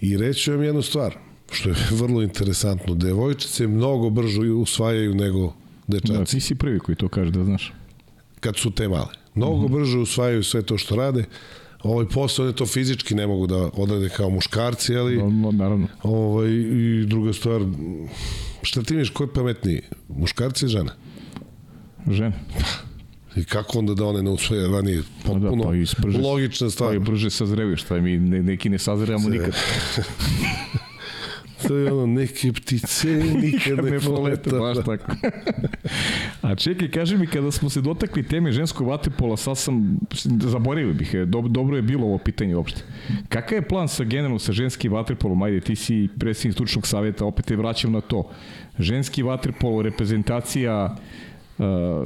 I reći vam jednu stvar, što je vrlo interesantno. Devojčice mnogo brže usvajaju nego dečaci. Da, ti si prvi koji to kaže, da znaš. Kad su te male. Mnogo mm -hmm. brže usvajaju sve to što rade. Ovaj posao one to fizički ne mogu da odrade kao muškarci, ali No, no, naravno. ovaj, i druga stvar, šta ti misliš, ko je pametniji? Muškarci i žene? Žene. I kako onda da one ne usvoje ranije? Potpuno da, pa i sprže- logična Pa stvar. i brže sazreviš, šta mi ne, neki ne sazrevamo nikad. To je ono, neke ptice nikad ne poleta. baš tako. A čekaj, kaži mi, kada smo se dotakli teme ženskog vaterpola, sad sam, zaboravio bih, je, dob, dobro je bilo ovo pitanje uopšte. Kakav je plan sa generalno sa ženskim vaterpolom? Ajde, ti si predsjednik stručnog savjeta, opet te vraćam na to. Ženski vaterpol, reprezentacija, uh,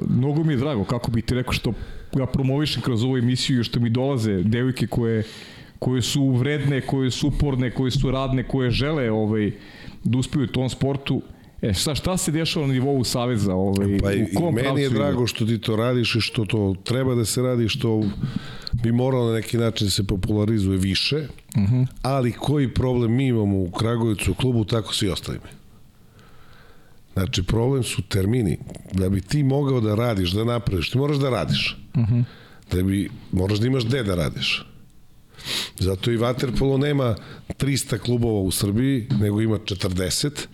mnogo mi je drago, kako bih ti rekao što ga promovišem kroz ovu emisiju i što mi dolaze devojke koje koje su vredne, koje su uporne, koje su radne, koje žele ovaj, da uspeju u tom sportu. E, šta, šta se dešava na nivou Saveza? Ovaj, Pa i, u i kom meni je drago što ti to radiš i što to treba da se radi, što bi moralo na neki način da se popularizuje više, uh Mhm. -huh. ali koji problem mi imamo u Kragovicu u klubu, tako svi ostali mi. Znači, problem su termini. Da bi ti mogao da radiš, da napraviš, ti moraš da radiš. Uh Mhm. -huh. Da bi, moraš da imaš gde da radiš. Zato i Waterpolo nema 300 klubova u Srbiji, nego ima 40,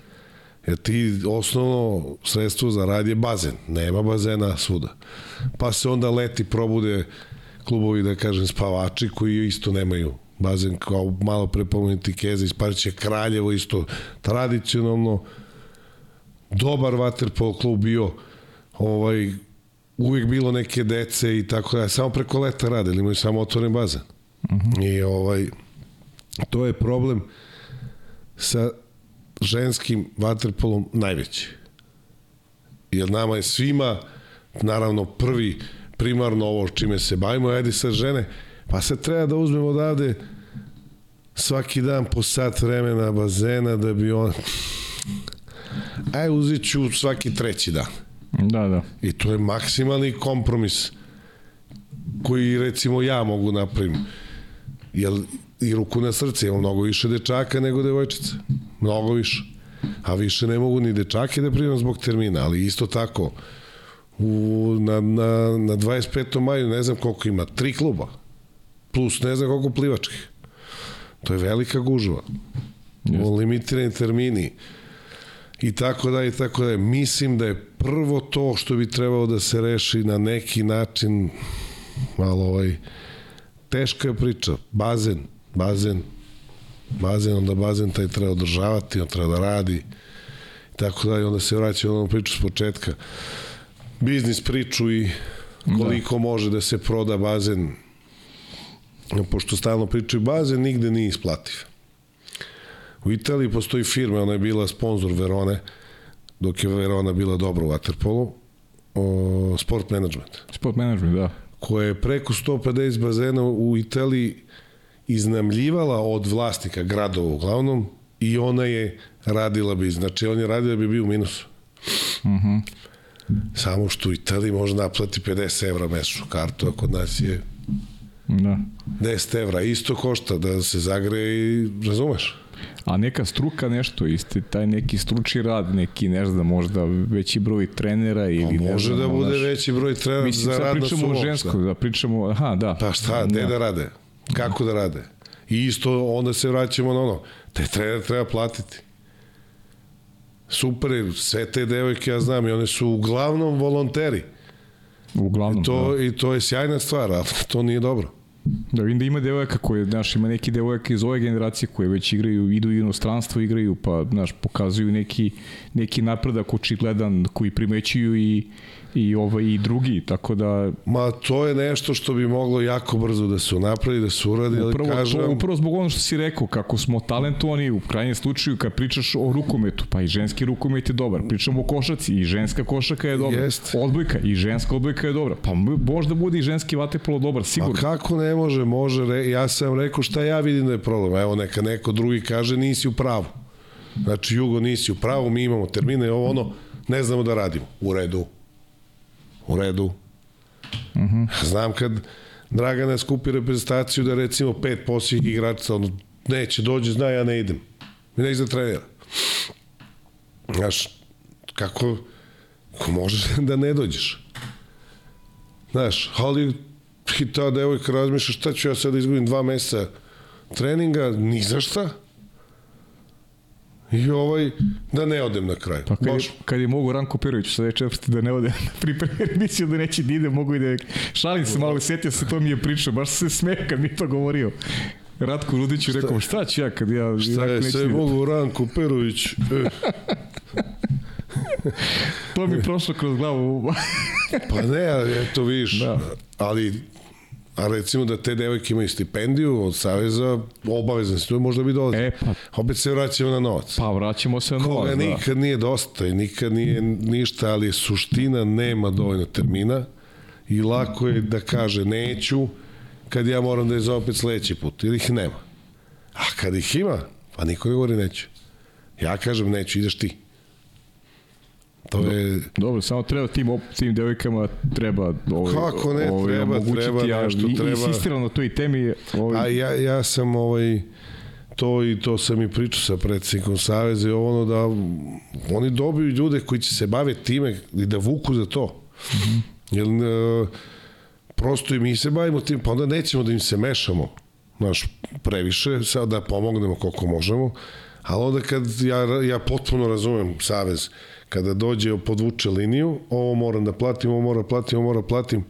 jer ti osnovno sredstvo za rad je bazen. Nema bazena svuda. Pa se onda leti probude klubovi, da kažem, spavači, koji isto nemaju bazen, kao malo prepomenuti Keza iz Parića, Kraljevo isto tradicionalno dobar Waterpolo klub bio ovaj, uvijek bilo neke dece i tako da, samo preko leta rade, ili imaju samo otvoren bazen. Uh -huh. I ovaj, to je problem sa ženskim vaterpolom najveći. Jer nama je svima, naravno, prvi primarno ovo čime se bavimo, ajde sa žene, pa sad treba da uzmemo odavde svaki dan po sat vremena bazena da bi on... Aj, uzet ću svaki treći dan. Da, da. I to je maksimalni kompromis koji recimo ja mogu napravim. Jel, i ruku na srce, imam mnogo više dečaka nego devojčica. Mnogo više. A više ne mogu ni dečake da primam zbog termina, ali isto tako u, na, na, na 25. maju ne znam koliko ima, tri kluba, plus ne znam koliko plivačkih. To je velika gužva. Yes. Limitirani termini i tako da i tako da. Mislim da je prvo to što bi trebalo da se reši na neki način malo ovaj teška je priča. Bazen, bazen, bazen, onda bazen taj treba održavati, on treba da radi tako da i onda se vraća onom priču s početka. Biznis priču i koliko da. može da se proda bazen pošto stalno pričaju bazen, nigde nije isplativ. U Italiji postoji firma, ona je bila sponsor Verone, dok je Verona bila dobro u Waterpolu, o, Sport Management. Sport Management, da. Koja je preko 150 bazena u Italiji iznamljivala od vlasnika gradova uglavnom i ona je radila bi, znači on je radila da bi bio u minusu. Mhm. Uh -huh. Samo što u Italiji može naplati 50 evra mesečnu kartu, a kod nas je da. 10 evra. Isto košta da se zagre i razumeš? A neka struka nešto, isti taj neki stručni rad, neki ne znam, možda veći broj trenera ili pa može ne znam, da bude naš... veći broj trenera Mislim, za rad na pričamo o ženskoj, da pričamo, aha, da. Pa šta, gde da. da rade? Kako da rade? I isto onda se vraćamo na ono, te trener treba platiti. Super, sve te devojke ja znam i one su uglavnom volonteri. Uglavnom, I to, da. I to je sjajna stvar, ali to nije dobro. Da vidim da ima devojaka koje, znaš, ima neki devojaka iz ove generacije koje već igraju, idu u inostranstvo, igraju, pa, znaš, pokazuju neki, neki napredak očigledan koji primećuju i, i ovaj i drugi, tako da ma to je nešto što bi moglo jako brzo da se napravi, da se uradi, ali upravo, kažem to, upravo zbog ono što si rekao, kako smo talentovani u krajnjem slučaju kad pričaš o rukometu, pa i ženski rukomet je dobar, pričamo o košaci i ženska košaka je dobra, Jest. odbojka i ženska odbojka je dobra, pa možda bude i ženski vatepolo dobar, sigurno. A kako ne može, može, re, ja sam rekao šta ja vidim da je problem, evo neka neko drugi kaže nisi u pravu. Znači, Jugo, nisi u pravu, mi imamo termine, ovo ono, ne znamo da radimo. U redu u redu. Mhm. -huh. Znam kad Dragana skupi reprezentaciju da recimo pet posljednjih igrača ono, neće, dođe, zna, ja ne idem. Mi ne za trenera. Znaš, kako, kako možeš da ne dođeš? Znaš, ali i ta devojka razmišlja šta ću ja sad da izgubim dva meseca treninga, ni za šta. I ovaj, da ne odem na kraj. Pa kad, je, kad je mogu Ranko Perović sa četvrti da ne ode na pripremi emisiju da neće da ide, mogu i da šalim se malo, setio se, to mi je pričao, baš se smeje kad mi to govorio. Ratko Rudiću rekao, šta ću ja kad ja... Šta je sve mogu Ranko Perović? Eh. to mi prošlo kroz glavu. pa ne, eto vidiš, da. ali A recimo da te devojke imaju stipendiju od Saveza, obavezan si, to možda bi dolazi. E, pa. Opet se vraćamo na novac. Pa vraćamo se na novac, Koga da. nikad nije dosta i nikad nije ništa, ali suština nema dovoljno termina i lako je da kaže neću kad ja moram da je za opet sledeći put, ili ih nema. A kad ih ima, pa niko ne govori neću. Ja kažem neću, ideš ti. To je... Dobro, samo treba tim, tim devojkama treba ovaj, Kako ne, ovaj, treba, treba ja, nešto, treba. Insistirao na toj temi. Ovaj... A ja, ja sam ovaj, to i to sam i pričao sa predsjednikom Saveza i ono da oni dobiju ljude koji će se bave time i da vuku za to. Mm -hmm. Jer, e, prosto i mi se bavimo tim, pa onda nećemo da im se mešamo naš previše, sad da pomognemo koliko možemo, ali onda kad ja, ja potpuno razumem Savez, kada dođe podvuče liniju, ovo moram da platim, ovo moram da platim, ovo moram da platim,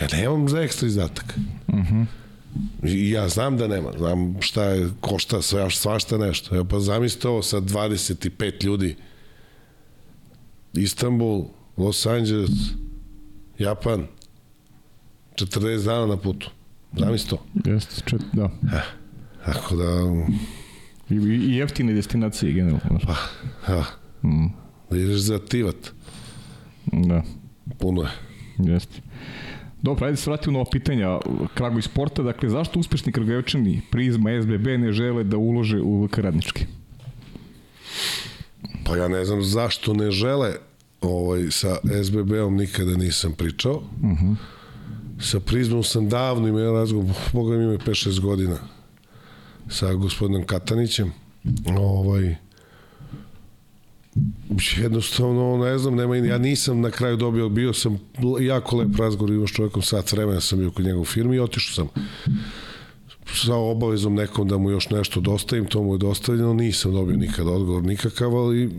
ja nemam za ekstra izdatak. Uh mhm. -huh. I ja znam da nema, znam šta je, košta sve, svašta nešto. Ja pa zamislite ovo sa 25 ljudi. Istanbul, Los Angeles, Japan, 40 dana na putu. Zamislite to. Jeste, čet, da. Ja, tako da... I, i jeftine destinacije, generalno. Pa, ja. Mm. Da ideš za tivat. Da. Puno je. Jeste. Dobro, ajde se vratimo na ovo pitanja Kragu i sporta. Dakle, zašto uspešni Kragujevčani Prizma, SBB ne žele da ulože u VK Radnički? Pa ja ne znam zašto ne žele ovaj, sa SBB-om nikada nisam pričao. Uh -huh. Sa Prizmom sam davno imao jedan razgovor, boga mi ima 5-6 godina, sa gospodinom Katanićem. Ovaj, jednostavno, ne znam, nema, ja nisam na kraju dobio, bio sam jako lep razgovor, imao s čovjekom sat vremena sam bio kod njegov firmi i otišao sam sa obavezom nekom da mu još nešto dostavim, to mu je dostavljeno, nisam dobio nikad odgovor nikakav, ali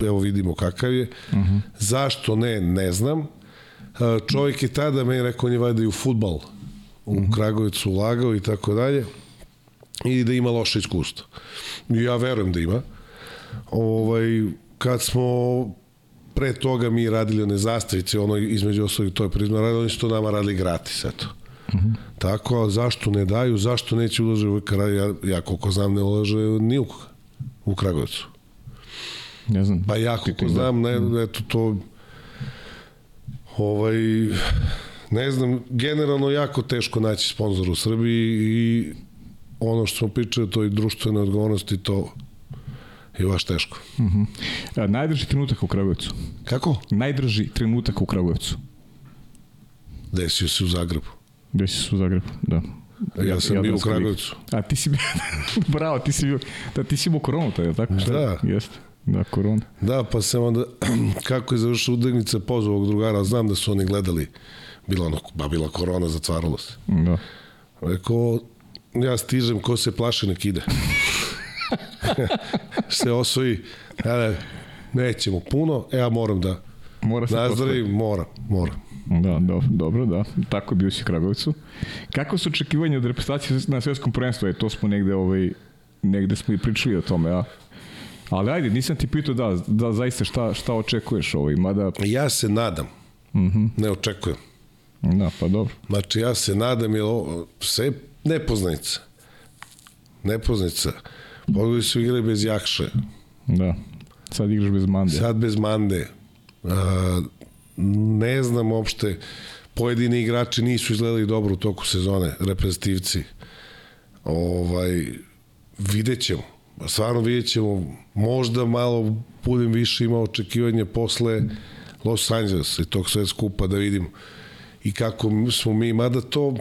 evo vidimo kakav je. Uh -huh. Zašto ne, ne znam. Čovjek je tada meni rekao, on je vajda i u futbal u uh -huh. Kragovicu ulagao i tako dalje i da ima loše iskustvo. Ja verujem da ima. Ovaj, kad smo pre toga mi radili one zastavice, ono između ostalih to je prizma radili, oni su to nama radili gratis, eto. Uh -huh. Tako, a zašto ne daju, zašto neće ulože u Kraj, ja, ja koliko znam ne ulaže ni u, u Kragovicu. Ne znam. Pa ja koliko znam, ne, eto to ovaj ne znam, generalno jako teško naći sponzor u Srbiji i ono što smo pričali o toj društvenoj odgovornosti, to je baš teško. Uh -huh. A, najdrži trenutak u Kragujevcu? Kako? Najdrži trenutak u Kragujevcu? Desio se u Zagrebu. Desio se u Zagrebu, da. Ja sam ja bio u Kragujevcu. A ti si bio, bravo, ti si bio, da ti si imao koronu, to je tako? Šta? Da. Jeste. Da, korona. Da, pa sam onda, kako je završila udegnica, pozvao ovog drugara, znam da su oni gledali, bila ono, ba bila korona, zatvaralo se. Da. Rekao, ja stižem, ko se plaše, nek ide. se osvoji, ali nećemo puno, e, ja moram da Mora se nazdravim, moram, moram. Da, do, dobro, da. Tako je bio si Kragovicu. Kako su očekivanja od reprezentacije na svetskom prvenstvu? E, to smo negde, ovaj, negde smo i pričali o tome, a? Ali ajde, nisam ti pitao da, da zaista šta, šta očekuješ ovaj, mada... Ja se nadam, uh Mhm. -huh. ne očekujem. Da, pa dobro. Znači, ja se nadam, jer ovo, sve nepoznanica. Nepoznanica. Pogledaj su igrali bez Jakše. Da. Sad igraš bez Mande. Sad bez Mande. A, ne znam uopšte, pojedini igrači nisu izgledali dobro u toku sezone, reprezentativci. Ovaj, vidjet ćemo. Stvarno vidjet ćemo. Možda malo budem više imao očekivanje posle Los Angeles i tog sve skupa da vidim i kako smo mi, mada to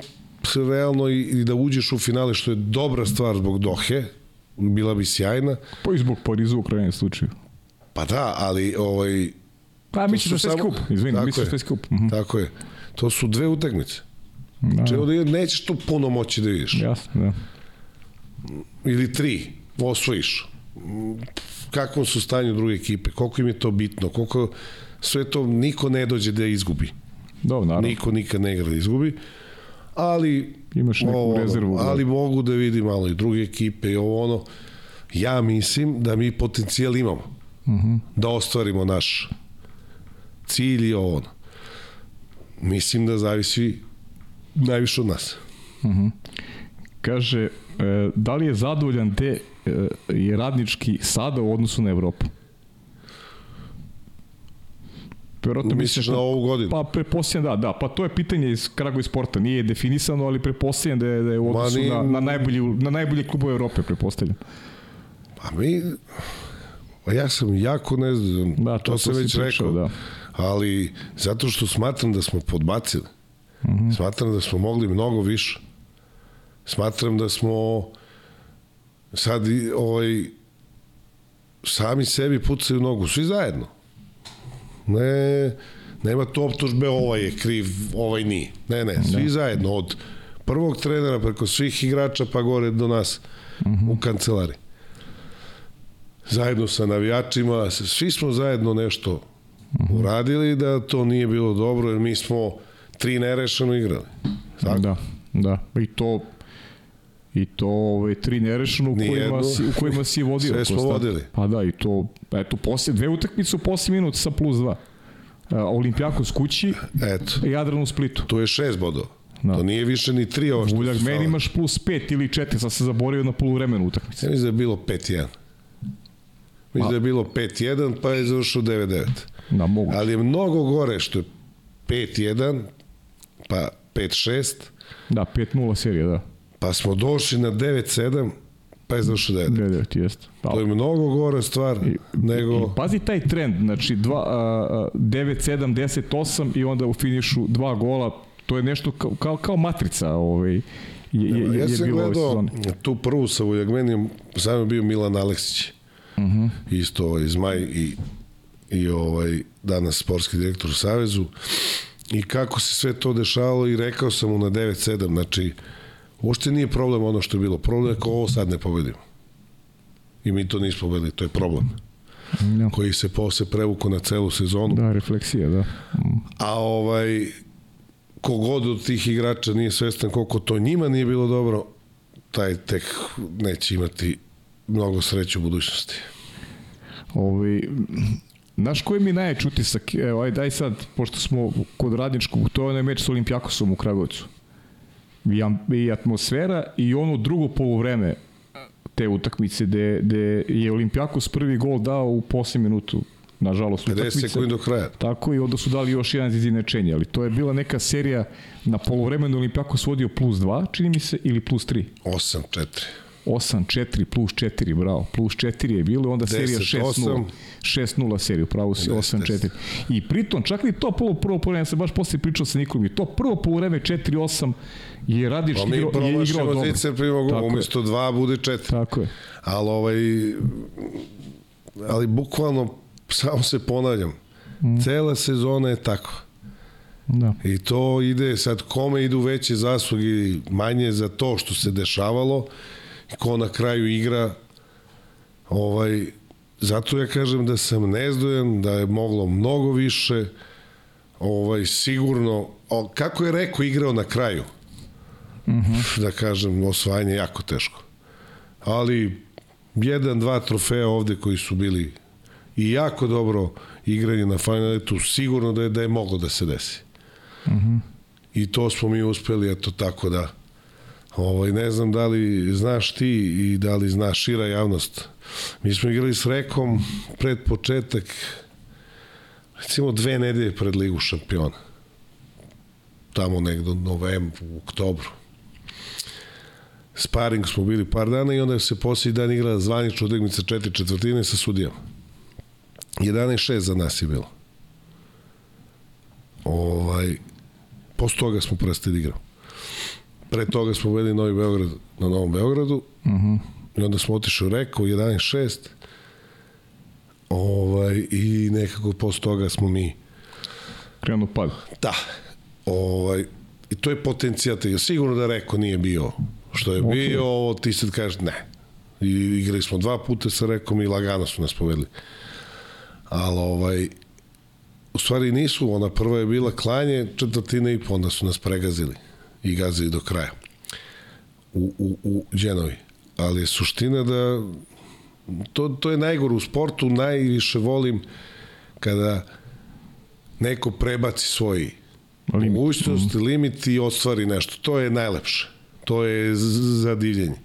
realno i, i da uđeš u finale, što je dobra stvar zbog Dohe, bila bi sjajna. Pa i zbog Pariza u krajnjem slučaju. Pa da, ali ovaj, Pa mi ćeš da sve skup, izvini, mi ćeš sve skup. Uh -huh. Tako je. To su dve utakmice. Da. Čeo da nećeš to puno moći da vidiš. Jasno, da. Ili tri, osvojiš. Kakvom su stanju druge ekipe, koliko im je to bitno, koliko sve to niko ne dođe da izgubi. Dobro, naravno. Niko nikad ne igra da izgubi. Ali imaš neku ovo, rezervu. Ali da. mogu da vidim malo i druge ekipe i ovo ono. Ja mislim da mi potencijal imamo. Uh -huh. Da ostvarimo naš cilj i ovo ono. Mislim da zavisi najviše od nas. Uh -huh. Kaže, e, da li je zadovoljan te e, je radnički sada u odnosu na Evropu? Verovatno misliš na ovu godinu? Pa prepostavljam da, da, pa to je pitanje iz Kragovi sporta, nije definisano, ali prepostavljam da je, da je u odnosu ni... na, na, najbolji, na najbolji klubove Evrope, prepostavljam. Pa mi, pa ja sam jako ne znam, da, to, to sam već rekao, da. ali zato što smatram da smo podbacili. Mhm. -huh. Smatram da smo mogli mnogo više. Smatram da smo sad ovaj, sami sebi pucaju nogu, svi zajedno. Ne, nema to optužbe ovaj je kriv, ovaj nije. Ne, ne, svi da. zajedno, od prvog trenera preko svih igrača pa gore do nas uh -huh. u kancelari. Zajedno sa navijačima, svi smo zajedno nešto uh -huh. uradili da to nije bilo dobro, jer mi smo tri nerešeno igrali. Tako? Da, da. I to I to ove, tri nerešeno u kojima, si, u kojima si vodio. Sve smo vodili. Pa da, i to, eto, posle, dve utakmice u posle minut sa plus dva. Uh, Olimpijakos kući Eto. i Jadran u Splitu. To je šest bodova. Da. To nije više ni tri ovo što Uljak, meni imaš plus pet ili četiri, sad se zaboravio na poluvremenu utakmice. Ja mislim da je bilo 5-1. Mislim da je bilo 5-1, pa je završio 9-9. Da, mogu. Ali je mnogo gore što je 5-1, pa 5-6. Da, 5-0 serija, da. Pa smo došli na 9-7, pa je završio 9. 9, jeste. Pa, To je mnogo gore stvar nego... I pazi taj trend, znači dva, a, a, 9, 7, 10, 8 i onda u finišu dva gola, to je nešto kao, kao, kao matrica ovaj, je, je, je, ja je sam bilo ove gledao sezone. tu prvu sa Vujagmenijom, sam je bio Milan Aleksić. Uh Mhm. -huh. Isto ovaj, Zmaj i, i ovaj, danas sportski direktor u Savezu. I kako se sve to dešavalo i rekao sam mu na 9-7, znači uopšte nije problem ono što je bilo. Problem je ako ovo sad ne pobedimo. I mi to nismo pobedili, to je problem. Ja. Koji se posle prevuko na celu sezonu. Da, refleksija, da. A ovaj, kogod od tih igrača nije svestan koliko to njima nije bilo dobro, taj tek neće imati mnogo sreće u budućnosti. Ovaj, Znaš koji mi najjači utisak? Evo, aj sad, pošto smo kod radničkog, to je onaj meč sa Olimpijakosom u Kragujevcu. I, atmosfera i ono drugo polovreme te utakmice gde, gde je Olimpijakos prvi gol dao u posljednjem minutu nažalost 50 utakmice. sekundi do kraja. Tako i onda su dali još jedan za izjednačenje, ali to je bila neka serija na polovremenu Olimpijakos vodio plus 2, čini mi se, ili plus 3. 8, 4. 8-4 plus 4, bravo. Plus 4 je bilo, onda serija 10, 6-0. 6-0 seriju, pravo si, 8-4. I pritom, čak i to prvo, prvo polovreme, ja sam baš posle pričao sa Nikolom, i to prvo polovreme 4-8 je radiš Pa mi igrao, je igrao promašimo dobro. Tako je. umesto 2 bude 4. Tako je. Ali ovaj, ali bukvalno, samo se ponavljam, mm. cela sezona je tako. Da. I to ide sad kome idu veće zasluge manje za to što se dešavalo ko na kraju igra ovaj zato ja kažem da sam nezdojan da je moglo mnogo više ovaj sigurno o, kako je rekao igrao na kraju mm -hmm. da kažem osvajanje je jako teško ali jedan, dva trofeja ovde koji su bili i jako dobro igranje na finaletu sigurno da je, da je moglo da se desi I to smo mi uspeli, eto tako da ovaj, ne znam da li znaš ti i da li zna šira javnost. Mi smo igrali s Rekom pred početak recimo dve nedelje pred Ligu šampiona. Tamo negde u novembru, u oktobru. Sparing smo bili par dana i onda se posljednji dan igrala zvanična utakmica četiri četvrtine sa sudijama. 11-6 za nas je bilo. Ovaj, posle toga smo prestali da igramo. Pre toga smo vedeli Novi Beograd na Novom Beogradu Uh -huh. i onda smo otišli u Reku 11-6 ovaj, i nekako posle toga smo mi Krenuo pad. da ovaj, i to je potencijal te- sigurno da Reko nije bio što je Ok. bio ovo ti sad kažeš ne I, igrali smo dva puta sa Rekom i lagano su nas povedli ali ovaj u stvari nisu, ona prva je bila klanje četvrtina i po, onda su nas pregazili i gazili do kraja u, u, u Đenovi. Ali je suština da to, to je najgore u sportu, najviše volim kada neko prebaci svoj Limit. mogućnost, limit i ostvari nešto. To je najlepše. To je za divljenje.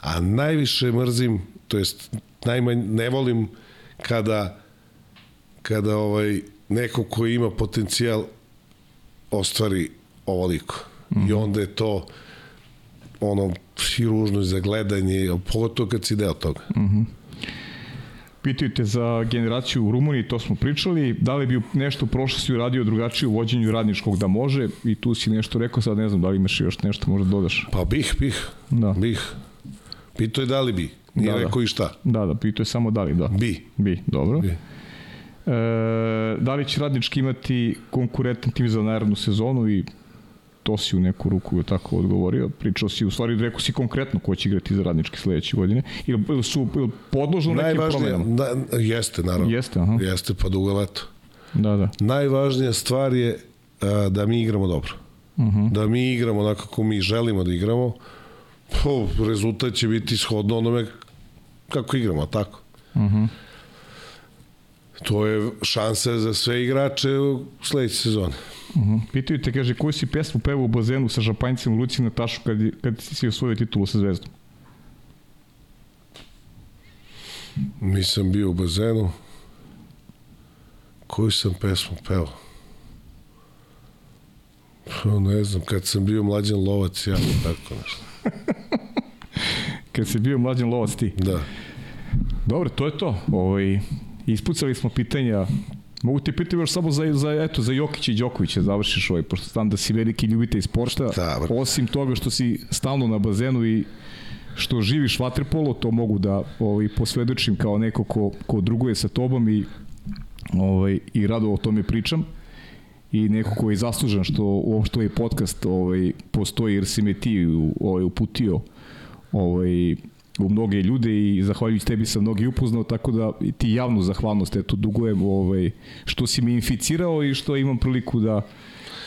A najviše mrzim, to jest najmanj, ne volim kada kada ovaj neko ko ima potencijal ostvari ovoliko. Mm -hmm. I onda je to ono i ružno za gledanje, pogotovo kad si deo toga. Mm. Pitaju te za generaciju u Rumuniji, to smo pričali. Da li bi nešto u prošlosti uradio drugačije u vođenju radničkog da može? I tu si nešto rekao, sad ne znam da li imaš još nešto možda dodaš. Pa bih, bih, Da. bih. Pito je da li bi, nije Da, da, da. rekao i šta. Da, da, pitao je samo da li, da. Bi. Bi, dobro. Bi. E, da li će radnički imati konkurentan tim za narednu sezonu i to si u neku ruku tako odgovorio. Pričao si, u stvari rekao si konkretno ko će igrati za radnički sledeće godine. Ili, ili su ili podložno nekim promenama? da, jeste, naravno. Jeste, aha. Jeste, pa dugo leto. Da, da. Najvažnija stvar je a, da mi igramo dobro. Uh Mhm. -huh. Da mi igramo onako kako mi želimo da igramo. Po, rezultat će biti shodno onome kako igramo, tako. Uh Mhm. -huh. To je šansa za sve igrače u sledeće sezone. Uh -huh. Pitaju te, kaže, koju si pesmu pevao u bazenu sa šampanjcem u Luci na tašu kad, kad si osvojio titulu sa zvezdom? Nisam bio u bazenu. Koju sam pesmu peo? Pa, ne znam, kad sam bio mlađan lovac, ja tako nešto. kad si bio mlađan lovac ti. Da. Dobro, to je to. Ovaj, ispucali smo pitanja. Mogu ti pitati još samo za, za, eto, za Jokića i Đokovića završiš ovaj, pošto znam da si veliki ljubitelj sporta. Da, osim toga što si stalno na bazenu i što živiš vaterpolo, to mogu da ovaj, posvedočim kao neko ko, ko druguje sa tobom i, ovaj, i rado o tome pričam. I neko ko je zaslužan što uopšte ovaj podcast ovaj, postoji jer si me ti ovaj, uputio ovaj, u mnoge ljude i zahvaljujući tebi sam mnogi upoznao, tako da ti javnu zahvalnost eto dugujem ovaj, što si me inficirao i što imam priliku da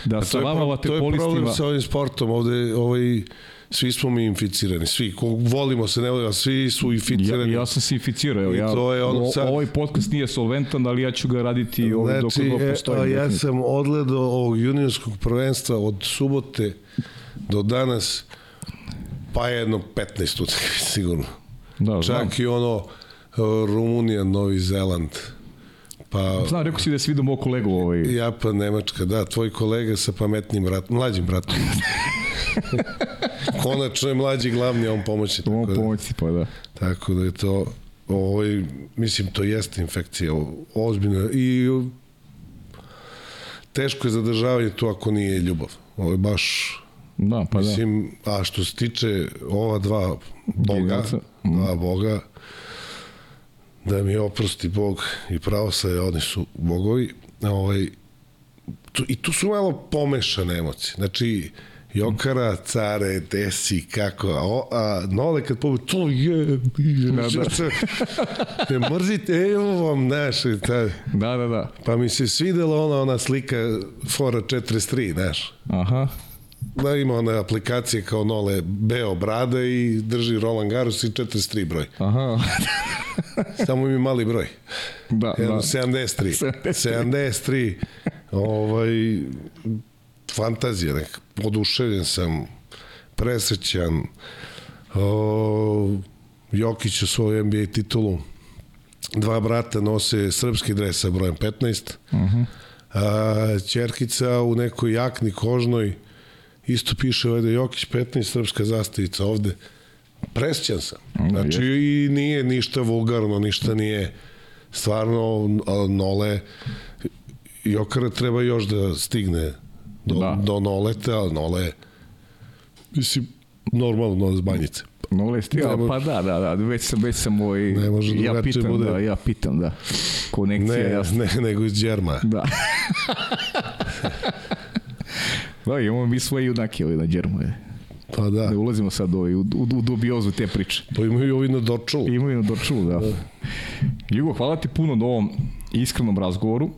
da sa vama vaterpolistima... To je problem sa ovim sportom, ovde ovaj, svi smo mi inficirani, svi, ko volimo se, ne volimo, svi su inficirani. Ja, ja sam se inficirao, evo, ja, to je ono sad... ovaj podcast nije solventan, ali ja ću ga raditi ovaj, znači, dok postoji. E, ja sam odgledao ovog juniorskog prvenstva od subote do danas pa jedno 15 utakmica sigurno. Da, Čak znam. i ono Rumunija, Novi Zeland. Pa, Znam, rekao si da si vidio moj kolegu ovaj. Japan, Nemačka, da, tvoj kolega sa pametnim bratom, mlađim bratom. Konačno je mlađi glavni, on pomoći. On da, pomoći, pa da. tako da je to, ovaj, mislim, to jeste infekcija, ozbiljna. I teško je zadržavanje to ako nije ljubav. Ovo je baš Da, pa da. Mislim, a što se tiče ova dva boga, Giganca. dva boga, da mi oprosti Bog i pravo se, oni su bogovi, ovaj, tu, i tu su malo pomešane emocije. Znači, Jokara, care, desi, kako, a, o, a Nole kad pobedi, to je, Da, da. da. ne mrzite, evo vam, znaš, i taj. Da, da, da. pa mi se svidela ona, ona slika Fora 43, znaš, Aha. Da ima one aplikacije kao Nole Beo brade i drži Roland Garros i 43 broj. Aha. Samo mi mali broj. Da, Jedno, da. 73. 73. 73. Ovaj, fantazija, nek, oduševljen sam, presrećan. O, Jokić u svoju NBA titulu. Dva brata nose srpski dres sa brojem 15. Uh -huh. A, Čerkica u nekoj jakni kožnoj isto piše ovde Jokić 15, srpska zastavica ovde. Presćan sam. Znači i nije ništa vulgarno, ništa nije stvarno Nole Jokara treba još da stigne do, Da. do Noleta, ali Nole mislim normalno z banjice. Nole stigao, Ne pa da, da, da, već sam, već sam ovaj, Ne može ja pitam, bude. da, ja pitam, da. Konekcija, Ne, jasno. ne, nego iz Đerma. Da. da, imamo mi svoje junake ovaj na Đermoje. Pa da, Ne ulazimo sad ovaj, u, u, u dubiozu te priče. pa imaju ovi na dočulu. Imaju na dočulu, da. Jugo, hvala ti puno na ovom iskrenom razgovoru.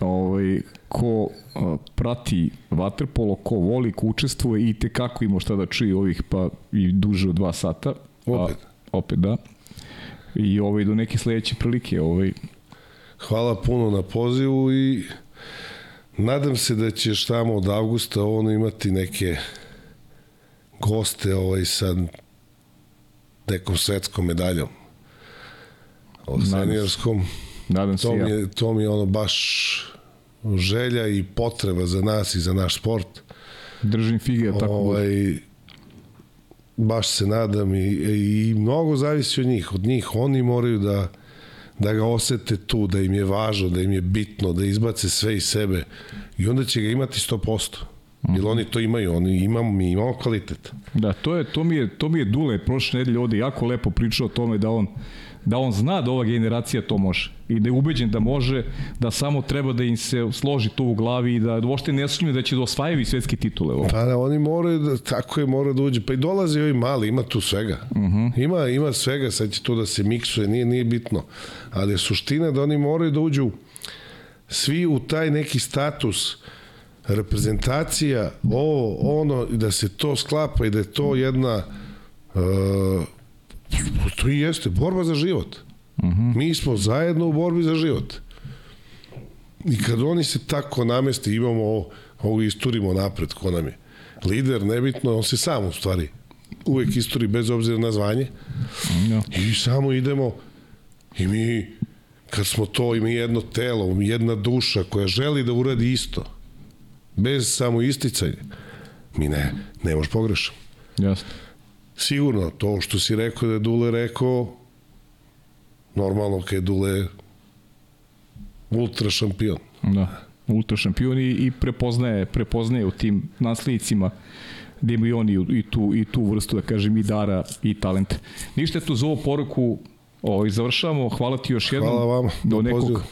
Ovaj, ko a, prati vaterpolo, ko voli, ko učestvuje i te kako ima šta da čuje ovih pa i duže od dva sata. Opet. A, opet, da. I ovaj, do neke sledeće prilike. Ovaj, Hvala puno na pozivu i nadam se da ćeš tamo od avgusta ono imati neke goste ovaj sa nekom svetskom medaljom. O se. seniorskom. nadam se To mi, ja. je, to mi je ono baš želja i potreba za nas i za naš sport. Držim fige, tako bude. ovaj, baš se nadam i, i mnogo zavisi od njih. Od njih oni moraju da da ga osete tu, da im je važno, da im je bitno, da izbace sve iz sebe i onda će ga imati 100%. Jer oni to imaju, oni imamo, mi imamo kvalitet. Da, to je to mi je to mi je Dule prošle nedelje ovde jako lepo pričao o tome da on da on zna da ova generacija to može i da je ubeđen da može, da samo treba da im se složi to u glavi i da uopšte ne sumnje da će da osvajaju svetske titule. Ovo. Pa da, oni moraju da, tako je, mora da uđe. Pa i dolazi ovi mali, ima tu svega. Uh -huh. ima, ima svega, sad će to da se miksuje, nije, nije bitno. Ali je suština da oni moraju da uđu svi u taj neki status reprezentacija, ovo, ono, da se to sklapa i da je to jedna uh, to i jeste, borba za život. Uh -huh. Mi smo zajedno u borbi za život. I kad oni se tako nameste, imamo ovo, ovo isturimo napred, ko nam je. Lider, nebitno, on se sam u stvari uvek isturi bez obzira na zvanje. Ja. I samo idemo i mi, kad smo to, ima jedno telo, jedna duša koja želi da uradi isto, bez samo isticanja, mi ne, ne možeš pogrešiti. Jasno. Sigurno, to što si rekao da je Dule rekao, normalno kad je Dule ultra šampion. Da, ultra šampion i, i prepoznaje, prepoznaje u tim naslednicima da imaju oni i tu, i tu vrstu, da kažem, i dara i talenta. Ništa tu za ovu poruku ovaj, završavamo. Hvala ti još jednom. Hvala vam. Do nekog,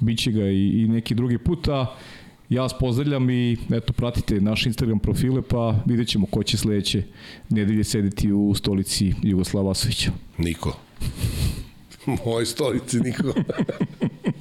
biće ga i, i neki drugi put, a ja vas pozdravljam i eto, pratite naše Instagram profile, pa vidjet ćemo ko će sledeće nedelje sedeti u stolici Jugoslava Vasovića. Niko. Moj stolici niko.